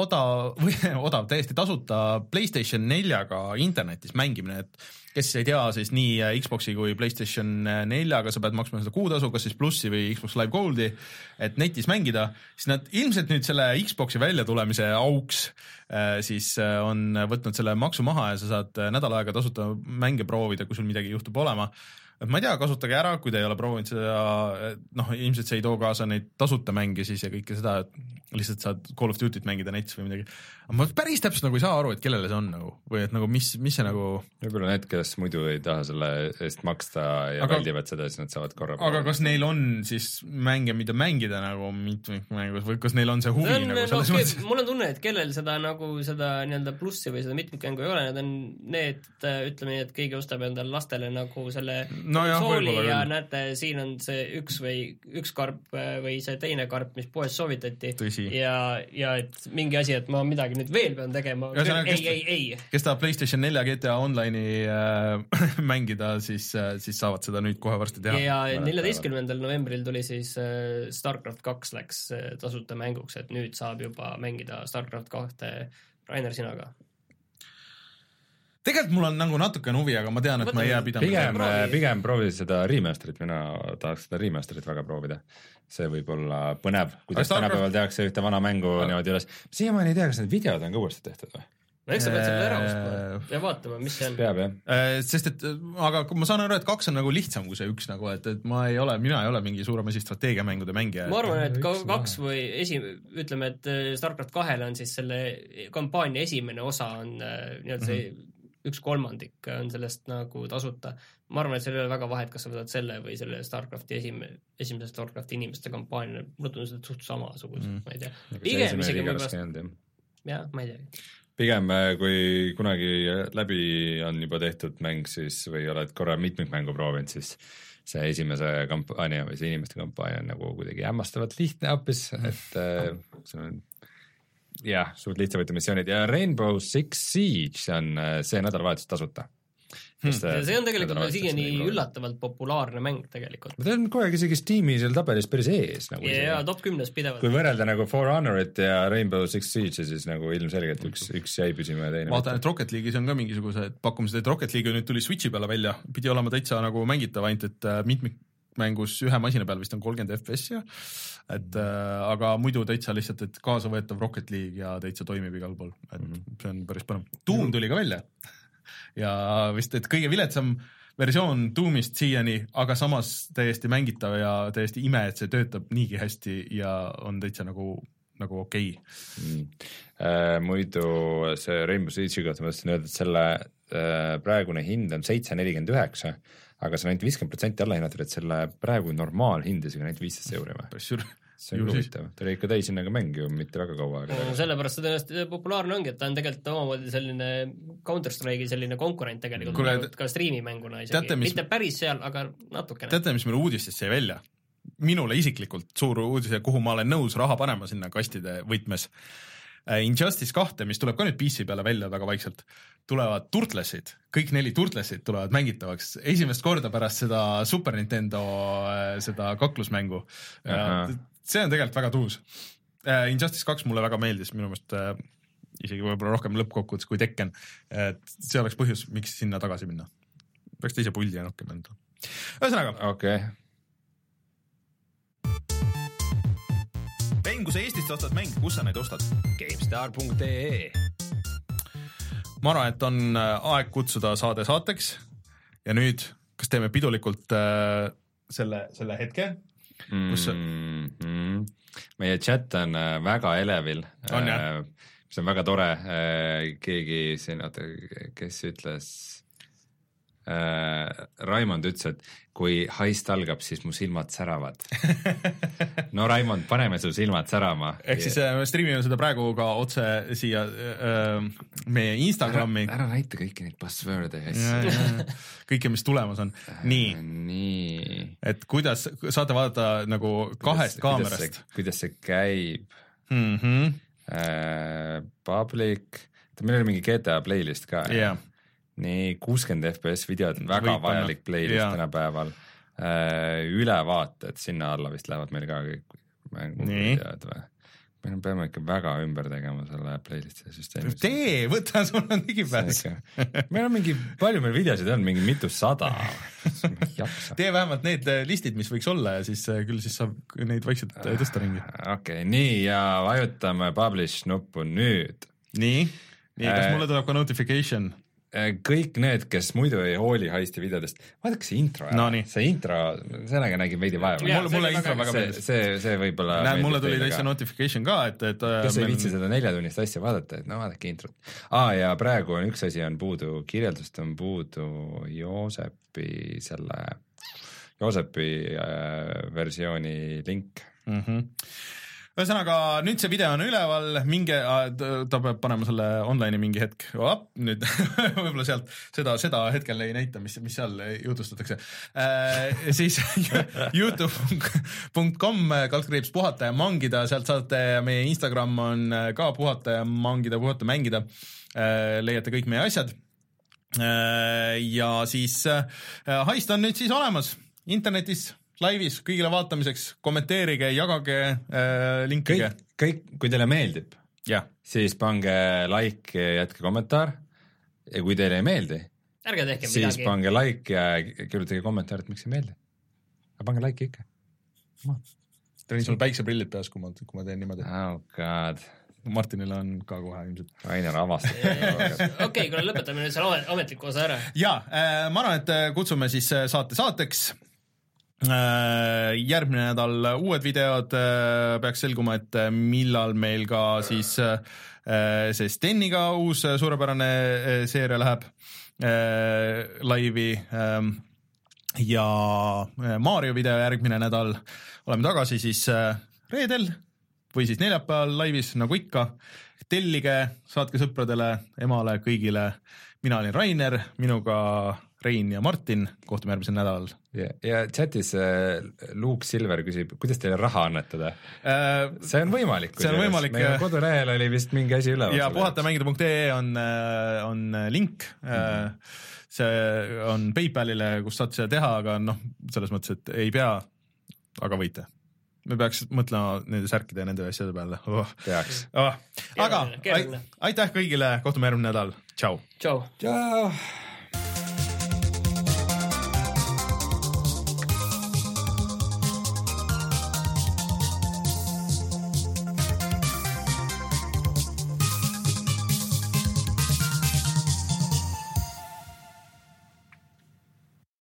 odav või odav, täiesti tasuta Playstation neljaga internetis mängimine, et kes ei tea, siis nii äh, Xbox'i kui Playstation neljaga sa pead maksma seda kuutasu, kas siis plussi või Xbox Live Goldi, et netis mängida, siis nad ilmselt nüüd selle Xbox'i väljatulemise auks äh, siis äh, on võtnud selle maksu maha ja sa saad nädal aega tasuta mänge proovida, kui sul midagi juhtub olema et ma ei tea, kasutage ära, kui te ei ole proovinud seda, noh, ilmselt see ei too kaasa neid tasuta mänge siis ja kõike seda, et lihtsalt saad Call of Duty't mängida netis või midagi. aga ma päris täpselt nagu ei saa aru, et kellele see on nagu või et nagu mis, mis see nagu. võib-olla need, kes muidu ei taha selle eest maksta ja aga, väldivad seda, siis nad saavad korra. aga kas neil on siis mänge, mida mängida nagu mitmikmängus või kas neil on see huvi on, nagu selles no, mõttes? mul on tunne, et kellel seda nagu seda nii-öelda plussi või seda mitmikmängu ei ole, need on need, ütleme nii, et keegi ostab endale lastele nagu selle no jah, konsooli ja küll. näete, siin on see üks või üks karp äh, või see teine karp, mis poes soovitati. ja, ja et mingi asi, et ma midagi nüüd veel pean tegema. ei, ei, ei. kes tahab Playstation nelja GTA Online'i äh, mängida, siis äh,, siis saavad seda nüüd kohe varsti teha. ja neljateistkümnendal novembril tuli siis äh, Starcraft kaks läks äh, tasuta mänguks, et nüüd saab juba mängida Starcraft kahte Rainer, sina ka tegelikult mul on nagu natukene huvi, aga ma tean, et Võtame, ma ei jää pidama. pigem, pigem proovi seda remaster'it, mina tahaks seda remaster'it väga proovida. see võib olla põnev, kuidas tänapäeval tehakse ühte vana mängu niimoodi üles. siiamaani ei tea, kas need videod on ka uuesti tehtud või? no eks sa pead selle ära ostma ja vaatama, mis see on. peab jah. Äh, sest et, aga ma saan aru, et kaks on nagu lihtsam kui see üks nagu, et, et ma ei ole, mina ei ole mingi suurem asi strateegiamängude mängija. ma arvan, et ka kaks või esi-, ütleme, et äh, StarCraft kahele on siis selle kampaania esimene osa on äh, nii-öelda see mm -hmm üks kolmandik on sellest nagu tasuta. ma arvan, et seal ei ole väga vahet, kas sa võtad selle või selle Starcrafti esime-, esimese Starcrafti inimeste kampaania, mulle tundus, et suht samasugused mm., ma ei tea. pigem isegi võib-olla, jah, ma ei tea pigem äh, kui kunagi läbi on juba tehtud mäng, siis või oled korra mitmikmängu proovinud, siis see esimese kampaania või see inimeste kampaania on nagu kuidagi hämmastavalt lihtne hoopis, et äh, see on jah, suht lihtsamad missioonid. Ja Rainbow Six Siege on äh, see nädalavahetus tasuta. Hmm.. see on tegelikult siiani üllatavalt populaarne mäng tegelikult. ta on kogu aeg isegi Steam'i seal tabelis päris ees nagu. jaa, top kümnes pidevalt. kui võrrelda nagu For Honorit ja Rainbow Six Siege'i, siis nagu ilmselgelt üks, üks jäi püsima ja teine vaatan, et Rocket League'is on ka mingisugused pakkumised, et Rocket League nüüd tuli Switch'i peale välja, pidi olema täitsa nagu mängitav, ainult et äh, mitmik mängus ühe masina peal vist on kolmkümmend FPS-i et äh, aga muidu täitsa lihtsalt, et kaasavõetav Rocket League ja täitsa toimib igal pool, et mm -hmm. see on päris põnev. Doom tuli ka välja ja vist, et kõige viletsam versioon Doomist siiani, aga samas täiesti mängitav ja täiesti ime, et see töötab niigi hästi ja on täitsa nagu, nagu okei okay. mm.. Äh, muidu see Rainbow Siege'i kohta ma tahtsin öelda, et selle äh, praegune hind on seitse nelikümmend üheksa aga see on ainult viiskümmend protsenti alla hinnatud, et selle praegu normaalhind isegi on ainult viisteist euri või? see on huvitav, ta oli ikka täishinnaga mäng ju mitte väga kaua aega no,. sellepärast ta tõenäoliselt populaarne ongi, et ta on tegelikult omamoodi selline Counter Strike'i selline konkurent tegelikult Kule, ka striimimänguna isegi, mis... mitte päris seal, aga natukene. teate, mis meil uudistest jäi välja? minule isiklikult suur uudis ja kuhu ma olen nõus raha panema sinna kastide võtmes Injustice kahte, mis tuleb ka nüüd PC peale välja väga vaikselt, tulevad Turtlesid, kõik neli Turtlesid tulevad mängitavaks esimest korda pärast seda Super Nintendo äh, seda kaklusmängu. see on tegelikult väga tuus. Äh, Injustice kaks mulle väga meeldis, minu meelest isegi võib-olla rohkem lõppkokkuvõttes kui Tekken, et see oleks põhjus, miks sinna tagasi minna. peaks teise puldi ja rohkem anda ühesõnaga. okei okay mäng, kui sa Eestist ostad mänge, kus sa neid ostad? GameStar.ee ma arvan, et on äh, aeg kutsuda saade saateks ja nüüd, kas teeme pidulikult äh, selle, selle hetke, kus mm -hmm. meie chat on äh, väga elevil. Äh, see on väga tore, keegi siin, oota, kes ütles äh,, Raimond ütles, et kui heist algab, siis mu silmad säravad no Raimond, paneme su silmad särama. ehk siis äh, me striimime seda praegu ka otse siia äh, meie Instagrami. ära näita kõiki neid buzzword'e ja asju. kõike, mis tulemas on. nii. nii. et kuidas, saate vaadata nagu kahest kuidas, kaamerast. kuidas see käib mm? -hmm. Uh, public, meil oli mingi GTA playlist ka yeah nii, kuuskümmend FPS videod, väga Võib vajalik playlist tänapäeval. Äh, ülevaated, sinna alla vist lähevad meil ka kõik mänguvideod või? me peame ikka väga ümber tegema selle playlist'i süsteemi. tee, võta, sul on ligipääs. meil on mingi, palju meil videosid on, mingi mitusada tee vähemalt need äh, listid, mis võiks olla ja siis äh, küll siis saab neid vaikselt tõsta ringi. okei okay,, nii ja vajutame publish nuppu nüüd. nii, nii, kas mulle tuleb ka notification? Äh, kõik need, kes muidu ei hooli heisti videodest, vaadake see intro ära no,, see intro, sellega nägin veidi vaeva. mulle, mulle intro väga meeldis. see, see, see võib-olla näed, mulle tuli täitsa notification ka, et, et äh, kes ei meil... viitsi seda neljatunnist asja vaadata, et no vaadake introt. aa ja praegu on üks asi on puudu, kirjeldust on puudu Joosepi selle, Joosepi äh, versiooni link mm. -hmm ühesõnaga nüüd see video on üleval, minge, ta peab panema selle online'i mingi hetk, nüüd võib-olla sealt seda, seda hetkel ei näita, mis, mis seal jutustatakse äh,. siis Youtube.com kaldkriips puhata ja mangida, sealt saate, meie Instagram on ka puhata ja mangida, puhata, mängida äh,. leiate kõik meie asjad äh,. ja siis äh, Heist on nüüd siis olemas internetis laivis kõigile vaatamiseks, kommenteerige, jagage äh,, linkige. kõik, kõik, kui teile meeldib, siis pange like ja jätke kommentaar. ja kui teile ei meeldi, siis midagi. pange like ja kirjutage kommentaar, et miks ei meeldi. aga pange like ikka. teen sul päikseprillid peas, kui ma, kui ma teen niimoodi. oh god Martinil on ka kohe ilmselt. Rainer avastab okei, kuule lõpetame nüüd selle ametliku osa ära. ja äh, ma arvan, et äh, kutsume siis äh, saate saateks järgmine nädal uued videod, äh, peaks selguma, et äh, millal meil ka siis see Steniga uus suurepärane seeria läheb laivi ähm, ja Mario video järgmine nädal oleme tagasi siis reedel või siis neljapäeval laivis, nagu ikka. tellige, saatke sõpradele, emale, kõigile. mina olin Rainer, minuga Rein ja Martin, kohtume järgmisel nädalal. Ja, ja chatis äh, Luke Silver küsib, kuidas teile raha annetada äh,? see on võimalik. see on võimalik. meie kodulehel oli vist mingi asi üleval. ja puhatamängida.ee on, äh, on link mm. -hmm. see on PayPalile, kus saate seda teha, aga noh, selles mõttes, et ei pea, aga võite me peaks mõtlema nende särkide ja nende asjade peale oh.. peaks oh.. aga aitäh kõigile, kohtume järgmine nädal, tšau. tšau. tšau.